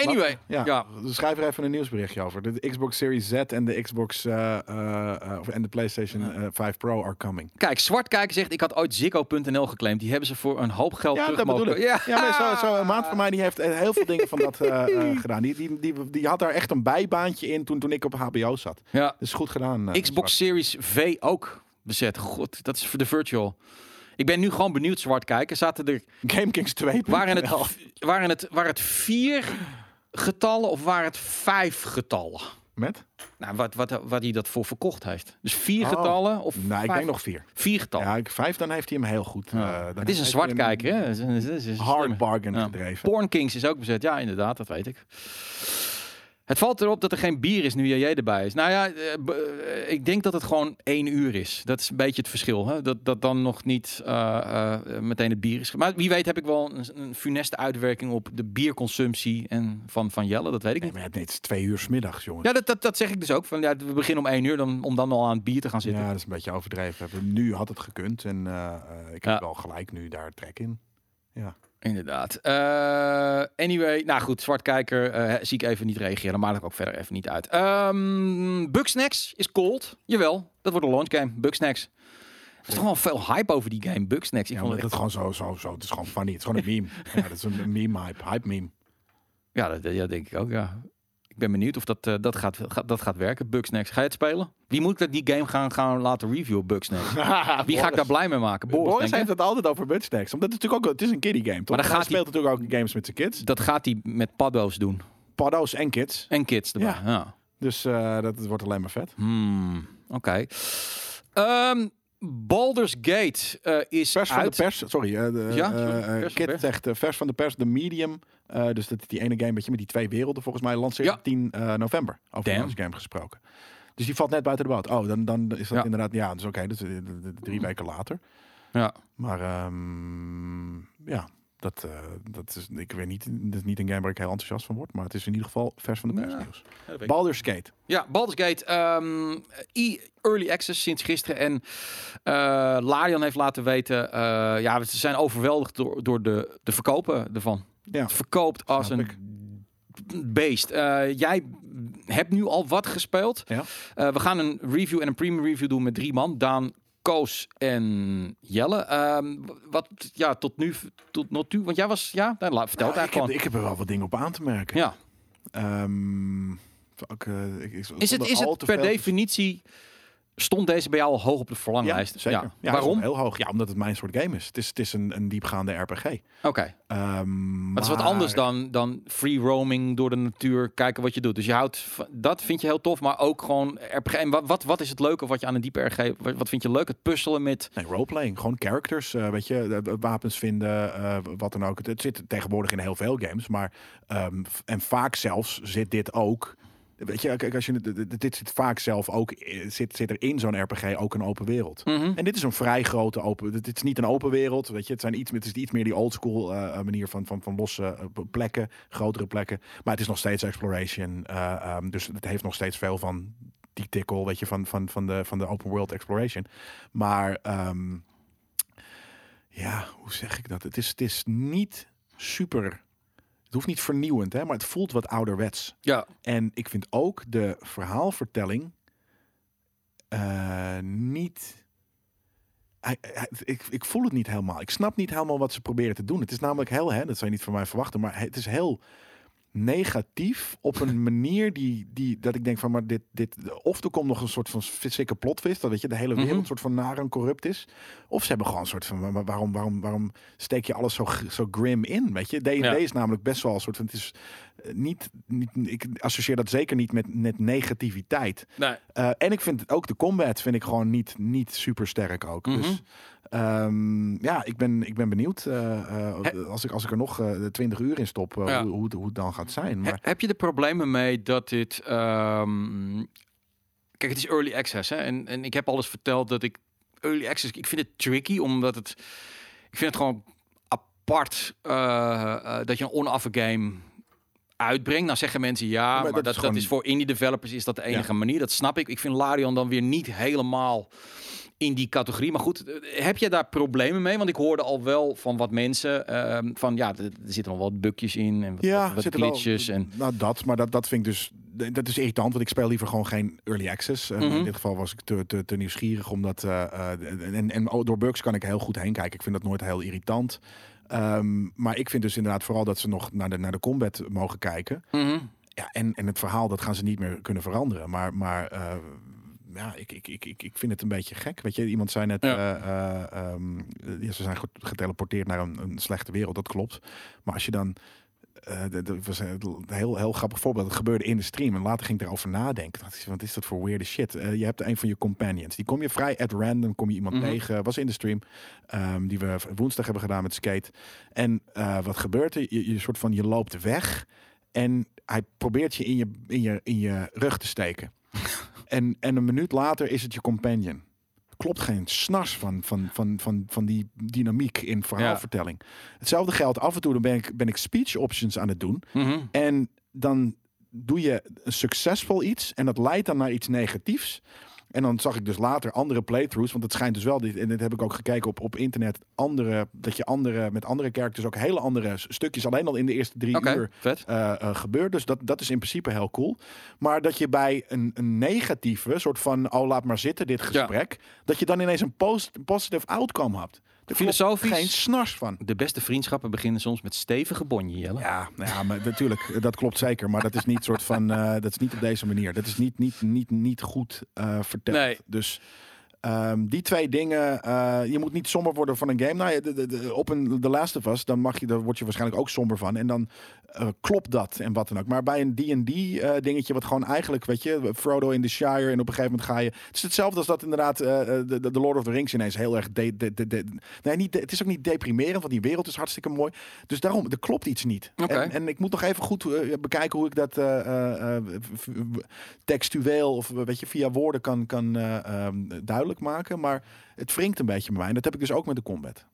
Anyway, Ja, ja. dus schrijf er even een nieuwsberichtje over. De Xbox Series Z en de Xbox of- en de PlayStation eh, 5 Pro are coming. Kijk, Zwartkijker zegt, ik had ooit Ziggo.nl geclaimd. Die hebben ze voor een hoop geld Ja, terug dat bedoel mogen- ik. Ja, Ja, maar zo, zo, een maat van mij die heeft heel veel dingen van dat gedaan. Die, die, die, die had daar echt een bijbaantje in toen, toen ik op HBO zat. Ja. Dus goed gedaan. Xbox Series V ook bezet. God, dat is voor de virtual. Ik ben nu gewoon benieuwd, zwart kijken. Zaten er, GameKings 2. waren, het, waren, het, waren het vier getallen of waren het vijf getallen? Met? Nou, wat, wat, wat hij dat voor verkocht heeft. Dus vier Oh. getallen of Nou, ik denk nog vier. vier getallen. Ja, ik, vijf, dan heeft hij hem heel goed. Ja. eh, dan het is een heeft zwart hij hem kijker, hè? Hard bargain Ja. gedreven. Porn Kings is ook bezet. Ja, inderdaad, dat weet ik. Het valt erop dat er geen bier is nu JJ erbij is. Nou ja, eh, eh, ik denk dat het gewoon één uur is. Dat is een beetje het verschil. Hè? Dat, dat dan nog niet eh, meteen het bier is. Maar wie weet heb ik wel een, een funeste uitwerking op de bierconsumptie en van, van Jelle. Dat weet ik Nee, niet. maar het is twee uur 's middags, jongens. Ja, dat, dat, dat zeg ik dus ook. Van, ja, we beginnen om één uur dan, om dan al aan het bier te gaan zitten. Ja, dat is een beetje overdreven. Nu had het gekund en ik Ja. heb wel gelijk nu daar trek in. Inderdaad. Eh, anyway, nou goed, zwartkijker eh, zie ik even niet reageren. Maak ik ook verder even niet uit. Um, Bugsnax is cold. Jawel, dat wordt een launch game. Bugsnax. Er is toch wel veel hype over die game, Bugsnax. Ik Ja, vond het dat echt- gewoon zo, zo, zo. Het is gewoon funny. Het is gewoon een meme. ja, dat is een meme hype. Hype meme. ja, dat, ja, denk ik ook, ja. Ik ben benieuwd of dat, eh, dat, gaat, gaat, dat gaat werken, Bugsnax. Ga je het spelen? Wie moet ik dat die game gaan, gaan laten reviewen, Bugsnax? Wie ga ik daar blij mee maken? Boris, Boris heeft het altijd over Bugsnax. Omdat het natuurlijk ook, het is een kiddie game, toch? Maar dan Hij speelt natuurlijk ook games met zijn kids. Dat gaat hij met paddo's doen. Paddo's en kids. En kids erbij. Ja. ja. Dus eh, dat wordt alleen maar vet. Hmm, Oké. Ehm, Baldur's Gate eh, is Vers van uit. de pers, sorry. eh, de, Ja, sorry, van pers. eh, vers van de pers, de medium. Eh, dus dat die ene game beetje met die twee werelden volgens mij lanceert Ja. op 10 eh, november. Over Damn. deze game gesproken. Dus die valt net buiten de boot. Oh, dan, dan is dat Ja. inderdaad, ja, dus oké, dus eh, de- de- de drie weken later. Ja. Maar ehm, ja, dat, dat is, ik weet niet, dat is niet een game waar ik heel enthousiast van word, maar het is in ieder geval vers van de pers Ja. nieuws. Ja. Baldur's Gate. Ja, Baldur's Gate. e early access sinds gisteren. En Larian heeft laten weten. ja, ze zijn overweldigd door, door de, de verkopen ervan. Ja. Verkoopt als Snap een ik. beest. Eh, jij hebt nu al wat gespeeld. Ja. Eh, we gaan een review en een premium review doen met drie man. Daan, Koos en Jelle. Ehm, wat, ja, tot nu, tot nog toe. Want jij was, ja, nou, laat, vertel Nou, ik, eigenlijk heb, ik heb er wel wat dingen op aan te merken. gewoon. Ja. Ehm, eh, ik- ik- Is het, is al het per definitie... Stond deze bij jou al hoog op de verlanglijst? Ja, zeker. Ja, Waarom? heel hoog. Ja, omdat het mijn soort game is. Het is, het is een, een diepgaande RPG. Oké. Ehm, Maar het is wat anders dan, dan free roaming door de natuur, kijken wat je doet. Dus je houdt, dat vind je heel tof, maar ook gewoon RPG. En wat, wat, wat is het leuke wat je aan een diepe RPG, wat, vind je leuk? Het puzzelen met... Nee, roleplaying. Gewoon characters, eh, weet je, de- de wapens vinden, eh, wat dan ook. Het, het zit tegenwoordig in heel veel games, maar ehm, en vaak zelfs zit dit ook. Weet je, kijk, als je dit- zit vaak zelf ook eh, zit, zit er in zo'n RPG ook een open wereld. Mhm. En dit is een vrij grote open. Dit is niet een open wereld, weet je. Het zijn iets, het is iets meer die oldschool eh manier van, van, van losse eh, plekken, grotere plekken. Maar het is nog steeds exploration. eh, ehm, dus het heeft nog steeds veel van die tikkel, weet je, van, van, van, de, van de open world exploration. Maar ehm, ja, hoe zeg ik dat? Het is, het is niet super. Het hoeft niet vernieuwend, hè, maar het voelt wat ouderwets. Ja, En ik vind ook de verhaalvertelling eh, niet. Hij- hij- ik, ik voel het niet helemaal. Ik snap niet helemaal wat ze proberen te doen. Het is namelijk heel, hè, dat zou je niet van mij verwachten, maar het is heel negatief op een manier die, die dat ik denk van maar dit, dit of er komt nog een soort van fysieke plotwist dat weet je de hele wereld een soort van naar en corrupt is of ze hebben gewoon een soort van waarom waarom waarom steek je alles zo zo grim in weet je D&D Ja. is namelijk best wel een soort van het is eh, niet, niet ik associeer dat zeker niet met net negativiteit nee. eh, en ik vind het ook de combat vind ik gewoon niet, niet super sterk ook. Mhm. Dus ehm, ja, ik ben, ik ben benieuwd eh, eh, als, ik, als ik er nog eh 20 uur in stop, Ja. hoe, hoe, het- hoe het dan gaat zijn. He- Maar heb je er problemen mee dat dit... ehm, Kijk, het is early access, hè? En, en ik heb al eens verteld dat ik... Early access, ik vind het tricky, omdat het... Ik vind het gewoon apart dat je een onaffe game uitbrengt. Nou zeggen mensen ja, maar, maar dat, dat dat, is voor indie developers is dat de enige manier. Dat snap ik. Ik vind Larion dan weer niet helemaal in die categorie. Maar goed, heb je daar problemen mee? Want ik hoorde al wel van wat mensen ehm, van ja, er, zitten nog wat bukjes in en wat, ja, wat, wat wel- en Nou, dat, maar dat, dat vind ik dus. Dat is irritant, want ik speel liever gewoon geen early access. Eh, Mhm. In dit geval was ik te, te, te nieuwsgierig, omdat. eh, eh, en, en door bugs kan ik heel goed heen kijken. Ik vind dat nooit heel irritant. Ehm, maar ik vind dus inderdaad vooral dat ze nog naar de, naar de combat mogen kijken. Mhm. Ja, en, en het verhaal, dat gaan ze niet meer kunnen veranderen. Maar, maar ja, ik, ik, ik, ik, vind het een beetje gek. Weet je, iemand zei net, Ja. eh, eh, ehm, ja, ze zijn ge- geteleporteerd naar een, een slechte wereld. Dat klopt. Maar als je dan de- was een heel, heel grappig voorbeeld. Het gebeurde in de stream. En later ging ik erover nadenken. Dacht ik, Wat is dat voor weirde shit? Eh, je hebt een van je companions. Die kom je vrij at random. Kom je iemand Mhm. tegen. Was in de stream. ehm, die we woensdag hebben gedaan met Skate. En wat gebeurt er? Je, je soort van, je loopt weg. En hij probeert je in je, in je, in je rug te steken. en, en een minuut later is het je companion. Klopt geen snars van, van, van, van, van die dynamiek in verhaalvertelling. Hetzelfde geldt af en toe, dan ben ik, ben ik speech options aan het doen. Mhm. En dan doe je succesvol iets en dat leidt dan naar iets negatiefs. En dan zag ik dus later andere playthroughs, want het schijnt dus wel, dit, en dit heb ik ook gekeken op, op internet, andere, dat je andere, met andere characters ook hele andere stukjes alleen al in de eerste drie uur vet. eh, eh, gebeurt. Dus dat, dat is in principe heel cool. Maar dat je bij een, een negatieve soort van, oh laat maar zitten dit gesprek, dat je dan ineens een post, positive outcome hebt. Klopt Filosofisch. geen snars van. De beste vriendschappen beginnen soms met stevige bonje, Jelle. Ja, nou ja, maar natuurlijk, dat klopt zeker. Maar dat is niet soort van, eh, dat is niet op deze manier. Dat is niet, niet, niet, niet goed eh, verteld. Nee. Dus ehm, die twee dingen, eh, je moet niet somber worden van een game. Nou ja, de, de, de- op een The Last of Us, dan mag je, daar word je waarschijnlijk ook somber van. En dan eh, klopt dat en wat dan ook. Maar bij een D&D eh, dingetje, wat gewoon eigenlijk, weet je, Frodo in the Shire en op een gegeven moment ga je... Het is hetzelfde als dat inderdaad de, de Lord of the Rings ineens heel erg... De, de, de, de- nee, niet, het is ook niet deprimerend, want die wereld is hartstikke mooi. Dus daarom, er klopt iets niet. En, en ik moet nog even goed bekijken hoe ik dat textueel of weet je, via woorden kan, kan eh, duidelijk maken. Maar het wringt een beetje bij mij. En dat heb ik dus ook met de combat.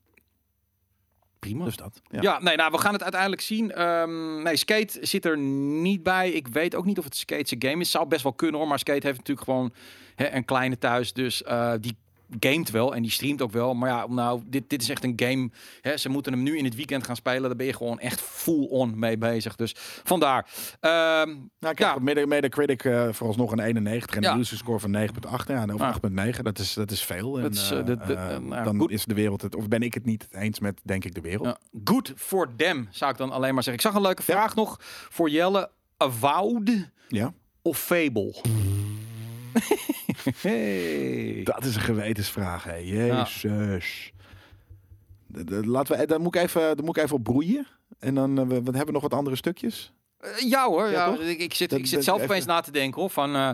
Prima. Dus dat. Ja. Ja, nee, nou, we gaan het uiteindelijk zien. Ehm, nee, Skate zit er niet bij. Ik weet ook niet of het Skate's game is. Zou best wel kunnen hoor, maar Skate heeft natuurlijk gewoon hè, een kleine thuis. Dus eh, die gamet wel en die streamt ook wel. Maar ja, nou, dit, dit is echt een game. Hè, ze moeten hem nu in het weekend gaan spelen. Daar ben je gewoon echt full on mee bezig. Dus vandaar. Ehm, Nou, ik Ja. heb mede, mede critic eh vooralsnog een 91 en Ja. een user score van 9,8. Ja, en over Ja. 8,9. Dat is, dat is veel. En, Dat is, eh, eh, de- de- nou, dan goed. is de wereld het, of ben ik het niet eens met, denk ik, de wereld. good for them, zou ik dan alleen maar zeggen. Ik zag een leuke vraag nog voor Jelle. Avowed Ja. of Fable? Hey. Dat is een gewetensvraag, hè. Jezus. Laten we, daar moet ik even, daar moet ik even op broeien. En dan eh, we, we hebben nog wat andere stukjes. Eh, ja hoor, Ja, ik, ik zit, Dat- ik zit dat zelf even- opeens na te denken hoor, van, eh,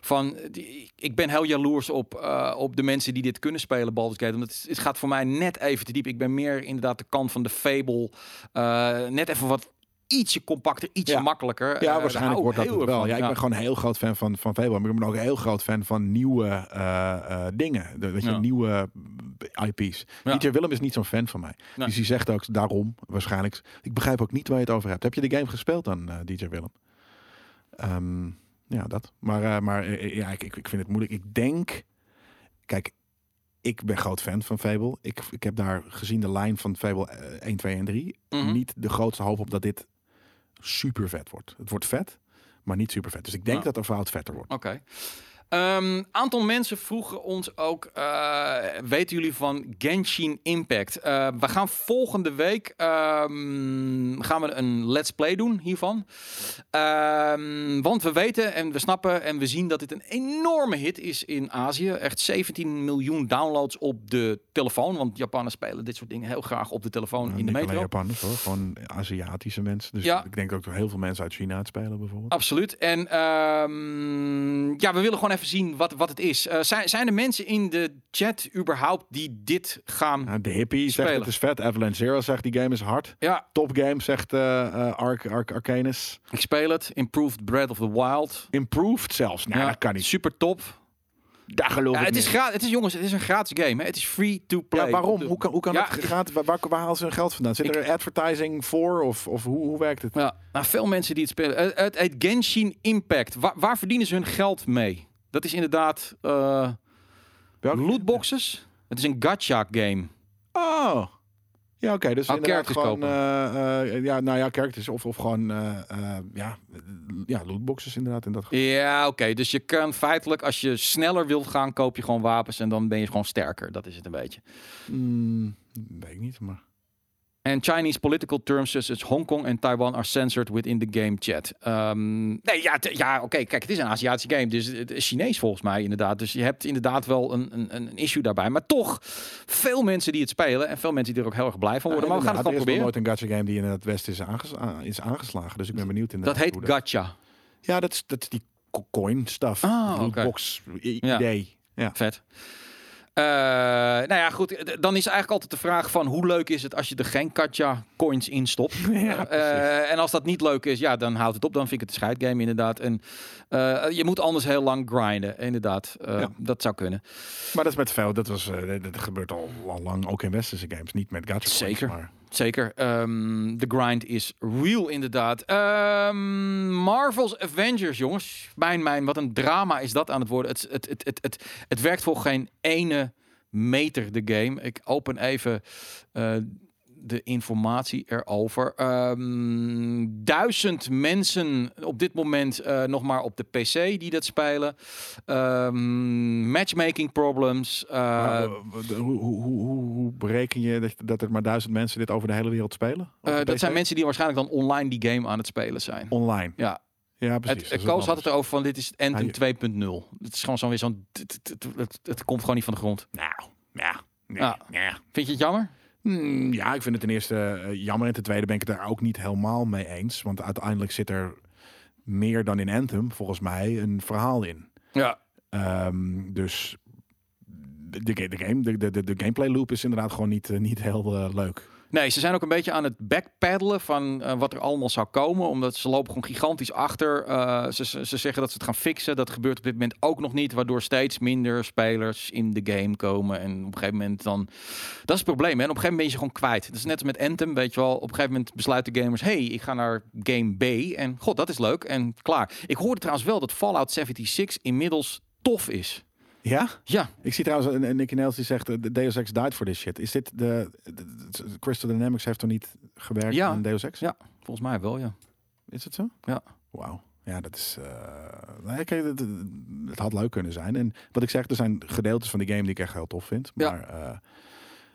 van die, ik ben heel jaloers op, eh, op de mensen die dit kunnen spelen, Baldur's Gate. Want het, het gaat voor mij net even te diep. Ik ben meer inderdaad de kant van de Fable. eh, net even wat ietsje compacter, ietsje Ja. makkelijker. Ja, Eh, waarschijnlijk wordt dat het wel. Ja, ik ben gewoon een heel groot fan van, van Fable. Maar ik ben ook een heel groot fan van nieuwe eh, eh, dingen. De, weet je, nieuwe IP's. DJ Willem is niet zo'n fan van mij. Nee. Dus die zegt ook daarom, waarschijnlijk... Ik begrijp ook niet waar je het over hebt. Heb je de game gespeeld dan, DJ Willem? Ehm, ja, dat. Maar, maar ja, ik, ik, vind het moeilijk. Ik denk... Kijk, ik ben groot fan van Fable. Ik, ik heb daar gezien de lijn van Fable eh, 1, 2 en 3. Mhm. Niet de grootste hoop op dat dit super vet wordt. Het wordt vet, maar niet super vet. Dus ik denk Ja. dat er fout vetter wordt. Oké. Een aantal mensen vroegen ons ook, eh, weten jullie van Genshin Impact? Eh, we gaan volgende week ehm, gaan we een let's play doen hiervan. Ehm, want we weten en we snappen en we zien dat dit een enorme hit is in Azië. Echt 17 miljoen downloads op de telefoon. Want Japanners spelen dit soort dingen heel graag op de telefoon Nou, in de metro. Japanners hoor, gewoon Aziatische mensen. Dus Ja. ik denk ook dat heel veel mensen uit China het spelen bijvoorbeeld. Absoluut. En ehm, ja, we willen gewoon even zien wat, wat het is. Eh, zijn, zijn er mensen in de chat überhaupt die dit gaan... Nou, de hippie zegt het is vet. Avalanche Zero zegt die game is hard. Ja, Top game zegt eh eh, Arc, Arc Arcanus. ik speel het. Improved Breath of the Wild. Improved zelfs. Nou, ja, dat kan niet. Super top. Daar geloof Ja, ik het, is niet. gra- het is jongens, het is een gratis game. Hè? Het is free to play. Ja, waarom? Hoe kan, hoe kan Ja, het gaat? Waar, waar, waar halen ze hun geld vandaan? Zit Ik- er advertising voor? Of, of hoe, hoe werkt het? Ja, nou, veel mensen die het spelen. Het, het Genshin Impact. Waar, waar verdienen ze hun geld mee? Dat is inderdaad eh lootboxes. Het is een gacha game. Oh. Ja, oké. dus Oh, inderdaad gewoon... eh, eh, ja, nou ja, characters. Of, of gewoon... ja, ja, lootboxes inderdaad. In dat geval. Ja, oké. Dus je kan feitelijk, als je sneller wilt gaan, koop je gewoon wapens en dan ben je gewoon sterker. Dat is het een beetje. Mm, weet ik niet, maar... And Chinese political terms such as Hong Kong and Taiwan are censored within the game chat. Ehm, nee, ja, ja oké. Kijk, het is een Aziatische game, dus het is Chinees volgens mij inderdaad. Dus je hebt inderdaad wel een, een, een issue daarbij. Maar toch, veel mensen die het spelen en veel mensen die er ook heel erg blij van worden. maar we gaan het er gewoon is nog proberen. nooit een gacha game die in het Westen is, aanges- a- is aangeslagen. Dus ik ben benieuwd in Dat heet gacha. Ja, dat is, dat is die co- coin stuff. Ah, i- Ja. idee. Ja. Vet. Eh, nou ja, goed. Dan is eigenlijk altijd de vraag van hoe leuk is het als je er geen Katja coins in stopt. Ja, Eh, en als dat niet leuk is, ja, dan houdt het op. Dan vind ik het een scheidgame inderdaad. En eh, je moet anders heel lang grinden, inderdaad. Ja. Dat zou kunnen. Maar dat is met veel. Dat, was, dat gebeurt al, al lang ook in westerse games. Niet met gacha coins, Zeker. Maar Zeker. De grind is real, inderdaad. Ehm, Marvel's Avengers, jongens. Mijn, mijn, wat een drama is dat aan het worden. Het, het, het, het, het, het werkt voor geen ene meter, de game. Ik open even eh, de informatie erover. Ehm, duizend mensen op dit moment eh, nog maar op de PC die dat spelen. Ehm, matchmaking problems. eh, Maar, eh, hoe, hoe, hoe, bereken je dat, dat er maar duizend mensen dit over de hele wereld spelen? Dat zijn mensen die waarschijnlijk dan online die game aan het spelen zijn. online. Ja, Ja, precies. Het, Koos had het erover van dit is Anthem Ah, je- 2.0. Het is gewoon zo weer zo'n... Het, het, het, het- het komt gewoon niet van de grond. Nou, ja. Nee, Ja. nee. Vind je het jammer? Hmm, ja, ik vind het ten eerste eh, jammer. En ten tweede ben ik het daar ook niet helemaal mee eens. Want uiteindelijk zit er meer dan in Anthem, volgens mij, een verhaal in. Ja. Ehm, dus de, de, game, de, de, de, de gameplay loop is inderdaad gewoon niet, eh, niet heel eh, leuk. Nee, ze zijn ook een beetje aan het backpeddelen van eh, wat er allemaal zou komen. Omdat ze lopen gewoon gigantisch achter. Eh, ze, ze, ze zeggen dat ze het gaan fixen. Dat gebeurt op dit moment ook nog niet. Waardoor steeds minder spelers in de game komen. En op een gegeven moment dan... Dat is het probleem. Hè? En op een gegeven moment ben je gewoon kwijt. Dat is net als met Anthem, weet je wel. Op een gegeven moment besluiten gamers... hey, ik ga naar game B. En god, dat is leuk. En klaar. Ik hoorde trouwens wel dat Fallout 76 inmiddels tof is. Ja? Ja, Ik zie trouwens een, een Nicky Nels die zegt, eh, de Deus Ex died for this shit. Is dit de, de- de- Crystal Dynamics heeft er niet gewerkt Ja. aan Deus Ex? Ja. volgens mij wel, ja. Is het zo? Ja. Wauw. Ja, dat is. nou, kijk, het, het had leuk kunnen zijn. En wat ik zeg, er zijn gedeeltes van die game die ik echt heel tof vind. Ja. Maar, eh,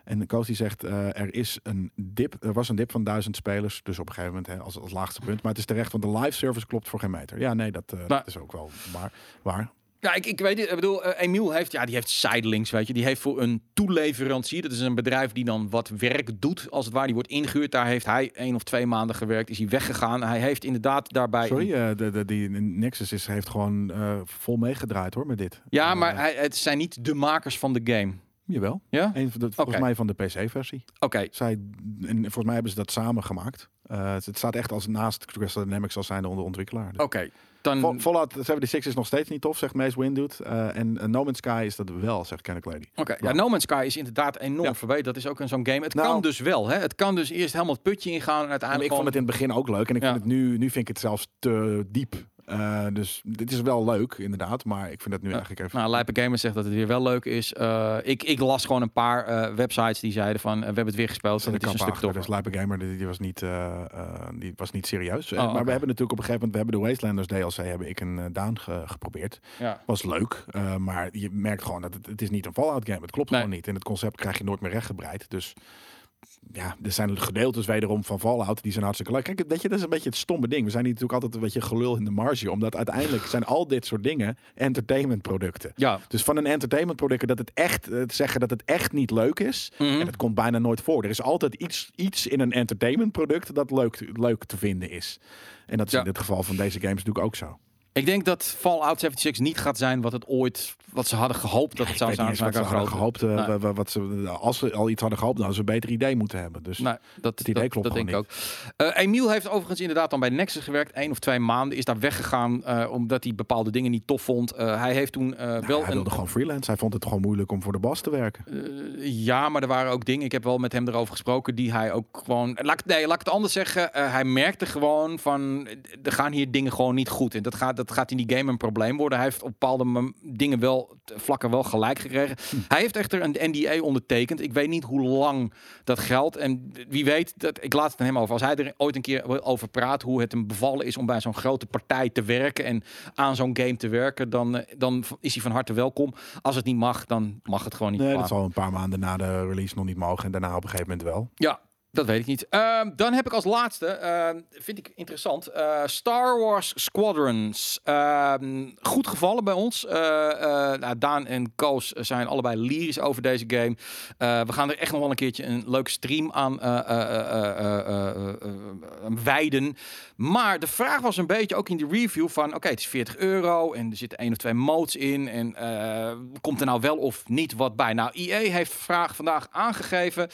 en Koos die zegt, er is een dip. Er was een dip van duizend spelers. Dus op een gegeven moment hè, als, als laagste punt. Maar het is terecht, want de live service klopt voor geen meter. Ja, nee, dat, Maar- dat is ook wel waar. waar. Ja, ik, ik weet het. Ik bedoel, eh, Emiel heeft, ja, die heeft Sidelings, weet je. Die heeft voor een toeleverancier. Dat is een bedrijf die dan wat werk doet, als het ware. Die wordt ingehuurd. Daar heeft hij één of twee maanden gewerkt. Is hij weggegaan. Hij heeft inderdaad daarbij... Sorry, eh, de, de, die Nexus is, heeft gewoon eh, vol meegedraaid hoor met dit. Ja, maar hij, het zijn niet de makers van de game. Jawel. Ja? Een van de, volgens mij van de PC-versie. Oké. Zij, en volgens mij hebben ze dat samen gemaakt. Het staat echt als naast Crystal Dynamics als zijnde onder ontwikkelaar. Dus Oké. Dan... Fallout 76 is nog steeds niet tof, zegt Mace Windude. Eh en eh, No Man's Sky is dat wel, zegt Kenneth Lady. Oké, ja, No Man's Sky is inderdaad enorm Ja. verbeterd. Dat is ook een zo'n game. Het Nou- kan dus wel, hè? Het kan dus eerst helemaal het putje ingaan en uiteindelijk ik vond het in het begin ook leuk. En ik vind het nu, nu vind ik het zelfs te diep. Eh, dus dit is wel leuk, inderdaad. Maar ik vind het nu Ja. eigenlijk even... Nou, Lijpe Gamer zegt dat het weer wel leuk is. Eh, ik, ik las gewoon een paar eh, websites die zeiden van... we hebben het weer gespeeld en het is een stuk achter. Dus Lijpe Gamer, die, die was niet, die was niet serieus. Oh, maar we hebben natuurlijk op een gegeven moment... We hebben de Wastelanders DLC, heb ik een ge- geprobeerd. Ja. Was leuk, maar je merkt gewoon dat het, het is niet een Fallout game. Het klopt Nee. gewoon niet. En het concept krijg je nooit meer rechtgebreid. Dus ja, er zijn gedeeltes wederom van Fallout die zijn hartstikke leuk. Kijk, weet je, dat is een beetje het stomme ding. We zijn hier natuurlijk altijd een beetje gelul in de marge. Omdat uiteindelijk zijn al dit soort dingen entertainmentproducten. Ja. Dus van een entertainmentproduct dat het echt, het zeggen dat het echt niet leuk is. Mhm. En dat komt bijna nooit voor. Er is altijd iets, iets in een entertainmentproduct dat leuk, leuk te vinden is. En dat is Ja. in dit geval van deze games natuurlijk ook zo. Ik denk dat Fallout 76 niet gaat zijn wat het ooit... wat ze hadden gehoopt dat het zou zijn. eens wat ze hadden gehoopt. eh, Nee. wat ze, als ze al iets hadden gehoopt, dan hadden ze een beter idee moeten hebben. Dus Nee, dat, idee dat, klopt dat denk ik ook. Eh Emiel heeft overigens inderdaad dan bij Nexus gewerkt. één of twee maanden. Is daar weggegaan eh, omdat hij bepaalde dingen niet tof vond. Eh, hij heeft toen eh, nou, wel hij een... wilde gewoon freelance. Hij vond het gewoon moeilijk om voor de bas te werken. Eh, ja, maar er waren ook dingen. Ik heb wel met hem erover gesproken. Die hij ook gewoon. Laat, nee, laat ik het anders zeggen. Eh, hij merkte gewoon van. eh, Er gaan hier dingen gewoon niet goed. En dat gaat, dat gaat in die game een probleem worden. Hij heeft op bepaalde dingen wel. vlakken wel gelijk gekregen. Hm. Hij heeft echter een NDA ondertekend. Ik weet niet hoe lang dat geldt. En wie weet, dat, ik laat het aan hem over. Als hij er ooit een keer over praat. hoe het hem bevallen is om bij zo'n grote partij te werken. en aan zo'n game te werken. dan, eh, dan is hij van harte welkom. Als het niet mag, dan mag het gewoon niet. Nee, dat zal een paar maanden na de release nog niet mogen. En daarna op een gegeven moment wel. Ja, Dat weet ik niet. Ehm, dan heb ik als laatste, ehm, vind ik interessant, eh, Star Wars Squadrons. Ehm, goed gevallen bij ons. Eh, eh, nou, Daan en Koos zijn allebei lyrisch over deze game. We gaan er echt nog wel een keertje een leuke stream aan wijden. Maar de vraag was een beetje ook in die review van... oké, het is 40 euro en er zitten één of twee modes in... en komt er nou wel of niet wat bij? Nou, EA heeft vraag vandaag aangegeven...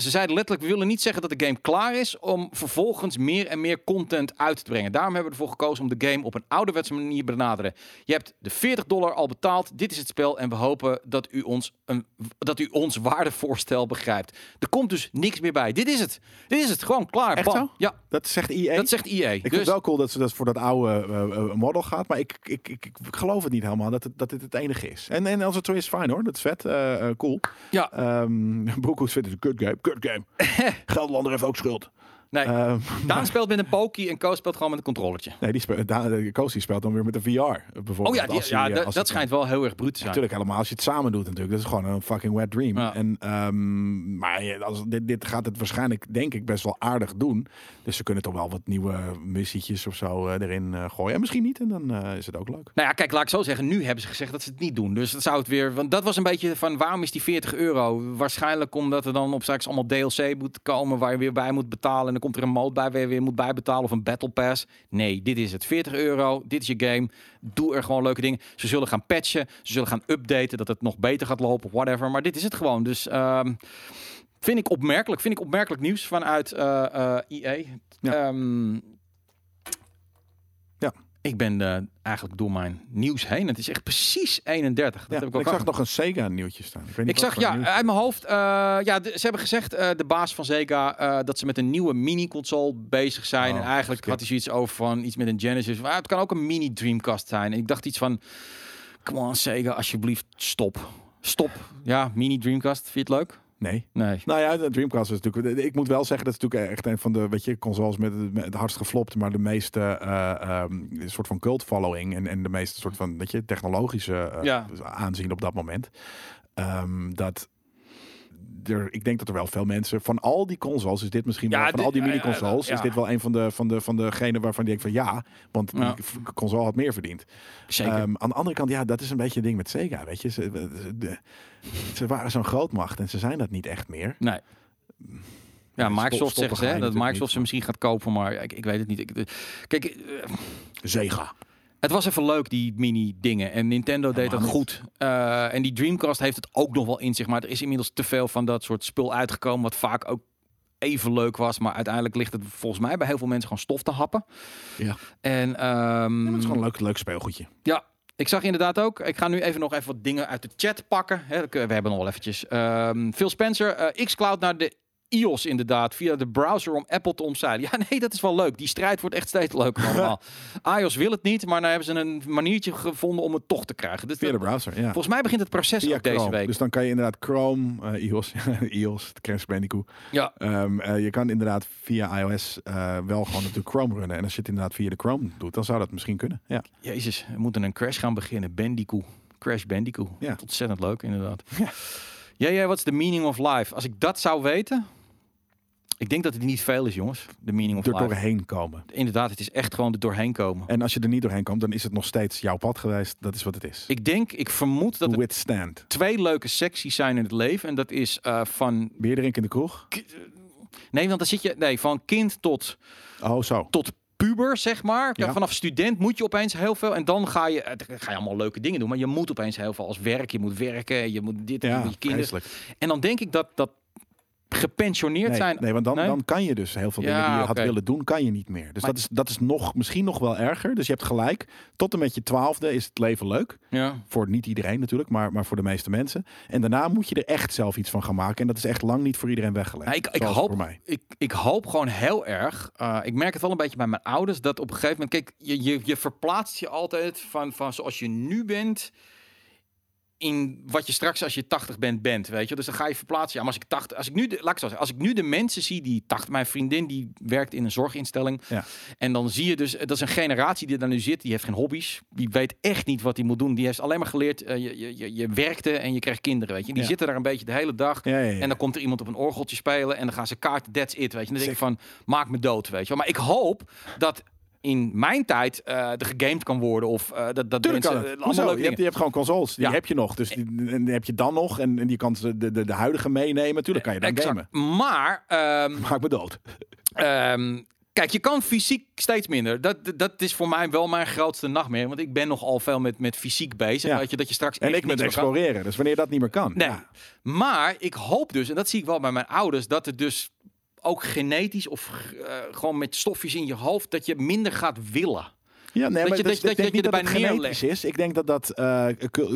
Ze zeiden letterlijk, willen niet zeggen dat de game klaar is... om vervolgens meer en meer content uit te brengen. Daarom hebben we ervoor gekozen om de game op een ouderwetse manier te benaderen. Je hebt de 40 dollar al betaald, dit is het spel... en we hopen dat u ons, een, dat u ons waardevoorstel begrijpt. Er komt dus niks meer bij. Dit is het. Dit is het. Gewoon klaar. Echt zo? Ja, Dat zegt EA. dat zegt EA. ik vind dus, het wel cool dat ze dat voor dat oude eh, eh, model gaat. Maar ik, ik, ik, ik geloof het niet helemaal dat, het, dat dit het enige is. En, en als het zo is, fijn hoor. Dat is vet. eh, cool. Ja. Um, Broekhoes vindt het een kut game. Kut game. Gelderlander heeft ook schuld. Nee, Ehm, Daan speelt met een pokey en Koos speelt gewoon met een controllertje. nee, die speelt, Daan- eh, Koos die speelt dan weer met een VR. Bijvoorbeeld. Oh ja, die- ja eh, dat- schijnt wel heel erg bruut te zijn. Natuurlijk helemaal als je het samen doet natuurlijk. Dat is gewoon een fucking wet dream. Ja. En, ehm, maar als, dit, dit gaat het waarschijnlijk denk ik best wel aardig doen. Dus ze kunnen toch wel wat nieuwe missietjes of zo eh, erin eh, gooien. En misschien niet en dan eh, is het ook leuk. Nou ja, kijk, laat ik zo zeggen. Nu hebben ze gezegd dat ze het niet doen. Dus dat zou het weer. Want dat was een beetje van waarom is die 40 euro? Waarschijnlijk omdat er dan op straks allemaal DLC moet komen waar je weer bij moet betalen. En dan komt er een mode bij waar je weer moet bijbetalen of een Battle Pass. Nee, dit is het. 40 euro. Dit is je game. Doe er gewoon leuke dingen. Ze zullen gaan patchen. Ze zullen gaan updaten. Dat het nog beter gaat lopen. Whatever. Maar dit is het gewoon. Dus. ehm, Vind ik opmerkelijk. Vind ik opmerkelijk nieuws vanuit eh, eh, EA. Ja. Ehm. Ik ben eh, eigenlijk door mijn nieuws heen. Het is echt precies 31. Dat Ja, heb ik ik, ook zag al- nog een Sega nieuwtje staan. Ik, weet niet ik zag, ja, nieuws. uit mijn hoofd. eh, ja, ze hebben gezegd, eh, de baas van Sega, dat ze met een nieuwe mini-console bezig zijn. Oh, en eigenlijk skip. had hij zoiets over van iets met een Genesis. Maar het kan ook een mini Dreamcast zijn. En ik dacht iets van, come on Sega, alsjeblieft, stop. Stop. Ja, mini Dreamcast, vind je het leuk? Nee. Nee. Nou ja, de Dreamcast is natuurlijk. Ik moet wel zeggen dat het natuurlijk echt een van de weet je, consoles met het, hardst geflopt, maar de meeste ehm, soort van cult following en, en de meeste soort van weet je, technologische eh, Ja. aanzien op dat moment. Ehm, dat er, ik denk dat er wel veel mensen van al die consoles is dit misschien Ja, wel van al die ja, ja, mini consoles ja. is dit wel een van de van de van degene waarvan die ik van ja, want die console had meer verdiend. Zeker. Ehm, aan de andere kant, ja, dat is een beetje een ding met Sega, weet je. Ze, de- ze waren zo'n grootmacht en ze zijn dat niet echt meer. nee. Ja, Microsoft zeggen ze hè, dat Microsoft ze misschien gaat kopen, maar ik, ik weet het niet. Ik, kijk, eh, Sega. Het was even leuk, die mini-dingen. En Nintendo deed dat goed. Eh, en die Dreamcast heeft het ook nog wel in zich. Maar er is inmiddels te veel van dat soort spul uitgekomen. Wat vaak ook even leuk was. Maar uiteindelijk ligt het volgens mij bij heel veel mensen gewoon stof te happen. Ja. En Ja, maar het is gewoon een leuk, leuk speelgoedje. ja, ik zag inderdaad ook. Ik ga nu even nog even wat dingen uit de chat pakken. We hebben nog wel eventjes. Ehm Phil Spencer, eh, xCloud naar de iOS inderdaad, via de browser om Apple te omzeilen. Ja, nee, dat is wel leuk. Die strijd wordt echt steeds leuker allemaal. iOS wil het niet, maar nou hebben ze een maniertje gevonden om het toch te krijgen. Dus Via de browser, ja. volgens mij begint het proces Via ook deze week. Dus dan kan je inderdaad Chrome, iOS, iOS, de Crash Bandicoot. ja, Ehm, eh, je kan inderdaad via iOS eh, wel gewoon natuurlijk Chrome runnen. En als je het inderdaad via de Chrome doet, dan zou dat misschien kunnen. Ja. jezus, we moeten een crash gaan beginnen. Bandicoot. Crash Bandicoot. Ja. Ontzettend leuk, inderdaad. Ja. Ja, ja, wat is de meaning of life? Als ik dat zou weten... Ik denk dat het niet veel is, jongens. De meaning of Er life. doorheen komen. Inderdaad, het is echt gewoon er doorheen komen. En als je er niet doorheen komt, dan is het nog steeds jouw pad geweest. Dat is wat het is. Ik denk, ik vermoed dat To er withstand. twee leuke secties zijn in het leven. En dat is eh, van... Bier drinken in de kroeg? Nee, want dan zit je... Nee, van kind tot, Oh, zo. tot puber, zeg maar. Ja. Vanaf student moet je opeens heel veel. En dan ga je, eh, ga je allemaal leuke dingen doen. Maar je moet opeens heel veel als werk. Je moet werken, je moet dit, je Ja, moet je kinderen. vreselijk. En dan denk ik dat dat gepensioneerd Nee, zijn. nee, want dan, Nee? dan kan je dus heel veel Ja, dingen die je had willen doen, kan je niet meer. Dus Maar- dat is, dat is nog, misschien nog wel erger. Dus je hebt gelijk. Tot en met je twaalfde is het leven leuk. Ja. Voor niet iedereen natuurlijk, maar, maar voor de meeste mensen. En daarna moet je er echt zelf iets van gaan maken. En dat is echt lang niet voor iedereen weggelegd. Nou, ik, ik, hoop, voor mij. ik, ik hoop gewoon heel erg. eh, ik merk het wel een beetje bij mijn ouders. Dat op een gegeven moment. Kijk, je, je, je verplaatst je altijd van, van zoals je nu bent. In wat je straks als je 80 bent bent, weet je. Dus dan ga je verplaatsen. Ja, maar als ik 80, als ik nu de, laat ik zo zeggen, als ik nu de mensen zie die 80, mijn vriendin die werkt in een zorginstelling Ja. en dan zie je dus dat is een generatie die daar nu zit, die heeft geen hobby's, die weet echt niet wat hij moet doen. Die heeft alleen maar geleerd eh, je, je, je, je werkte en je krijgt kinderen, weet je. Die Ja. zitten daar een beetje de hele dag. Ja. En dan komt er iemand op een orgeltje spelen en dan gaan ze kaarten, that's it, weet je. En dan denk ik van, maak me dood, weet je. Maar ik hoop dat in mijn tijd eh er gegamed kan worden of eh, dat, dat Tuurlijk mensen kan eh, Hoezo? Je hebt, je hebt gewoon consoles. Die Ja. heb je nog. Dus die, heb je dan nog. En, en die kan de, de, de huidige meenemen. Tuurlijk kan je dan Exact. gamen. Maar ehm, Maak me dood. Ehm, kijk, je kan fysiek steeds minder. Dat, dat is voor mij wel mijn grootste nachtmerrie. Want ik ben nogal veel met, met fysiek bezig. Ja. Weet je, dat je straks En ik met exploreren. Dus wanneer dat niet meer kan. Nee. Ja. Maar ik hoop dus, en dat zie ik wel bij mijn ouders, dat het dus ook genetisch of eh, gewoon met stofjes in je hoofd, dat je minder gaat willen. Ja, nee, Dat maar je- dat, dat dat je niet dat het erbij genetisch is. Ik denk dat dat, eh,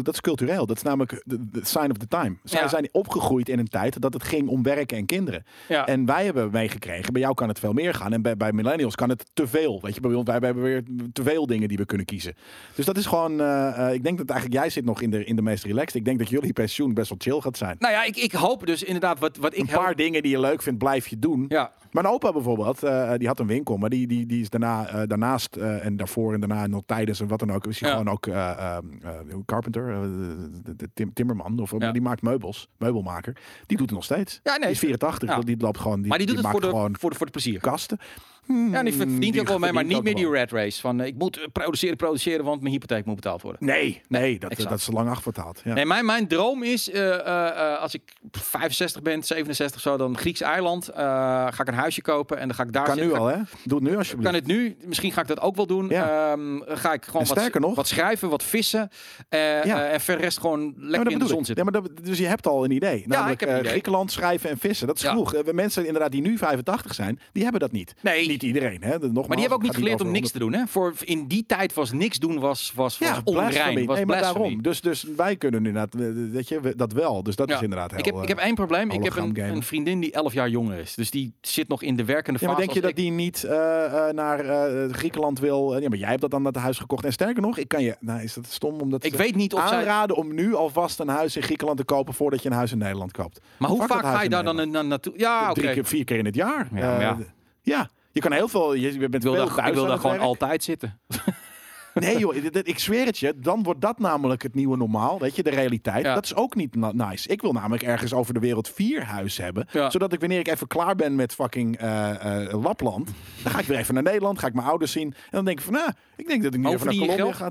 dat is cultureel. Dat is namelijk de, de sign of the time. Zij Ja. zijn opgegroeid in een tijd dat het ging om werken en kinderen. Ja. En wij hebben meegekregen, bij jou kan het veel meer gaan. En bij, bij millennials kan het te veel. Weet je, bij ons, wij, wij hebben weer te veel dingen die we kunnen kiezen. Dus dat is gewoon, eh, eh, ik denk dat eigenlijk jij zit nog in de, in de meest relaxed. Ik denk dat jullie pensioen best wel chill gaat zijn. Nou ja, ik, ik hoop dus inderdaad wat, wat ik Een paar dingen die je leuk vindt, blijf je doen. Ja. Mijn opa bijvoorbeeld, eh, die had een winkel, maar die, die, die is daarna, eh, daarnaast eh, en daarvoor en daarna nog tijdens en wat dan ook, is hij Ja. gewoon ook eh, eh, eh, carpenter, eh, tim- timmerman, of Ja. die maakt meubels, meubelmaker. Die doet het nog steeds. Ja, nee, die is 84, ja. die loopt gewoon, die, maar die doet het maakt voor de, gewoon voor, de, voor de plezier. kasten. Ja, die verdient die ook wel mee, maar verdient niet meer die rat race. Van eh, ik moet eh, produceren, produceren, want mijn hypotheek moet betaald worden. Nee, nee, dat, exact. dat is lang afbetaald. Ja. Nee, mijn, mijn droom is, eh, als ik 65 ben, 67 zo, dan Grieks eiland. ga ik een huisje kopen en dan ga ik daar kan zitten. nu Ga ik- al, hè? Doe het nu alsjeblieft. Kan het nu? Misschien ga ik dat ook wel doen. Ja. Ehm, ga ik gewoon En wat, nog- wat schrijven, wat vissen. Ja. en verder rest gewoon lekker in de zon ik. zitten. Ja, maar dat, dus je hebt al een idee. Namelijk ik heb een idee. Griekenland schrijven en vissen. Dat is genoeg. Mensen inderdaad die nu 85 zijn, die hebben dat niet. Nee. Niet iedereen. Hè? Nogmaals, maar die hebben ook niet geleerd om niks te doen. Hè? Voor, in die tijd was niks doen was, was, was Ja, onrein. Was nee, maar daarom. Dus, dus wij kunnen inderdaad, eh, weet je, dat wel. Dus dat Ja. is inderdaad heel... ik, heb, eh, ik heb één probleem. Ik heb een, een vriendin die 11 jaar jonger is. Dus die zit nog in de werkende ja, maar fase. denk je dat ik. die niet eh, eh, naar eh, Griekenland wil? Eh, ja, maar jij hebt dat dan naar het huis gekocht. En sterker nog, ik kan je... Nou, is dat stom om dat Ik te weet niet of zij... aanraden om nu alvast een huis in Griekenland te kopen voordat je een huis in Nederland koopt. Maar hoe vaak ga je daar dan naartoe? Ja. Drie keer, vier keer in het jaar. Ja, Je kan heel veel. Je, je bent Ik wil veel daar, ik wil daar gewoon werk. altijd zitten. Nee joh, ik zweer het je. Dan wordt dat namelijk het nieuwe normaal. Weet je, de realiteit. Ja. Dat is ook niet nice. Ik wil namelijk ergens over de wereld vier huizen hebben. Ja. Zodat ik wanneer ik even klaar ben met fucking eh, eh, Lapland. Dan ga ik weer even naar Nederland. Ga ik mijn ouders zien. En dan denk ik van, nou, ik denk dat ik nu even naar Colombia ga.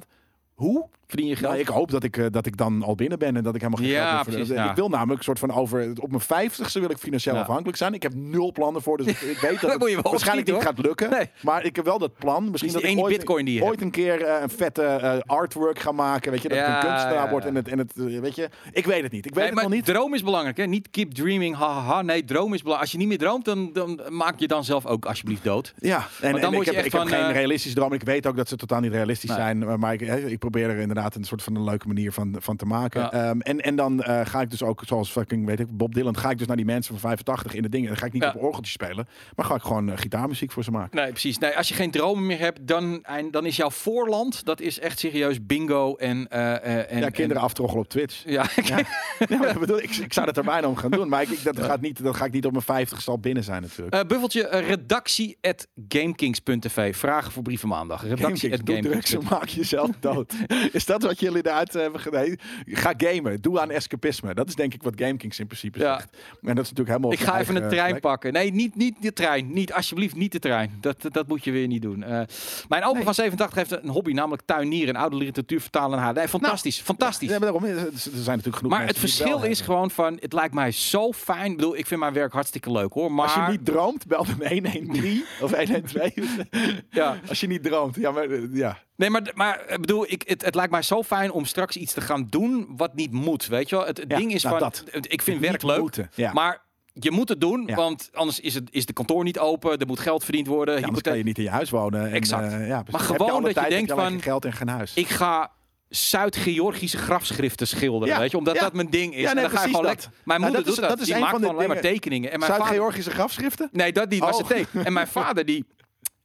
Hoe? Verdien je geld? Nou, ik hoop dat ik, eh, dat ik dan al binnen ben en dat ik helemaal geen Ja, geld meer precies, verdien. ja. Ik wil namelijk een soort van over... Op mijn vijftigste wil ik financieel Ja. afhankelijk zijn. Ik heb nul plannen voor, dus ik, weet dat Dat het waarschijnlijk niet gaat lukken. Nee. Maar ik heb wel dat plan. Misschien Is dat ik ooit, bitcoin die ooit een keer eh, een vette eh, artwork ga maken. Weet je, dat ik een kunstenaar ja, word. ja. En het, en het, weet je, ik weet het niet. Ik weet Nee, het nog niet. droom is belangrijk, hè? Niet keep dreaming, haha. Nee, droom is belangrijk. Als je niet meer droomt, dan, dan maak je dan zelf ook alsjeblieft dood. Ja, en, dan en moet ik, je heb, echt ik heb van, geen realistische droom. Ik weet ook dat ze totaal niet realistisch zijn. Maar ik, ik probeer er inderdaad een soort van een leuke manier van, van te maken. Ja. Ehm, en, en dan eh, ga ik dus ook, zoals fucking, weet ik, Bob Dylan, ga ik dus naar die mensen van 85 in de dingen. Dan ga ik niet Ja. op orgeltjes spelen, maar ga ik gewoon eh, gitaarmuziek voor ze maken. Nee, precies. Nee, als je geen dromen meer hebt, dan, dan is jouw voorland, dat is echt serieus bingo en... eh, en ja, kinderen en- aftroggelen op Twitch. ja, Ja, maar dat bedoel, ik, ik zou het er bijna om gaan doen. Maar ik, dat, gaat niet, dat ga ik niet op mijn 50 zal binnen zijn natuurlijk. Buffeltje, redactie at gamekings.tv. Vragen voor brieven maandag. Redactie Gamekings, at doe drugs en gamekings.tv. maak jezelf dood. is dat wat jullie eruit hebben gedaan? Ga gamen. Doe aan escapisme. Dat is denk ik wat GameKings in principe Ja. zegt. En dat is natuurlijk helemaal Ik ga even een trein plek. pakken. Nee, niet, niet de trein. Niet, alsjeblieft, niet de trein. Dat, dat, moet je weer niet doen. Eh, mijn opa Nee. van 87 heeft een hobby, namelijk tuinieren en oude literatuur vertalen naar haar. Nee, fantastisch, fantastisch. Ja, maar daarom, er zijn natuurlijk genoeg maar het verschil is hebben. gewoon van, het lijkt mij zo fijn. Ik bedoel, ik vind mijn werk hartstikke leuk hoor. Maar Als je niet droomt, bel dan 113 of 112. Ja. Als je niet droomt. Ja, maar eh, ja. Nee, maar, maar ik bedoel, ik, het, het lijkt mij zo fijn om straks iets te gaan doen wat niet moet. Weet je wel? Het, het Ja, ding is nou, van, dat. het- ik vind Niet werk leuk, moeten, ja. maar je moet het doen, Ja. want anders is, het, is de kantoor niet open. Er moet geld verdiend worden. Ja, kan je niet in je huis wonen. En, Exact. eh, ja. Maar je gewoon dat je tijd, denkt van- geld en geen huis. Ik ga Zuid-Georgische grafschriften schilderen, Ja, weet je, omdat ja. dat mijn ding is. Ja, en nee, dan ga je gewoon dat. lekker. Mijn Nou, moeder dat is- doet dat. dat is die maakt van gewoon alleen maar tekeningen. En. Zuid-Georgische grafschriften? Nee, dat niet. Maar, Oh. ze en mijn vader die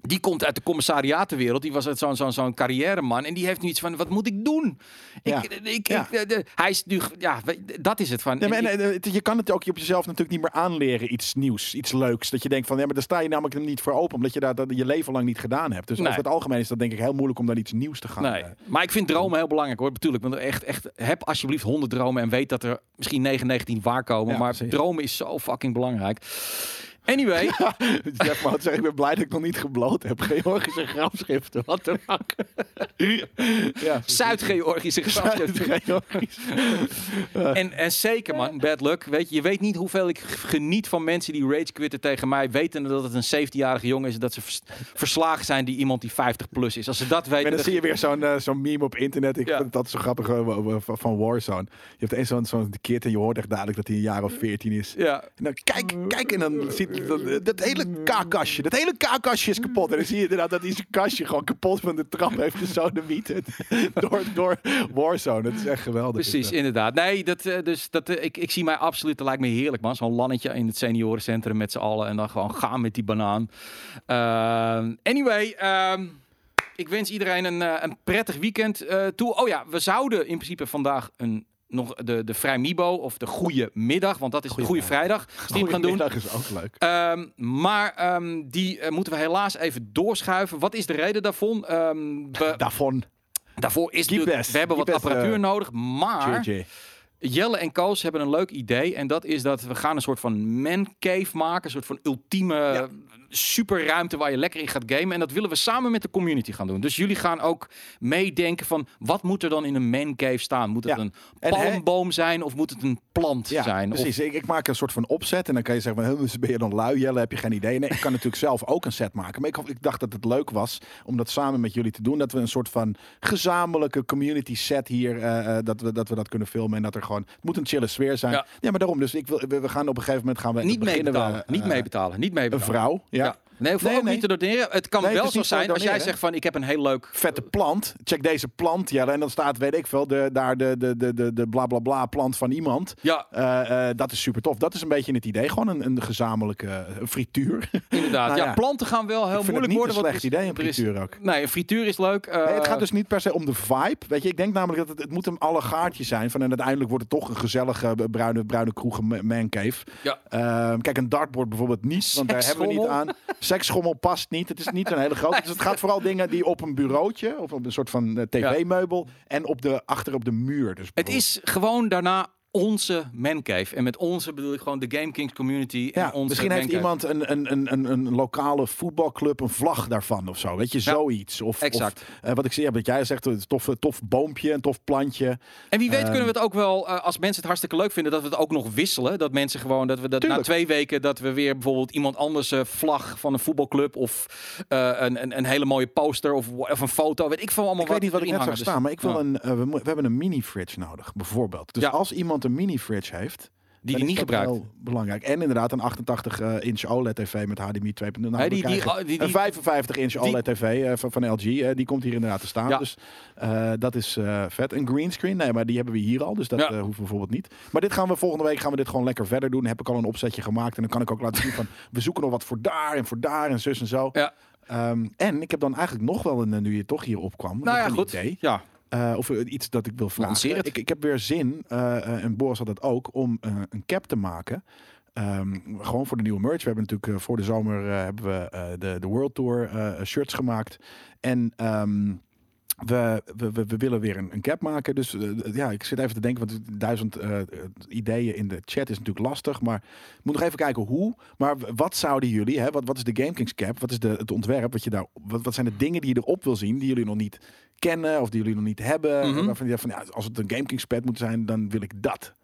Die komt uit de commissariatenwereld. Die was zo'n zo'n zo'n carrièreman. En die heeft nu iets van: wat moet ik doen? Ja. Ik, Ja. de- de- hij is nu. Ja, dat is het van. Maar, en eh, je kan het ook op jezelf natuurlijk niet meer aanleren, iets nieuws, iets leuks. Dat je denkt van, ja, maar daar sta je namelijk niet voor open, omdat je dat, dat je leven lang niet gedaan hebt. Dus Nee. over het algemeen is dat denk ik heel moeilijk om dan iets nieuws te gaan. Nee, eh, maar ik vind dromen heel belangrijk hoor. Natuurlijk, want echt, echt, heb alsjeblieft 100 dromen en weet dat er misschien 99 waar komen. Ja, maar precies. dromen is zo fucking belangrijk. Anyway, Jeff Mout zegt, ik ben blij dat ik nog niet gebloot heb. Georgische grafschriften, wat de fuck. ja, Zuid-Georgische grafschriften. En, en zeker man, bad luck. Weet je, je weet niet hoeveel ik geniet van mensen die rage quitten tegen mij, wetende dat het een 17-jarige jongen is en dat ze vers- verslagen zijn die iemand die 50 plus is. Als ze dat weten, En dan zie je weer zo'n eh, zo'n meme op internet. Ik Ja. vind dat zo grappig eh, van Warzone. Je hebt eens zo'n zo'n kid en je hoort echt dadelijk dat hij een jaar of 14 is. ja. En dan kijk, kijk en dan ziet dat, dat hele kaakkastje, dat hele kaakkastje is kapot. En dan zie je inderdaad dat hij zijn kastje gewoon kapot van de trap heeft gesodemieterd. door, door Warzone. Dat is echt geweldig. Precies, inderdaad. Nee, dat, eh, dus dat, eh, ik, ik zie mij absoluut, dat lijkt me heerlijk man. Zo'n lannetje in het seniorencentrum met z'n allen en dan gewoon gaan met die banaan. Ehm, anyway, ehm, ik wens iedereen een, eh, een prettig weekend toe. Oh ja, we zouden in principe vandaag een, nog de, de Vrij Mibo of de Goede Middag, want dat is de Goede Vrijdag stream gaan doen. Is ook leuk. Ehm, maar ehm, die eh, moeten we helaas even doorschuiven. Wat is de reden daarvan? We, Davon. daarvoor is Keep natuurlijk, best. we hebben wat best, apparatuur eh, nodig, maar... JJ. Jelle en Koos hebben een leuk idee. En dat is dat we gaan een soort van man cave maken. Een soort van ultieme Ja. Superruimte waar je lekker in gaat gamen. En dat willen we samen met de community gaan doen. Dus jullie gaan ook meedenken van wat moet er dan in een man cave staan? Moet het Ja. een palmboom zijn of moet het een plant Ja, zijn? Of- precies. Ik, ik maak een soort van opzet en dan kan je zeggen, van, "Huh, ben je dan lui, Jelle? Heb je geen idee? Nee, ik kan natuurlijk zelf ook een set maken. Maar ik, ik dacht dat het leuk was om dat samen met jullie te doen. Dat we een soort van gezamenlijke community set hier, eh, eh, dat, we, dat we dat kunnen filmen. En dat er gewoon, het moet een chille sfeer zijn. Ja. Ja, maar daarom. Dus ik wil, we, gaan op een gegeven moment gaan we niet we, meebetalen. niet eh, meebetalen. Niet Een meebetalen. vrouw, ja. Nee, hoef Nee, ook nee. niet te doneren. Het kan Nee, wel het is zo zijn als jij zegt van ik heb een heel leuk... Vette plant. Check deze plant, Jelle. En dan staat, weet ik veel, de, daar de, de, de, de, de bla bla bla plant van iemand. Ja, Eh, eh, dat is super tof. Dat is een beetje het idee. Gewoon een, een gezamenlijke eh, frituur. inderdaad. Nou ja, ja. planten gaan wel heel moeilijk het niet worden. een slecht is- idee, een is- frituur ook. Nee, een frituur is leuk. Het gaat dus niet per se om de vibe. Weet je, ik denk namelijk dat het, het moet een allegaartje zijn. Van, en uiteindelijk wordt het toch een gezellige bruine, bruine kroeg, een mancave. Ja. Ehm, kijk, een dartboard bijvoorbeeld niet, want daar hebben we niet aan. Seksschommel past niet. Het is niet een hele grote. Dus het gaat vooral dingen die op een bureautje, of op een soort van eh, tv-meubel en op de, achter op de muur. Dus Het is gewoon daarna onze mancave. En met onze bedoel ik gewoon de Game Kings community. en Ja, onze misschien heeft iemand een, een, een, een, een lokale voetbalclub een vlag daarvan of zo. Weet je, Ja, zoiets. Of, exact. Of, eh, wat ik zie, ja, wat jij zegt, een tof, tof boompje, een tof plantje. En wie weet Ehm, kunnen we het ook wel, eh, als mensen het hartstikke leuk vinden, dat we het ook nog wisselen. Dat mensen gewoon, dat we dat na twee weken, dat we weer bijvoorbeeld iemand anders eh, vlag van een voetbalclub of een, een, een hele mooie poster of, of een foto. Weet ik veel allemaal Ik weet niet wat ik net zag hangen. staan, maar ik wil een, we, we hebben een mini-fridge nodig, bijvoorbeeld. Dus als iemand een mini-fridge heeft, die is niet gebruikt. heel belangrijk. En inderdaad een 88-inch OLED-tv met HDMI 2.0. Nou, Nee, we die- die- krijgen die- die- een 55-inch OLED-tv eh, van, van LG, eh, die komt hier inderdaad te staan. Ja. Dus eh, dat is eh, vet. Een greenscreen, nee, maar die hebben we hier al, dus dat Ja. eh, hoeven we bijvoorbeeld niet. Maar dit gaan we volgende week gaan we dit gewoon lekker verder doen. Heb ik al een opzetje gemaakt en dan kan ik ook laten zien van, we zoeken nog wat voor daar en voor daar en zus en zo. Ja. Ehm, en ik heb dan eigenlijk nog wel een, eh, nu je toch hier opkwam, Nou ja, goed. idee. Ja, Eh, of eh, iets dat ik wil vragen. Ik, ik heb weer zin, eh, en Boris had dat ook, om een cap te maken. Ehm, gewoon voor de nieuwe merch. We hebben natuurlijk voor de zomer hebben we de, de World Tour shirts gemaakt. En ehm, we, we, we, willen weer een, een cap maken. Dus eh, ja, ik zit even te denken, want duizend eh, eh, ideeën in de chat is natuurlijk lastig. Maar ik moet nog even kijken hoe. Maar wat zouden jullie, hè, wat, wat is de GameKings cap? Wat is de, het ontwerp? Wat, je daar, wat, wat zijn de dingen die je erop wil zien, die jullie nog niet kennen of die jullie nog niet hebben? Mhm. Waarvan je van, ja, als het een GameKings pad moet zijn, dan wil ik dat.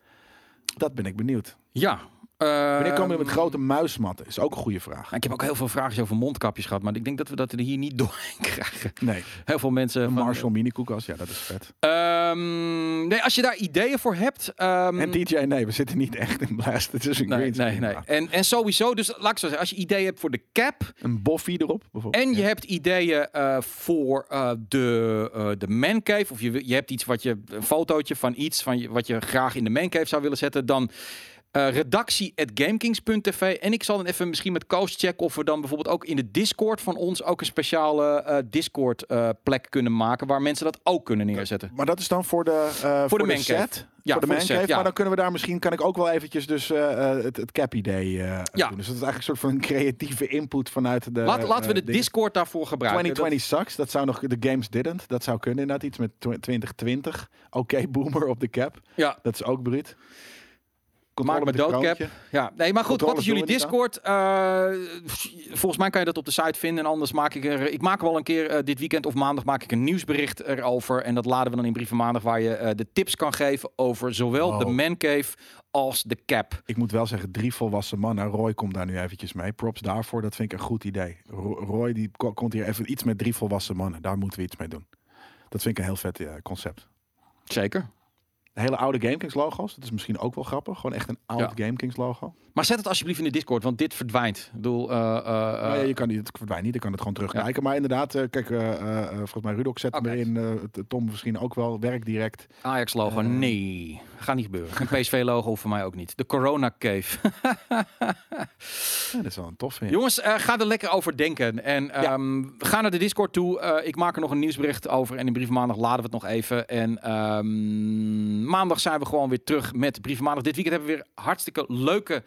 Dat ben ik benieuwd. ja. Wanneer komen we met Ehm, grote muismatten? Is ook een goede vraag. Ik heb ook heel veel vragen over mondkapjes gehad, maar ik denk dat we dat er hier niet doorheen krijgen. Nee, Heel veel mensen. een van- Marshall mini koelkast, ja, dat is vet. Ehm, nee, als je daar ideeën voor hebt. ehm, En DJ, nee, we zitten niet echt in Blast. Het is een nee, green nee, nee. En, en sowieso, dus laat ik zo zeggen, als je ideeën hebt voor de cap. Een boffie erop, bijvoorbeeld. En je Ja. hebt ideeën eh, voor eh, de, eh de mancave. Of je, je hebt iets wat je, een fotootje van iets van je, wat je graag in de mancave zou willen zetten. Dan Eh redactie.gamekings.tv. En ik zal dan even misschien met Koos checken of we dan bijvoorbeeld ook in de Discord van ons ook een speciale eh, Discord eh, plek kunnen maken. Waar mensen dat ook kunnen neerzetten. Maar dat is dan voor de, eh voor de set. Ja, voor de voor de set, ja. Maar dan kunnen we daar misschien, kan ik ook wel eventjes dus het, het cap idee eh, Ja. doen. Dus dat is eigenlijk een soort van creatieve input vanuit de Laat, laten we de dingen. Discord daarvoor gebruiken. 2020 sucks. Dat zou nog de games didn't. Dat zou kunnen inderdaad iets met tw- 2020. Oké, boomer op de cap. Dat- ja, Dat is ook bruut. Maak Controle me met de doodcap. Ja, nee, maar goed, wat is jullie Discord? Eh, volgens mij kan je dat op de site vinden. En anders maak ik er. Ik maak wel een keer eh, dit weekend of maandag maak ik een nieuwsbericht erover. En dat laden we dan in brieven maandag, waar je eh, de tips kan geven over zowel de man cave als de cap. Ik moet wel zeggen, drie volwassen mannen. Roy komt daar nu eventjes mee. Props daarvoor. Dat vind ik een goed idee. Ro- Roy die ko- komt hier even iets met drie volwassen mannen. Daar moeten we iets mee doen. Dat vind ik een heel vet concept. Zeker. De hele oude GameKings logo's. Dat is misschien ook wel grappig. Gewoon echt een oud Ja. GameKings logo. Maar zet het alsjeblieft in de Discord, want dit verdwijnt. Ik bedoel, eh, eh, eh, Nou ja, je kan niet, het verdwijnt niet. Je kan het gewoon terugkijken. Maar inderdaad, kijk, volgens mij Rudok zet hem Oké. erin. eh, t- Tom misschien ook wel. Werk direct. Ajax logo, nee. Gaat niet gebeuren. Een PSV logo voor mij ook niet. De Corona Cave. Dat is wel een tof. Jongens, ga er lekker over denken. En ehm, ga naar de Discord toe. Ik maak er nog een nieuwsbericht over. En in Brief Maandag laden we het nog even. En ehm, maandag zijn we gewoon weer terug met Brief Maandag. Dit weekend hebben we weer hartstikke leuke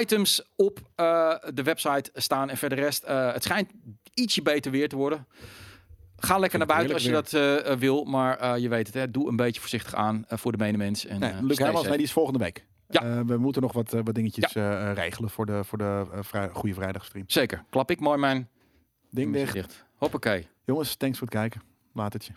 items op eh, de website staan. En verder rest, eh, het schijnt ietsje beter weer te worden. Ga lekker naar buiten als je dat eh, wil. Maar je weet het, hè, doe een beetje voorzichtig aan voor de medemens. En, Nee, Luc Hermans, nee, die is volgende week. Ja. We moeten nog wat, wat dingetjes regelen voor de, voor de vrij, goede vrijdagstream. Zeker. Klap ik mooi mijn Ding ding dicht. dicht. Hoppakee. Jongens, thanks voor het kijken. Latertje.